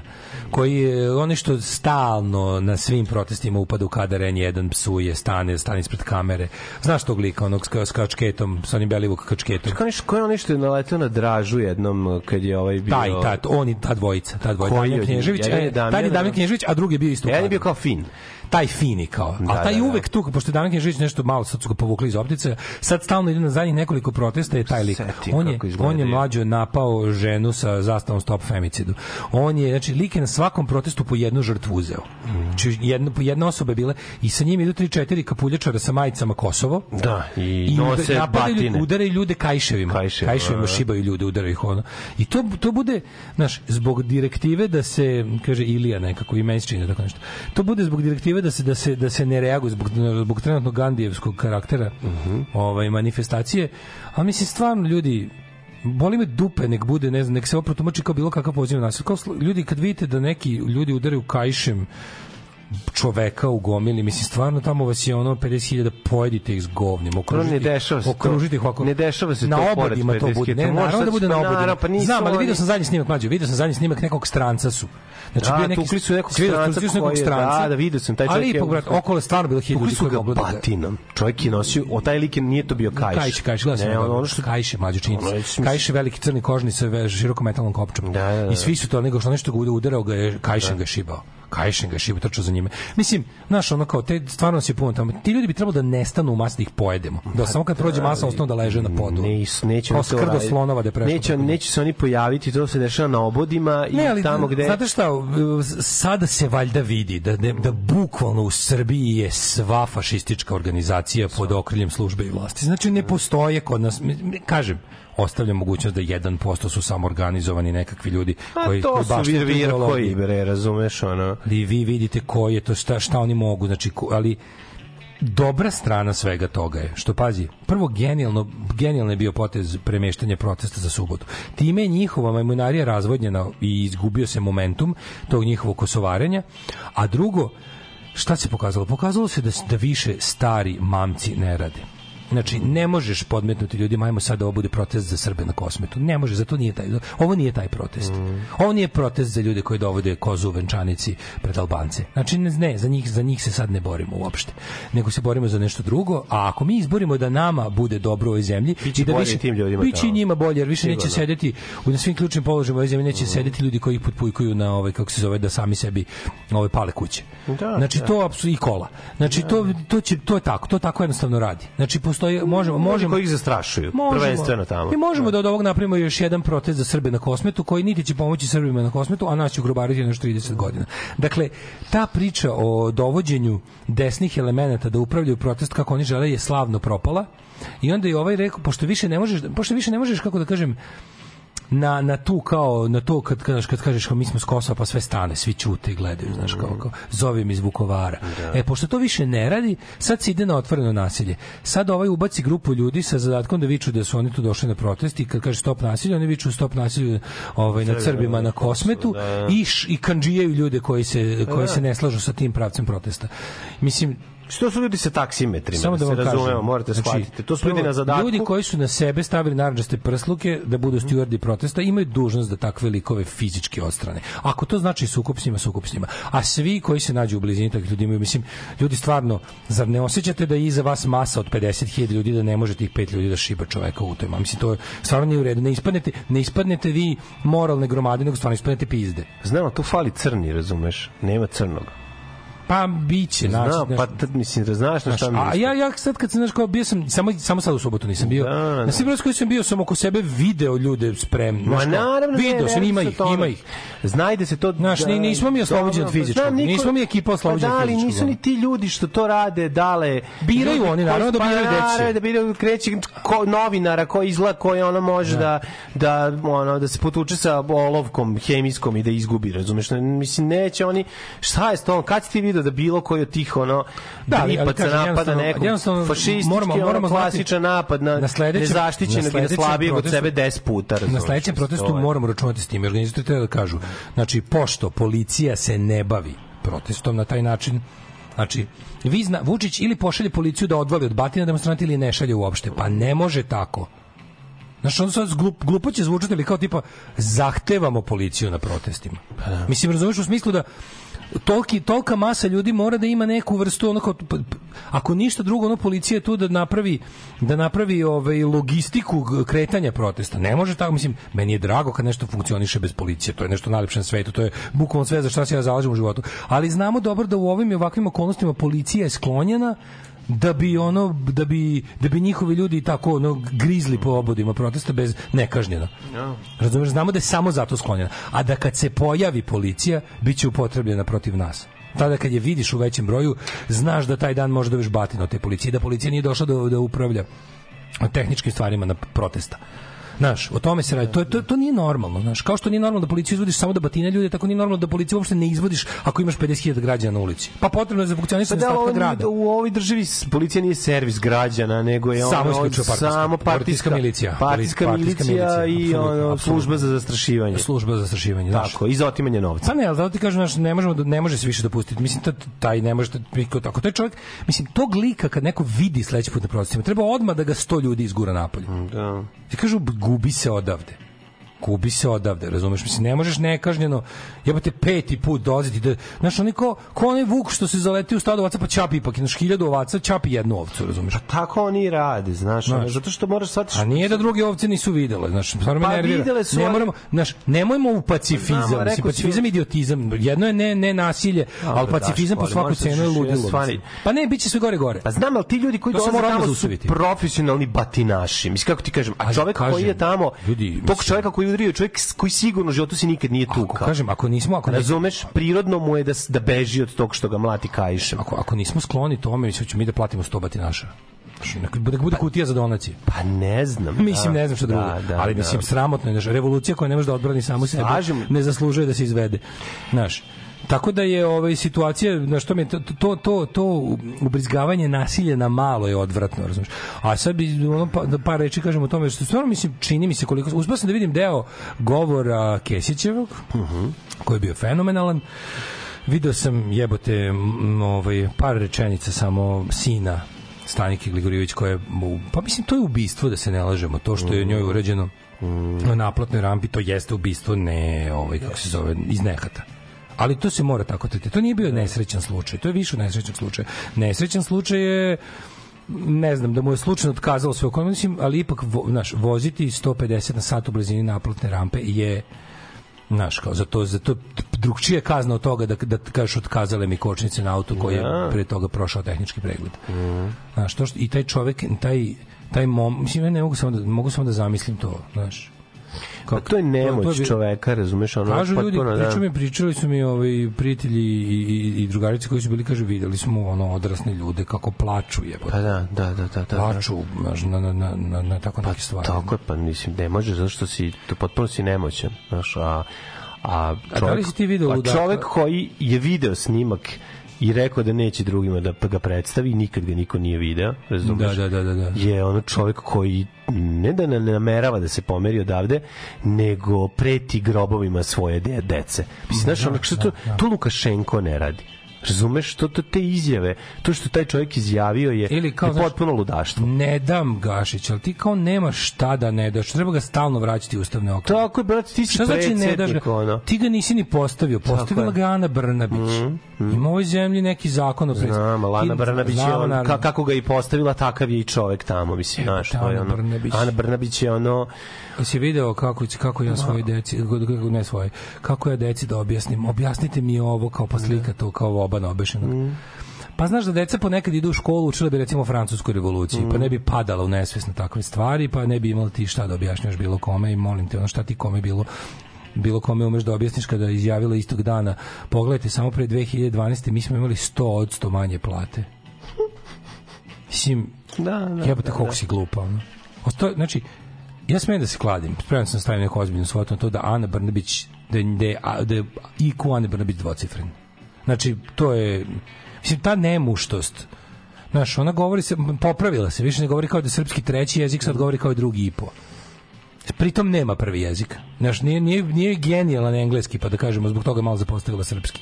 koji je onaj što stalno na svim protestima upada u kadar N1 psuje, stane, stane ispred kamere. Znaš tog lika, onog s, s kačketom, sa onim belivuk kačketom? Je ko je onaj što je naletao na dražu jednom kad je ovaj bio... Taj, taj, on i ta dvojica, ta dvojica. Koji Jedan je e, Damjan, a- Damjan Knježević, a drugi je bio isto. Jedan je bio kao fin. Taj fini kao. Da, a taj da, da. uvek tu, pošto je Damjan Knježević nešto malo, sad su ga povukli iz optice, sad stalno ide na zadnjih nekoliko protesta je taj lik. Seti On je, on je mlađo napao ženu sa zastavom Stop Femicidu. On je, znači, lik je na svakom protestu po jednu žrtvu uzeo. Znači, jedna, po jedna osoba je bila i sa njim idu 3-4 kapuljačara sa majicama Kosovo. Da, i, I nose napadaju, batine. udaraju ljude kajševima. Kajševima, Kajševima, da. šibaju ljude, udaraju ih ono. I to, to bude, znaš, zbog direktive da se, kaže Ilija nekako, i meni tako nešto, to bude zbog direktive da se, da se, da se ne reaguje zbog, zbog trenutno Gandijevskog karaktera Mhm. ovaj, manifestacije. A mislim, stvarno, ljudi, boli me dupe, nek bude, ne znam, nek se ovo protumači kao bilo kakav poziv na nasilje. Kao ljudi, kad vidite da neki ljudi udaraju kajšem čoveka u gomili, mislim stvarno tamo vas je ono 50.000 pojedite ih s govnim, okružite, ne dešava se okružite ih ovako. Ne dešava se na to pored obodima to 50.000. bude. Ne, naravno da bude pa na obodima. naravno, pa Znam, ali video sam zadnji snimak mlađe, video sam zadnji snimak nekog stranca su. Znači Da, bio neki tukli su nekog stranca tukli su nekog stranca. da, da, video sam, taj Ali čovjek je- ipak, brate, okolo je stvarno bilo hiljadu ljudi koji ga da ga- batinom. Čovjek je nosio, o taj lik je- nije to bio kajš. Kajš, kajš, gledao sam. Ne, ga. ono, ono što Kajš je mlađe činjenica. Kajš je veliki crni kožni sa širokom metalnom kopčom. Da, da, da. I svi su to nego što nešto ga udarao ga je Kajšen ga je šibao. Kajšen ga je šibao, trčao za njime. Mislim, znaš, ono kao, te, stvarno je puno tamo. Ti ljudi bi trebalo da nestanu u masi da ih pojedemo. Da samo kad prođe masa, ostanu da leže na podu. Ne, neće Kao skrdo slonova da. Neće, neće se oni pojaviti, to se dešava na obodima i Ne, ali tamo gde... znate šta, sada se valjda vidi da, da, da bukvalno u Srbiji je sva fašistička organizacija pod okriljem službe i vlasti. Znači ne postoje kod nas, kažem, ostavljam mogućnost da 1% su samo organizovani nekakvi ljudi koji, A to koji su vir virkoji, bre, razumeš, ono... ali vi vidite koji je to šta šta oni mogu znači ko- ali dobra strana svega toga je što pazi prvo genijalno genijalno je bio potez premeštanje protesta za subotu. Time je njihova majmunarija razvodnjena i izgubio se momentum tog njihovog kosovarenja a drugo šta se pokazalo? Pokazalo se da da više stari mamci ne rade Znači, ne možeš podmetnuti ljudima, ajmo sad da ovo bude protest za Srbe na kosmetu. Ne može, zato nije taj, ovo nije taj protest. Ovo nije protest za ljude koji dovode kozu u venčanici pred Albance. Znači, ne, za njih, za njih se sad ne borimo uopšte. Nego se borimo za nešto drugo, a ako mi izborimo da nama bude dobro u ovoj zemlji, Biće i da više, tim ljudima biće tamo. njima bolje, jer više neće Sigurno. sedeti u svim ključnim položajima u ovoj zemlji, neće sedeti ljudi koji ih potpujkuju na ovaj, kako se zove, da sami sebi ove pale kuće. Da, znači, da. to apsolutno i kola. Znači, to, to, će, to je tako, to tako jednostavno radi. Znači, postoji, možemo, Može možemo, koji ih zastrašuju, Možemo. prvenstveno tamo. Mi možemo da od ovog napravimo još jedan protest za Srbe na kosmetu, koji niti će pomoći Srbima na kosmetu, a nas će ugrobariti još 30 godina. Dakle, ta priča o dovođenju desnih elemenata da upravljaju protest kako oni žele je slavno propala. I onda je ovaj rekao, pošto više ne možeš, pošto više ne možeš, kako da kažem, na, na tu kao na to kad kad kad kažeš kao mi smo s Kosova pa sve stane svi ćute i gledaju znaš kao, kao zovem iz Vukovara. E pošto to više ne radi sad se ide na otvoreno nasilje sad ovaj ubaci grupu ljudi sa zadatkom da viču da su oni tu došli na protest i kad kaže stop nasilju oni viču stop nasilju ovaj na Srbima na Kosmetu i š, i kandžijaju ljude koji se koji se ne slažu sa tim pravcem protesta. Mislim Što su ljudi sa taksimetrima? Samo da vam se kažem. razumemo, morate Znači, shvatiti. To su ljudi na zadatku. Ljudi koji su na sebe stavili narandžaste prsluke da budu stjuardi protesta imaju dužnost da takve likove fizički odstrane. Ako to znači sukob s njima, sukob s njima. A svi koji se nađu u blizini takvih ljudi imaju, mislim, ljudi stvarno, zar ne osjećate da je iza vas masa od 50.000 ljudi da ne može tih pet ljudi da šiba čoveka u toj Mislim, to je stvarno nije u redu. Ne ispadnete, ne ispadnete vi moralne gromade, nego stvarno ispadnete pizde. Znam, tu fali crni, razumeš? Nema crnog. Pa biće, znači, Znam, pa t- mislim, da znaš na šta Znaš, a ja ja sad kad sam znaš kao bio sam samo samo sad u subotu nisam bio. Da, da. Na svim koji sam bio sam oko sebe video ljude spremni. Ma naravno, video sam ima ih, ima ih. Znaj da se to... Znaš, ni- nismo mi oslobođeni od fizičkog, znam, niko- nismo mi ekipa oslobođena Pa da, ali nisu ni ono. ti ljudi što to rade, dale... Biraju oni, naravno da pa biraju deci. naravno da biraju kreći ko, novinara koji izgleda koji ono može da. da ono da se potuče sa olovkom hemijskom i da izgubi, razumeš? Mislim neće oni šta je s tom? Kad si ti video da bilo koji od tih ono Da, kažem, napada nekog fašistički moramo- ono moramo znati- klasičan napad na, na nezaštićenog na i na slabijeg od sebe 10 puta, Na razumeš? sledećem protestu moramo računati s tim. Organizatori treba da kažu, znači, pošto policija se ne bavi protestom na taj način, Znači, vi zna, Vučić ili pošalje policiju da odvali od batina demonstranti ili ne šalje uopšte. Pa ne može tako. Znaš, ono sad glup, glupo će zvučati, ali kao tipa zahtevamo policiju na protestima. Mislim, razumiješ u smislu da tolki, tolika masa ljudi mora da ima neku vrstu p- ako ništa drugo ono policija je tu da napravi da napravi ovaj logistiku kretanja protesta. Ne može tako mislim meni je drago kad nešto funkcioniše bez policije to je nešto najlepše na svetu to je bukvalno sve za šta se ja zalažem u životu. Ali znamo dobro da u ovim i ovakvim okolnostima policija je sklonjena da bi ono da bi da bi njihovi ljudi tako ono grizli po obodima protesta bez nekažnjeno. Razumeš, znamo da je samo zato sklonjena. A da kad se pojavi policija, bit će upotrebljena protiv nas. Tada kad je vidiš u većem broju, znaš da taj dan može dobiješ batinu od te policije, da policija nije došla da, da upravlja tehničkim stvarima na protesta. Znaš, o tome se radi. To, to, to nije normalno. Znaš, kao što nije normalno da policiju izvodiš samo da batine ljude, tako nije normalno da policiju uopšte ne izvodiš ako imaš 50.000 građana na ulici. Pa potrebno je za Pa funkcionisanje da, ostatka ovo, grada. u ovoj državi policija nije servis građana, nego je Samo ono, isključivo partijska. samo partijska, Partijska milicija. Partijska, Partijska milicija, milicija, i ono, služba za zastrašivanje. Služba za zastrašivanje, znaš. Tako, i za otimanje novca. Pa ne, ali da ti kažem, znaš, ne, možemo, da- ne može se više dopustiti. Mislim, ta- taj ne može, ako tako, taj čovjek, mislim, tog lika kad neko vidi sledeći put na protestima, treba odmah da ga sto ljudi izgura napolje. Da. Ti kažu, gubi se odavde. Gubi se odavde, razumeš? Mislim, ne možeš nekažnjeno, jebate peti put dolaziti da, znaš, oni ko, ko onaj vuk što se zaleti u stado ovaca, pa čapi ipak, znaš, hiljadu ovaca, čapi jednu ovcu, razumeš? Tako oni rade, znaš, ono, Znaš. zato što moraš sad... A nije da druge ovce nisu videle, znaš, stvarno me Pa nervira. videle su, ne ali- moramo, znaš, nemojmo u pacifizam, Znamo, mislim, rekao si- pacifizam je idiotizam. Jedno je ne, ne nasilje, ali Dobro, pacifizam Daško, po ali svaku cenu je ludilo. Pa ne, bit će sve gore gore. Pa znam, ali ti ljudi koji dolaze tamo su profesionalni batinaši. Mislim, kako ti kažem, a Ali čovek koji je tamo, tog čoveka koji udario, čovjek koji sigurno u životu se nikad nije tukao. kažem, ako nismo, ako Razumeš, prirodno mu je da, da beži od tog što ga mlati kaišem. ako, ako nismo skloni tome, mislim, ćemo mi da platimo 100 batinaša. Nek nek bude kutija za donacije. Pa ne znam. Mislim, da. ne znam šta drugo. Da, da, ali da. mislim, sramotno je. Znaš, revolucija koja ne može da odbrani samu sebe, Slažem. ne zaslužuje da se izvede. Znaš, Tako da je ovaj situacija na što me to to to to ubrizgavanje nasilja na malo je odvratno, razumeš. A sad bi ono pa, da par reči kažemo o tome što stvarno mislim čini mi se koliko uspeo sam da vidim deo govora Kesićevog koji je bio fenomenalan. Video sam jebote ovaj par rečenica samo sina Stanike Gligorijević koja je pa mislim to je ubistvo da se ne lažemo. To što je njoj urađeno na naplatnoj rampi to jeste ubistvo ne ovaj kako se zove iz nehata ali to se mora tako tretirati. To nije bio nesrećan slučaj, to je više od nesrećnog slučaja. Nesrećan slučaj je ne znam, da mu je slučajno otkazalo sve okolnosti, mislim, ali ipak vo, znaš, voziti 150 na sat u blizini naplatne rampe je Znaš, kao za to, za to drugčija je kazna od toga da, da kažeš otkazale mi kočnice na auto koji je Ja. pre toga prošao tehnički pregled. Znaš, to što, i taj čovek, taj, taj mom, mislim, ja ne mogu samo da, mogu samo da zamislim to, znaš. Pa to je nemoć to bi- čoveka, razumeš, ono Kažu ljudi, potpuno, da. pričaju mi, pričali su mi ovaj, prijatelji i, i, i drugarice koji su bili, kaže, videli smo ono odrasne ljude kako plaču je. Pa da, da, da, da, da. Plaču na, na, na, na, na tako neke stvari. Tako je, pa mislim, ne može, zato što si, to potpuno si nemoćan, znaš, a, a A da li si ti video a čovek koji je video snimak i rekao da neće drugima da ga predstavi, nikad ga niko nije video, razumeš? Da, da, da, da, da. Je ono čovek koji ne da ne namerava da se pomeri odavde, nego preti grobovima svoje de dece. Mislim, znaš, ono, što to, to Lukašenko ne radi. Razumeš, to, to te izjave, to što taj čovjek izjavio je, Ili kao, je znaš, potpuno ludaštvo. Ne dam Gašić, ali ti kao nemaš šta da ne daš. Treba ga stalno vraćati u ustavne okvire. Tako je, brate, ti si Šta znači ne daš ga? ono. Ti ga nisi ni postavio. Postavila ga Ana Brnabić. Ima u ovoj zemlji neki zakon o pres- Znam, ali Ana Brnabić je on, ka, kako ga i postavila, takav je i čovek tamo, mislim, znaš, to je ono. Brnabić. Ana Brnabić je ono, Jesi video kako kako ja svoje deci, kako ne svoje, kako ja deci da objasnim? Objasnite mi ovo kao pa slika to kao oba obešenog. Pa znaš da deca ponekad idu u školu, učile bi recimo francusku revoluciju, pa ne bi padala u nesvest na takve stvari, pa ne bi imali ti šta da objašnjaš bilo kome i molim te, ono šta ti kome bilo bilo kome umeš da objasniš kada je izjavila istog dana pogledajte samo pre 2012. mi smo imali 100 od 100 manje plate mislim da, da, jebate da, koliko da. si glupa ono. Osto, znači ja smem da se kladim spreman sam da stavim neku ozbiljnu svotu na to da Ana Brnabić da, je- da, da je IQ Ane Brnabić dvocifren znači to je mislim ta nemuštost Znaš, ona govori se, popravila se, više ne govori kao da je srpski treći jezik, sad govori kao drugi i po. Pritom nema prvi jezik. Znaš, nije, nije, nije genijalan engleski, pa da kažemo, zbog toga malo zapostavila srpski.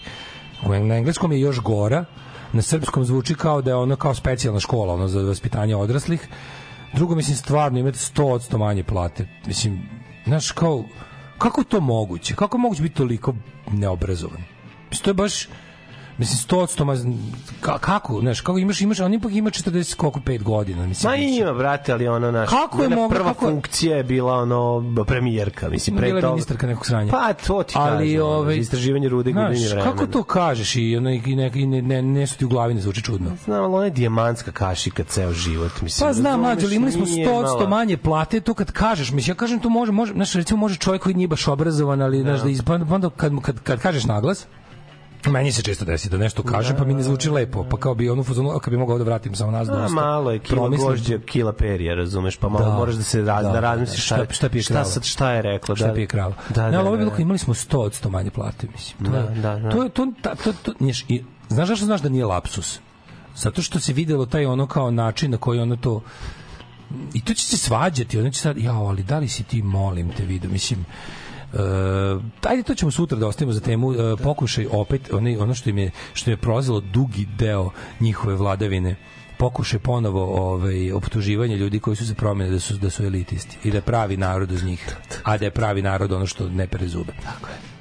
Na engleskom je još gora, na srpskom zvuči kao da je ono kao specijalna škola ono, za vaspitanje odraslih. Drugo, mislim, stvarno imate 100 od 100 manje plate. Mislim, znaš, kao, kako to moguće? Kako moguće biti toliko neobrazovan? Mislim, to je baš, Mislim, 100 od 100, ma- ka, kako, znaš, kako imaš, imaš, on ipak ima 40, koliko, 5 godina, mislim. Ma ima, brate, ali ono, naš, Kako je mogla- prva kako funkcija je bila ono premijerka, mislim, pre toga. ministarka nekog sranja. Pa, to ti Ali, kažem, ono, ovaj, istraživanje rude gubljenje vremena. kako to kažeš i, ono, i, ne, ne, ne, ne su ti u glavi, ne zvuči čudno. Znam, ali ona je dijamantska kašika ceo život, mislim. Pa znam, mlađe, ali imali smo nije 100 od 100 mala- manje plate, to kad kažeš, mislim, ja kažem to može, može, znaš, recimo može čovjek koji nije baš obrazovan, ali, znaš, da iz, pa kad, kad, kad kažeš naglas, Meni se često desi da nešto kažem, pa mi ne zvuči lepo, pa kao bi onu fazonu, a kad bi mogao da vratim samo nas dosta. malo je kilo promislim. gožđe, kila perija, razumeš, pa malo Da. moraš da se raz, da, Da, razmisliš šta, šta- pije šta, sad, šta je rekla. šta da, pije krava. Da, ne, da, ali ovo je da, bilo da. kao imali smo 100 od 100 manje plate, mislim. To, Da, da, da. to je, to, ta, to, to, znaš, i, znaš zašto znaš da nije lapsus? Zato što se videlo taj ono kao način na koji ono to i to će se svađati, ono će sad, jao, ali da li si ti, molim te, vidio, mislim, ajde to ćemo sutra da ostavimo za temu uh, pokušaj opet onaj, ono što im je što je prolazilo dugi deo njihove vladavine pokušaj ponovo ovaj optuživanje ljudi koji su za promene da su da su elitisti i da pravi narod uz njih a da je pravi narod ono što ne pere zube tako je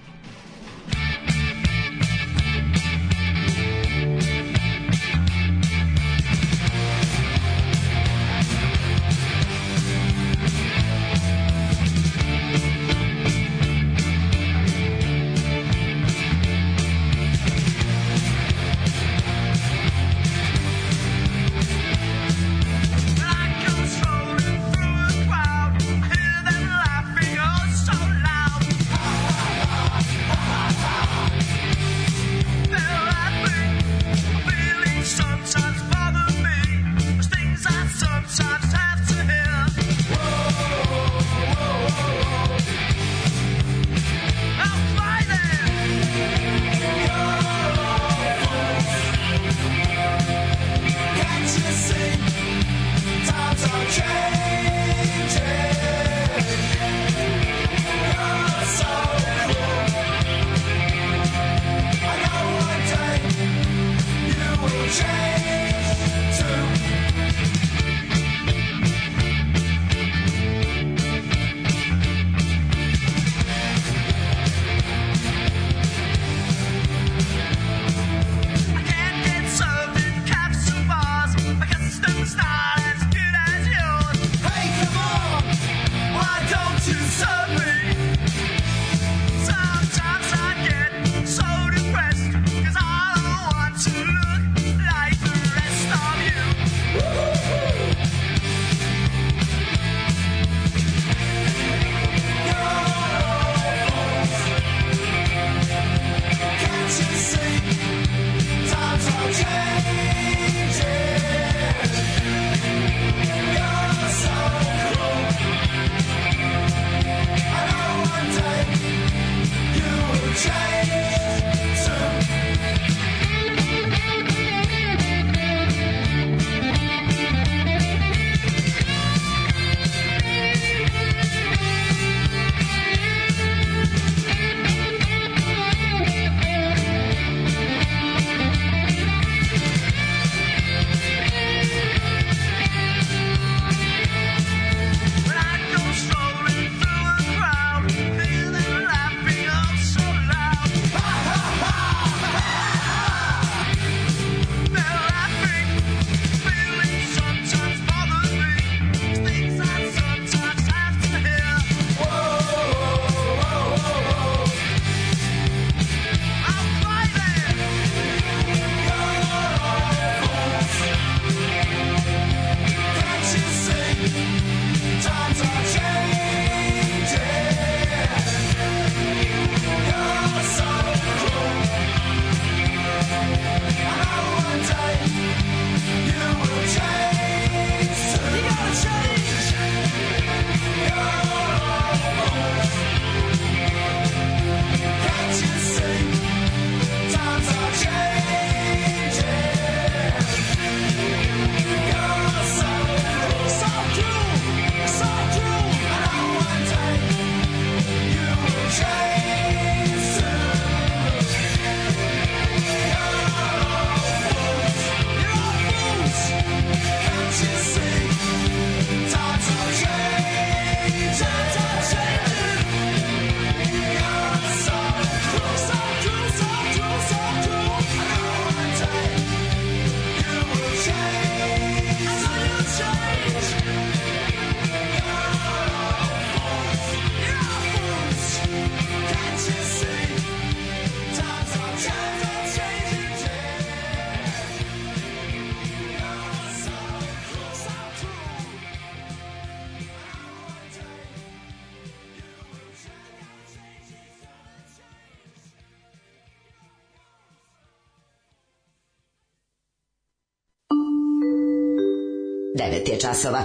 časova.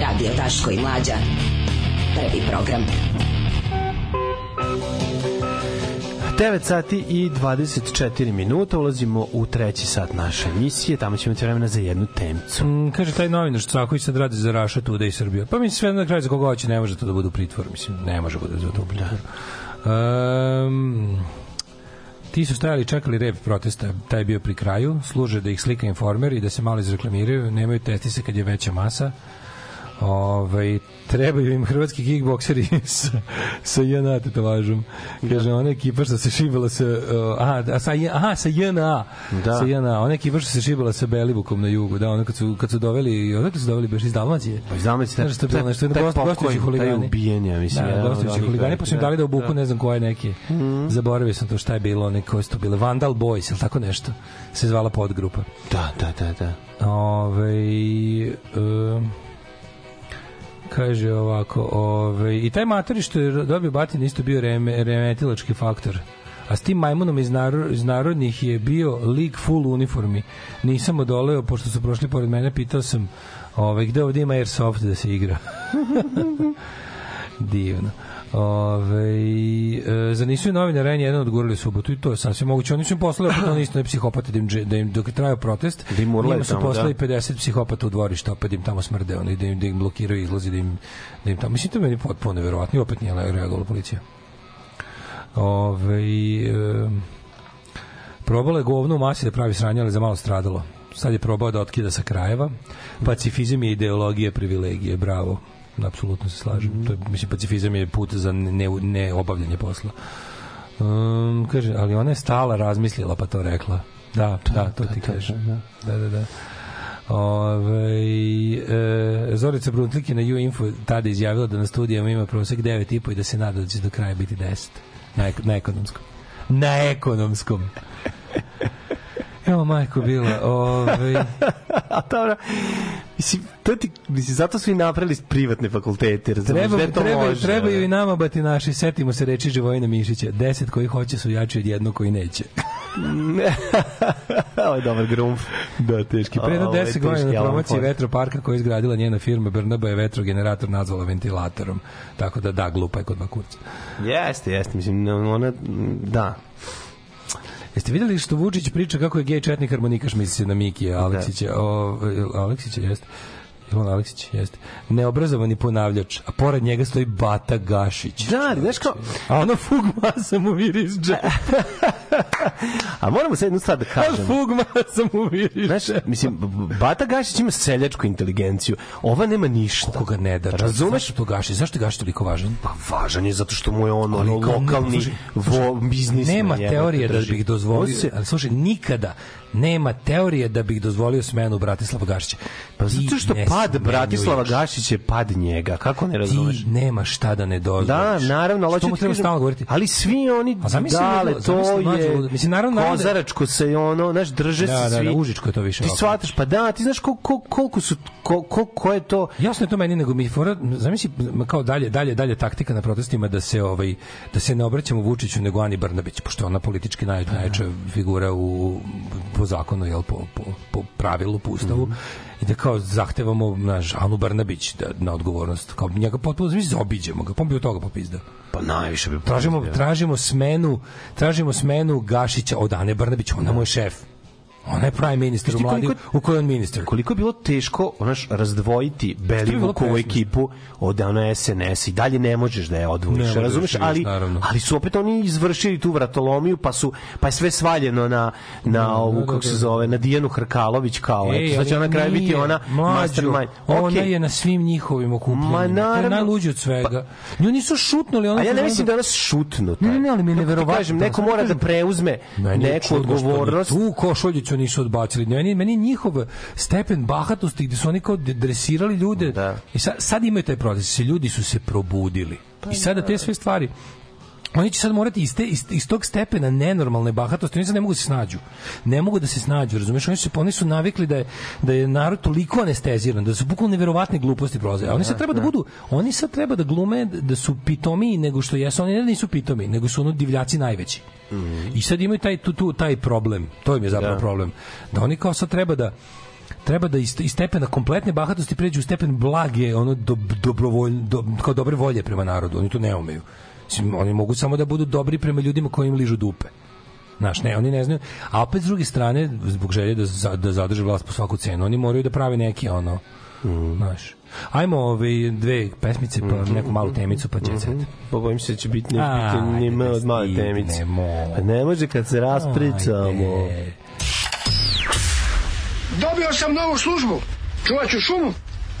Radio Daško i Mlađa. Prvi program. 9 sati i 24 minuta ulazimo u treći sat naše emisije, tamo ćemo imati vremena za jednu temcu. Mm, kaže taj novinar Šcaković sad radi za Raša Tuda i Srbija. Pa mislim sve na kraju za koga hoće ne može to da bude u pritvoru, mislim ne može bude za to u pritvoru. Um, ti su stajali čekali rep protesta, taj je bio pri kraju, služe da ih slika informer i da se malo izreklamiraju, nemaju testise kad je veća masa. Ove, trebaju im hrvatski kickbokseri sa, sa JNA tetovažom. Kaže, ona ekipa što se šibala sa... Uh, aha, a sa, aha, sa JNA. Da. Sa JNA. Ona ekipa što se šibala sa Belivukom na jugu. Da, ona kad su, kad su doveli... Odakle su doveli baš iz Dalmacije? Pa iz Dalmacije, Znaš što je bilo nešto, taj gost, pokoj, taj ubijenja, mislim, Da, od gostujući huligani, pa su im dali da obuku, da. Ne znam koje neke. Zaboravio sam to šta je bilo, one koje su to bile. Vandal Boys, ili tako nešto se zvala podgrupa. Da, da, da, da. Ove, um, kaže ovako, ove, i taj matori što je dobio batin isto bio reme, remetilački faktor. A s tim majmunom iz, naro, iz narodnih je bio lik full uniformi. Nisam odoleo, pošto su prošli pored mene, pitao sam ove, gde ovde ima airsoft da se igra. Divno. Ove, e, za nisu i novinara N1 odgurali subotu i to je sasvim moguće. Oni su im poslali, opet oni isto ne psihopate da im, da im dok je trajao protest, Da im njima su poslali da. 50 psihopata u dvorište, opet im tamo smrde, oni da im, da im blokiraju izlazi, da im, da im tamo. Mislim, to meni potpuno neverovatno i opet nije reagovala policija. Ove, e, probala je govno u masi da pravi sranje, ali za malo stradalo. Sad je probao da otkida sa krajeva. Pacifizam je ideologija privilegije, bravo. Apsolutno se slažem. To je, mislim, pacifizam je put za ne, ne obavljanje posla. Um, kaže, ali ona je stala razmislila pa to rekla. Da, da, to ti kaže. Da, da, da. Ove, e, Zorica Bruntlik je na U-Info tada izjavila da na studijama ima prosek 9,5 i da se nada da će do kraja biti 10. Na, na ekonomskom. Na ekonomskom. Evo majko bila, ovaj A dobro, mislim, to ti, mislim, zato su i napravili privatne fakultete, razumiješ, treba, to treba, može. trebaju i nama batinaši, setimo se reči Živojina Mišića, deset koji hoće su jači od jednog koji neće. Ovo je dobar grumf. Da, teški. Pre jedno Ovo je 10 godina na promociji vetroparka koju je izgradila njena firma Brnaba je vetrogenerator nazvala ventilatorom. Tako da da, glupa je kod dva kurca. Jeste, jeste, mislim, ona, da. Jeste videli što Vučić priča kako je gej četnik harmonikaš misli se na Mikija Aleksića? O, Aleksića jeste. Je on Aleksić? Jeste. Neobrazovani ponavljač, a pored njega stoji Bata Gašić. Da, ali znaš kao, A ono fug masa mu viri iz džepa. a moramo sad jednu stvar da A kažemo. fug masa mu viri iz Znaš, mislim, Bata Gašić ima seljačku inteligenciju. Ova nema ništa. Koga ne da. Razumeš? Zašto to Gašić? Zašto je Gašić toliko važan? Pa važan je zato što mu je on ono lokalni vo, biznis. nema teorije da bih dozvolio, ali slušaj, nikada nema teorije da bih dozvolio smenu Bratislava Gašića. pa zato što pad. Bratislava Gašić je pad njega. Kako ne razumeš? Ti nema šta da ne dozvoliš. Da, naravno, ali hoću ti treba stalno govoriti? Ali svi oni A zamisli dale, ludo, to zamisli mlađe je. Mislim, naravno, da- kozaračko se ono, znaš, drže Da, se da, svi. da, Užičko je to više Ti shvataš, pa da, ti znaš kol, kol, koliko su, kol, kol, ko je to, Jasno je to meni nego mi fora zamisli kao dalje dalje dalje taktika na protestima da se ovaj da se ne obraćamo Vučiću nego Ani Brnabić pošto ona politički naj, najjača figura u po zakonu jel po, po, po pravilu po ustavu i da kao zahtevamo naš Anu Brnabić da, na odgovornost. Kao njega potpuno mi zaobiđemo ga pa on bi od toga popizdao pa najviše bi tražimo tražimo smenu tražimo smenu Gašića od Ane Brnabić ona mu je šef ona je prime minister u mladi koliko- u kojoj on ministar koliko je bilo teško onaš razdvojiti Belivukovu ekipu od ona SNS i dalje ne možeš da je Ne odvojiš, možeš, razumeš, vidiš, ali naravno. ali su opet oni izvršili tu vratolomiju, pa su pa je sve svaljeno na na ovu da, kako da, se zove, na Dijanu Hrkalović kao, Ej, eto, ali ona na kraju biti ona mastermind. Ona Okej. je na svim njihovim okupljenjima. Ma, To je naravno. od svega. Nju nisu šutnuli. Ona A ja ne mislim da nas šutnu. Ne, ne, ne, ali mi je neverovatno. Neko mora da preuzme neku odgovornost. Tu košuljicu nisu odbacili. Meni, meni njihov stepen bahatosti gde su oni kao dresirali ljude. Da. I sad, sad imaju taj proces. Ljudi su se probudili. I sada te sve stvari oni će sad morati iz, te, iz, iz tog stepena nenormalne bahatosti, oni sad ne mogu da se snađu. Ne mogu da se snađu, razumeš? Oni su, oni su navikli da je, da je narod toliko anesteziran, da su bukvalno neverovatne gluposti prolaze. A oni sad treba da budu, oni sad treba da glume da su pitomiji nego što jesu. Oni ne da nisu pitomi, nego su ono divljaci najveći. I sad imaju taj, tu, tu, taj problem. To im je zapravo Da. problem. Da oni kao sad treba da treba da iz, iz stepena kompletne bahatosti pređu u stepen blage, ono do, dobrovoljno, do, kao dobre volje prema narodu. Oni to ne umeju. Mislim, oni mogu samo da budu dobri prema ljudima koji im ližu dupe. Znaš, ne, oni ne znaju. A opet s druge strane, zbog želje da, za- da zadrže vlast po svaku cenu, oni moraju da prave neki, ono, znaš. Ajmo ove dve pesmice, pa neku malu temicu, pa će set. Pa bojim se da će biti ne Ajde, biti nima od male temice. Pa ne može kad se raspričamo. Ajde. Dobio sam novu službu. Čuvat ću šumu.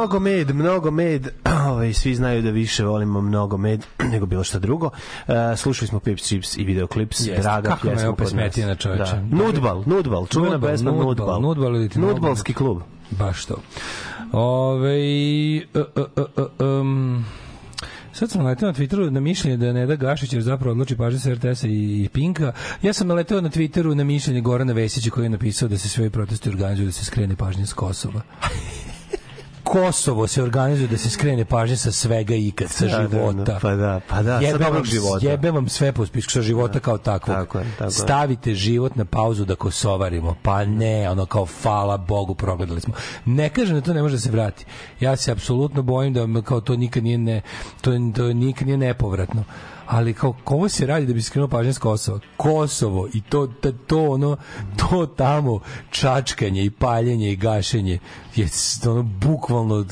Mnogo med, mnogo med. Ovaj svi znaju da više volimo mnogo med nego bilo šta drugo. Uh, slušali smo Pips Chips i videoklips. Jeste. Draga Kako pjesma kod nas. pesmetina, čoveče. Da. Nudbal, Nudbal, čuvena Nudbal, pesma Nudbal, Nudbal. Nudbal ili Nudbalski klub. Baš to. Ove, uh, uh, uh, um, Sad sam naleteo na Twitteru na mišljenje da Neda Gašić jer zapravo odluči pažnje sa RTS-a i, i Pinka. Ja sam naleteo na Twitteru na mišljenje Gorana Vesića koji je napisao da se sve protesti organizuju da se skrene pažnje s Kosova. Kosovo se organizuje da se skrene pažnje sa svega i ikad, sa Da, da, da, života. pa da, pa da, sa Jebe dobrog vam, života. Jebe vam sve po spisku sa života kao takvog. tako je, tako je. Stavite život na pauzu da kosovarimo. Pa ne, ono kao hvala Bogu progledali smo. Ne kažem da to ne može da se vrati. Ja se apsolutno bojim da kao to nikad nije ne, to, to nikad nije nepovratno ali kao kovo se radi da bi skrenuo pažnja s Kosova? Kosovo i to, to, to ono to tamo čačkanje i paljenje i gašenje je ono bukvalno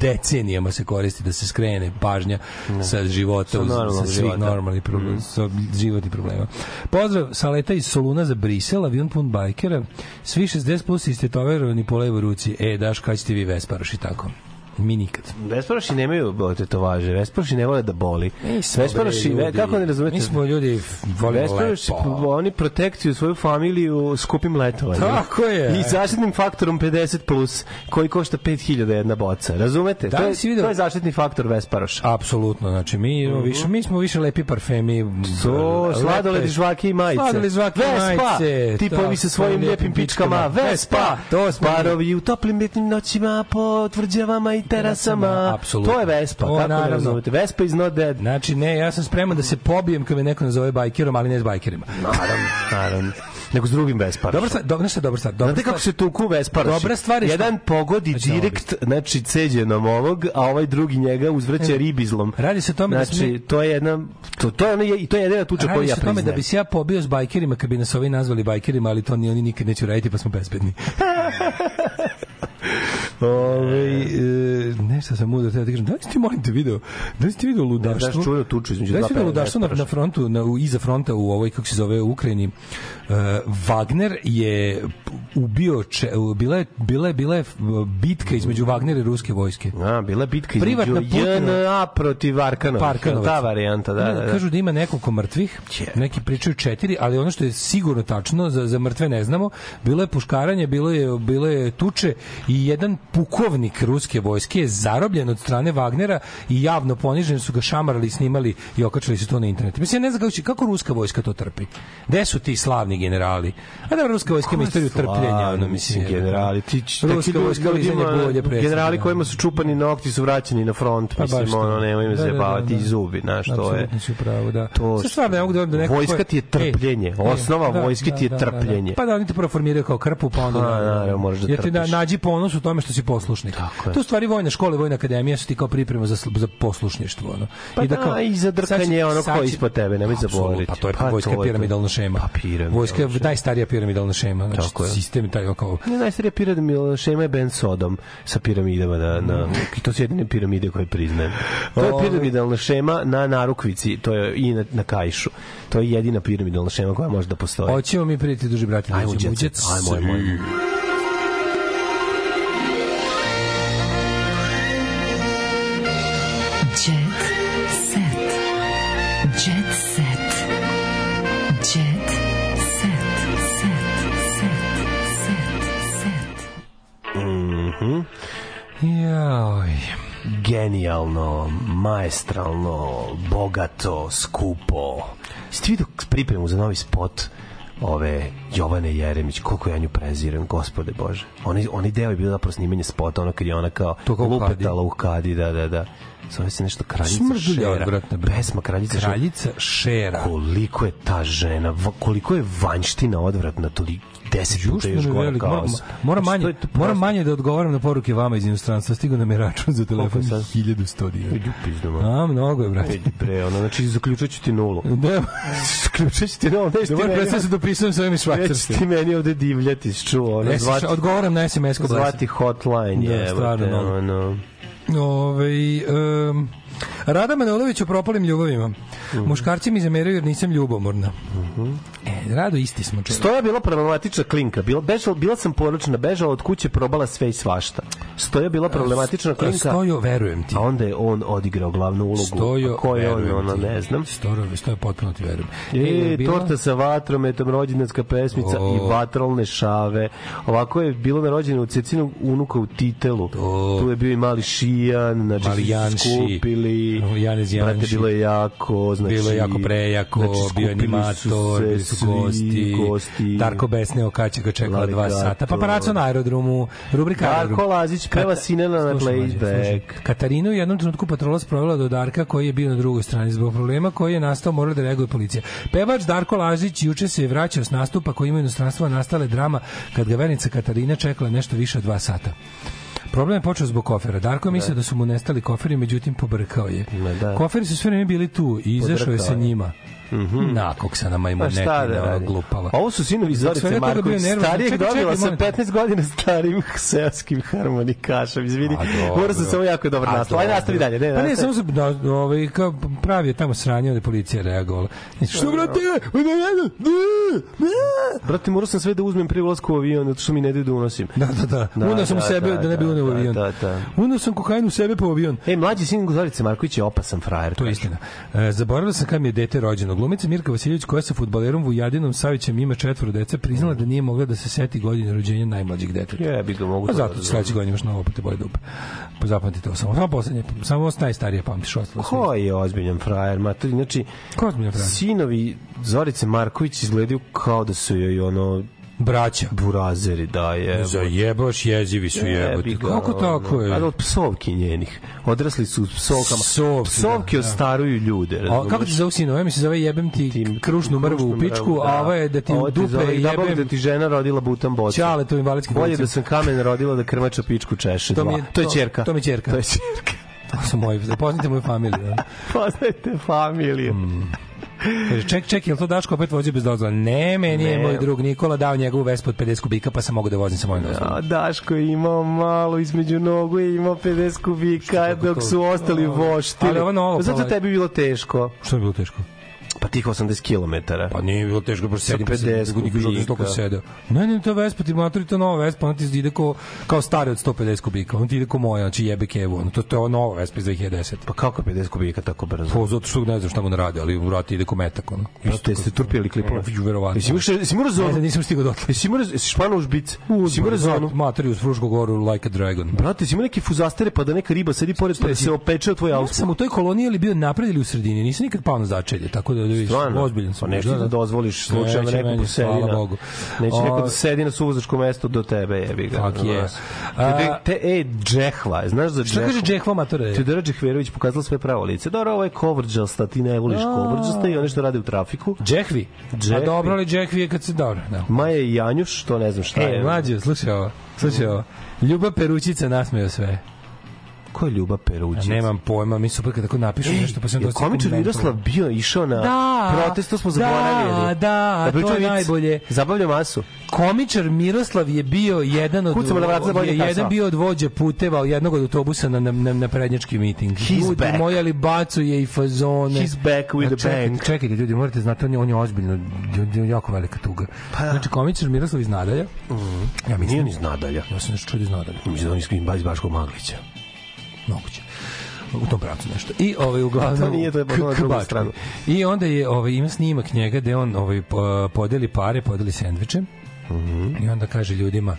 decenijama se koristi da se skrene pažnja sa života Sa uz- normalnog sa svih života. normalnih problema, sa životnih problema. Pozdrav sa leta iz Soluna za Brisel, avion pun bajkera, svi 60 plus istetoverovani po levoj ruci. E, daš, kad ćete vi Vesparoš i tako? Mi nikad. Vesparoši nemaju tetovaže, Vesparoši ne vole da boli. Bre, ve, kako ne razumete? Mi smo ljudi volimo Vesparoši, lepo. oni protekciju svoju familiju skupim letovanjem. Tako je. I zaštitnim faktorom 50+, plus, koji košta 5000 jedna boca. Razumete? Da to, je, video- to je zaštitni faktor Vesparoša. Apsolutno, znači mi Mhm. više mi smo više lepi parfemi. To, sladoledi, žvake i majice. Sladoledi, žvake i Vespa, majice. tipovi To, sa svojim lijepim pičkama. Vespa, to barovi u toplim ljetnim noćima po tvrđavama i terasama. Apsolutno. To je Vespa, To, kako ne naravno. razumete? Vespa is not dead. Znači, ne, ja sam spreman da se pobijem kad me neko nazove bajkerom, ali ne s bajkerima. Naravno, naravno. Nego s drugim Vesparošom. Dobra stvar, dobra stvar, dobra stvar. Dobra Znate kako se tuku Vesparoši? Dobra stvar je što- Jedan pogodi Znači, direkt, znači ceđenom ovog, a ovaj drugi njega uzvraća ribizlom. Radi se o tome da smo znači, mi- to je jedna, to, to je, i to je jedina tuča koju Radi ja se o tome priznajem. da bi se ja pobio s bajkerima kad bi nas ovi nazvali bajkerima, ali to ni oni nikad neće uraditi, pa smo bezbedni. Ove, e, nešto sam teo da ti kažem, da li si ti molim te video, da li si ti video ludaštvo? znaš, čuo tuču između da video peva ludaštvo na, na frontu, na, u, iza fronta u ovoj, kako se zove, u Ukrajini? Uh, Wagner je ubio, če, bila je, bila je, bila je bitka između Wagnera i ruske vojske. A, bila je bitka između Privatna JNA protiv Arkanovića. Parkanovaca. Ta varijanta, da, Ne, da, da. Kažu da ima nekoliko mrtvih, neki pričaju četiri, ali ono što je sigurno tačno, za, za mrtve ne znamo, bilo je puškaranje, bilo je, bilo je tuče i jedan pukovnik ruske vojske je zarobljen od strane Wagnera i javno ponižen su ga šamarali, snimali i okačili su to na internet. Mislim, ja ne znam kako, će- kako ruska vojska to trpi. Gde su ti slavni generali? A da, ruska vojska ima istoriju trpljenja, ono, mislim, generali, ti Ruska vojska lizanje bulje predsjednika. generali kojima su čupani nokti su vraćeni na front, Pa mislim, ono, nemoj me Da, da, da, zajebavati da. i zubi, znaš, to je... Apsolutno si u pravu, da. To Sve stvarno ne mogu da da neko Vojska ti je Ej, trpljenje. ej, Osnova da, vojske ti je trpljenje. Pa da, oni te prvo formiraju kao krpu, pa onda... Pa, naravno, možeš da Jer ti trpiš. nađi ponos u tome što si poslušnik. Tako je. To stvari vojna škola i vojna akademija su ti kao priprema za, za poslušništvo. Ono. Pa da, kao- i za drkanje ono ko ispod tebe, nemoj zaboraviti. Pa to je Pa vojska to je to. piramidalna šema. Pa piramidalna Vojska je najstarija piramidalna šema. Znači, Tako je. sistem taj kao... Ne, najstarija piramidalna šema je Ben Sodom sa piramidama na, na, i to su jedine piramide koje priznajem. To je Ovaj- piramidalna šema na narukvici, to je i na, na kajšu. To je jedina piramidalna šema koja može da postoji. Hoćemo mi prijeti duži brati. Ajmo, dođemo u jet set. jet Ajmo, ajmo, ajmo. Joj. Genijalno, maestralno, bogato, skupo. Jeste vidio pripremu za novi spot ove Jovane Jeremić, koliko ja nju preziram, gospode Bože. Oni, oni deo je bilo zapravo snimanje spota, ono kad je ona kao To kao lupetala u kadi, da, da, da. Zove se nešto Kraljica Smrdulja Šera. odvratna, bre. Pesma Kraljica Šera. Kraljica Šera. Koliko je ta žena, koliko je vanština odvratna, toliko deset puta još gore kao Moram, moram, Znači, manje, moram manje da odgovaram na poruke vama iz inostranstva. Stigo nam je račun za telefon Koliko sad? 1100 dinara. Idu. A, mnogo je, brate. Bre, ono, znači, zaključat ću ti nulu. Da, Zaključat ću ti nulu, da moram predstaviti se dopisujem sa ovim Švajcarske. ti meni ovde divljati, čuo, ono, zvati, odgovaram na SMS-ko zvati hotline, Da, stvarno, no. ono, Ove, um, Rada Manojlović o propalim ljubavima. Muškarci mi zameraju jer nisam ljubomorna. E, Rado, isti smo čovjek. Stoja bila problematična klinka. Bila, bežala, bila sam poročna, bežala od kuće, probala sve i svašta. Stoja bila problematična klinka. Stojo, verujem ti. A onda je on odigrao glavnu ulogu. Stojo, ko je on, ono, ti. ne znam. Stojo, stojo, potpuno ti verujem. E, je bila- torta sa vatrometom, rođendanska pesmica O. i vatrolne šave. Ovako je bilo na rođenju u Cecinog unuka u Titelu. Tu je bio i mali Šijan, znači Mali su skupili. Janez Brate, Janši. bilo je jako, znači... bilo je jako prejako, znači, bio je animator, bili su gosti, gosti. Darko Besneo kad će ga čekala dva sata, paparaco na aerodromu, rubrika Darko aerodrom. Lazić peva Sinena na playback. Katarinu u jednom trenutku patrola sprovela do Darka koji je bio na drugoj strani zbog problema koji je nastao mora da reaguje policija. Pevač Darko Lazić juče se je vraćao s nastupa koji ima u inostranstvu a nastale drama kad ga vernica Katarina čekala nešto više od dva sata. Problem je počeo zbog kofera. Darko je mislio da su mu nestali koferi, međutim pobrkao je. da. Koferi su sve vreme bili tu i izašao je sa njima. Mhm. Nakog sa nama Pa ima šta neki da ono radi? glupava. Ovo su sinovi Zorice Marković. Starijeg dobila sa molim te. 15 godina starim seoskim harmonikašom. Izvini, dobro. mora sam samo jako dobar A, nastav. Ajde, dobro. nastavi dalje. Ne, Pa ne, samo se da, ovaj, kao pravi je tamo sranje, je policija reagovala. Što, brate? Brate, morao sam sve da uzmem prije ulazka u avion, zato što mi ne daju da unosim. Da, da, da. Unao sam u sebe da ne bi uneo u avion. Da, da. Unao sam kokain u sebe po avion. Ej, mlađi sin Zorice Marković je opasan frajer. To je istina. E, zaboravila sam kad mi je dete rođeno. Glumica Mirka Vasiljević koja sa fudbalerom Vujadinom Savićem ima četvoro dece priznala da nije mogla da se seti godine rođenja najmlađeg deteta. Jebi ga, mogu Pa to zato da će sledeće godine imaš novo pa te boje dupe. Pa zapamtite ovo samo. Samo poslednje, samo najstarije pamtiš ostalo. Ko je ozbiljan frajer? Ma, to, znači, Ko je ozbiljan frajer? Sinovi Zorice Marković izgledaju kao da su joj ono Braća. burazeri, da je. Zajebaš, jezivi su jebote. Kako tako je? Ali od psovki njenih. Odrasli su s psovkama. Psovki, da, da. ostaruju ljude. A, kako ti zove sino? Ovo mi se zove jebem ti krušnu mrvu u pičku, da. a ovo je da ti u dupe zove, da Bog da jebem ti žena rodila butan bocu. Ćale, to invalidski Bolje da sam kamen rodila da krmača pičku češe. To mi je- to je ćerka. to mi je ćerka. To je ćerka. To su moji, poznajte moju familiju. da. Poznajte familiju. Kaže, ček, ček, je li to Daško opet vozio bez dozvola? Ne, meni je Ne. moj drug Nikola dao njegovu vespu od 50 kubika, pa sam mogu da vozim sa mojim dozvolom. A Daško je imao malo između nogu i imao 50 kubika dok su ostali voštili. Ali ovo novo, Zato tebi bilo teško. Što je bilo teško? Pa tih 80 km. Pa nije bilo teško, baš Sa sedim, pa 50 se niko žao toliko sedeo. Ne, ne, to je Vespa, ti matori, to je nova Vespa, ona ti ide ko, kao stari od 150 kubika, on ti ide ko moja, znači jebe kevu, ono, to, to je ova nova Vespa iz 2010. Pa kako 50 kubika tako brzo? Pa zato što ne znam šta mu ne radi, ali vrati ide ko metak, ono. Brate, jeste turpili klipove? Verovatno. Jesi imao jesi Ne zonu? znam, nisam stigao dotle. Jesi imao jesi špano u žbic? Jesi imao zonu? Matori uz Frušku goru like a dragon. Brate, jesi imao neke fuzastere pa da neka riba sedi pored pa da se opeče od tvoje Ja auto? sam u toj koloniji ali bio napred ili u sredini, nisam nikad pao na začelje, tako da, da vidiš, Stvarno? ozbiljan sam. Pa nećeš Da, da da. dozvoliš slučajno neko meni, hvala na... Bogu. Neće neko da sedi na suvozačkom mestu do tebe, jebi ga. Fuck yes. Te, A- te, e, džehva, znaš za Šta džehvu? kaže Džehva matore? Teodora Džehverović pokazala sve pravo lice. Dobro, ovo je kovrđasta, ti ne voliš A. kovrđasta i one što rade u trafiku. Džehvi? A Džehvi. dobro li Džehvi je kad se dobro, da. Maja i Janjuš, to ne znam šta E, je. mlađe, slušaj ovo, slušaj ovo. Ljuba Perućica nasmeo sve. Ko je Ljuba Ja Perućica? nemam pojma, mi super kad tako napišu nešto, pa sam Je dosta komičar. Miroslav bio išao na Da, protest, to smo da, zaboravili. da, to pričao je vic? najbolje. Zabavlja masu. Komičar Miroslav je bio jedan od Kucamo na vrata za bolje je jedan bio od vođa puteva jednog od autobusa na na na, prednjački miting. He's Ljudi back. moji ali bacuje i fazone. He's back with A the čekajte, bang. Čekajte, ljudi, morate znati, on je, on je ozbiljno, on je jako velika tuga. Znači, komičar Miroslav iz Nadalja, ja mislim. Nije ni iz nadalja. ja sam nešto čuo iz Nadalja, Mislim da on iz iz Baškog Maglića. Moguće u tom pravcu nešto. I ovaj uglavnom To nije, to je potpuno na drugu Bački. stranu. I onda je ovaj ima snimak njega gde on ovaj po- podeli pare, podeli sendviče. Mhm. I onda kaže ljudima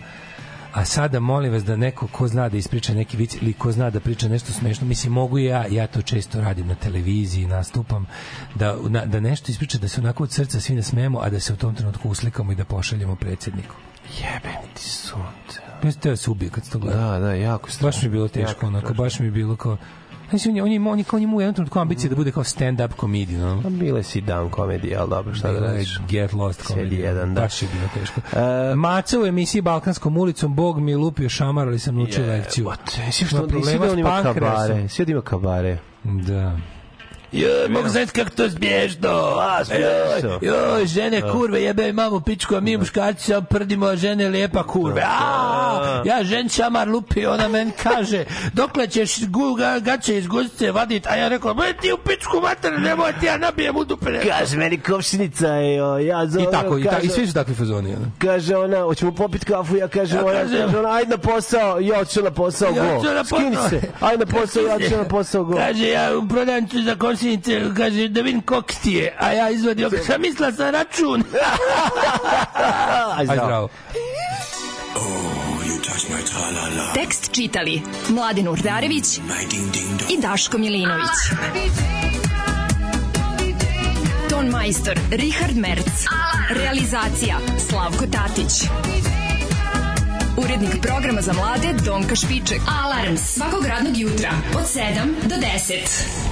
A sada molim vas da neko ko zna da ispriča neki vic ili ko zna da priča nešto smešno, mislim mogu ja, ja to često radim na televiziji, nastupam, da, na, da nešto ispriča, da se onako od srca svi nasmejemo, a da se u tom trenutku uslikamo i da pošaljemo predsjedniku. Jebem ti sunce. Teo da se ubije kad se to gleda. Da, da, jako strašno. Baš mi je bilo teško, Jako onako, strašno. baš mi je bilo kao... Znači, on je, on je, on je, kao- on je imao u jednom trenutku ambicije da bude kao stand-up comedian, no? Pa bile si down komedija, ali dobro, šta da radiš? Get Lost comedy. jedan, da. Baš je bilo teško. E, Maca u emisiji Balkanskom ulicom, Bog mi je lupio šamar, ali sam naučio lekciju. Jebote, Svi što Ima nisi problema da on ima kabare. Svi da ima kabare. Da. Joj, mogu znati kako to smiješno. A, smiješno. Joj, joj, žene kurve, jebe mamu pičku, a mi muškarci samo prdimo, a žene lijepa kurve. A, ja žen čamar lupi, ona men kaže, dokle ćeš gu, ga, gaće iz guzice vadit, a ja rekao, "Ma ti u pičku mater, nemoj ti, ja nabijem u dupe. Kaže meni komšinica je, o, ja zovem, I tako, i, ta, i svi su takvi fazoni. ono. Kaže ona, hoćemo popiti kafu, ja kažem, Ja ona, kaže ona, ajde na posao, ja otišao na posao, Ja go. na Skini se, ajde na posao, ja otišao na posao, go. Kaže, ja u prodavnicu za komšinice, kaže, da vidim koliko ti je, a ja izvadio, sam mislila sam račun. Aj, zdravo. zdravo. Tekst čitali Mladin Urdarević i Daško Milinović. Ton majstor Richard Merc. Realizacija Slavko Tatić. Urednik programa za mlade Donka Špiček. Alarms svakog radnog jutra od 7 do 10.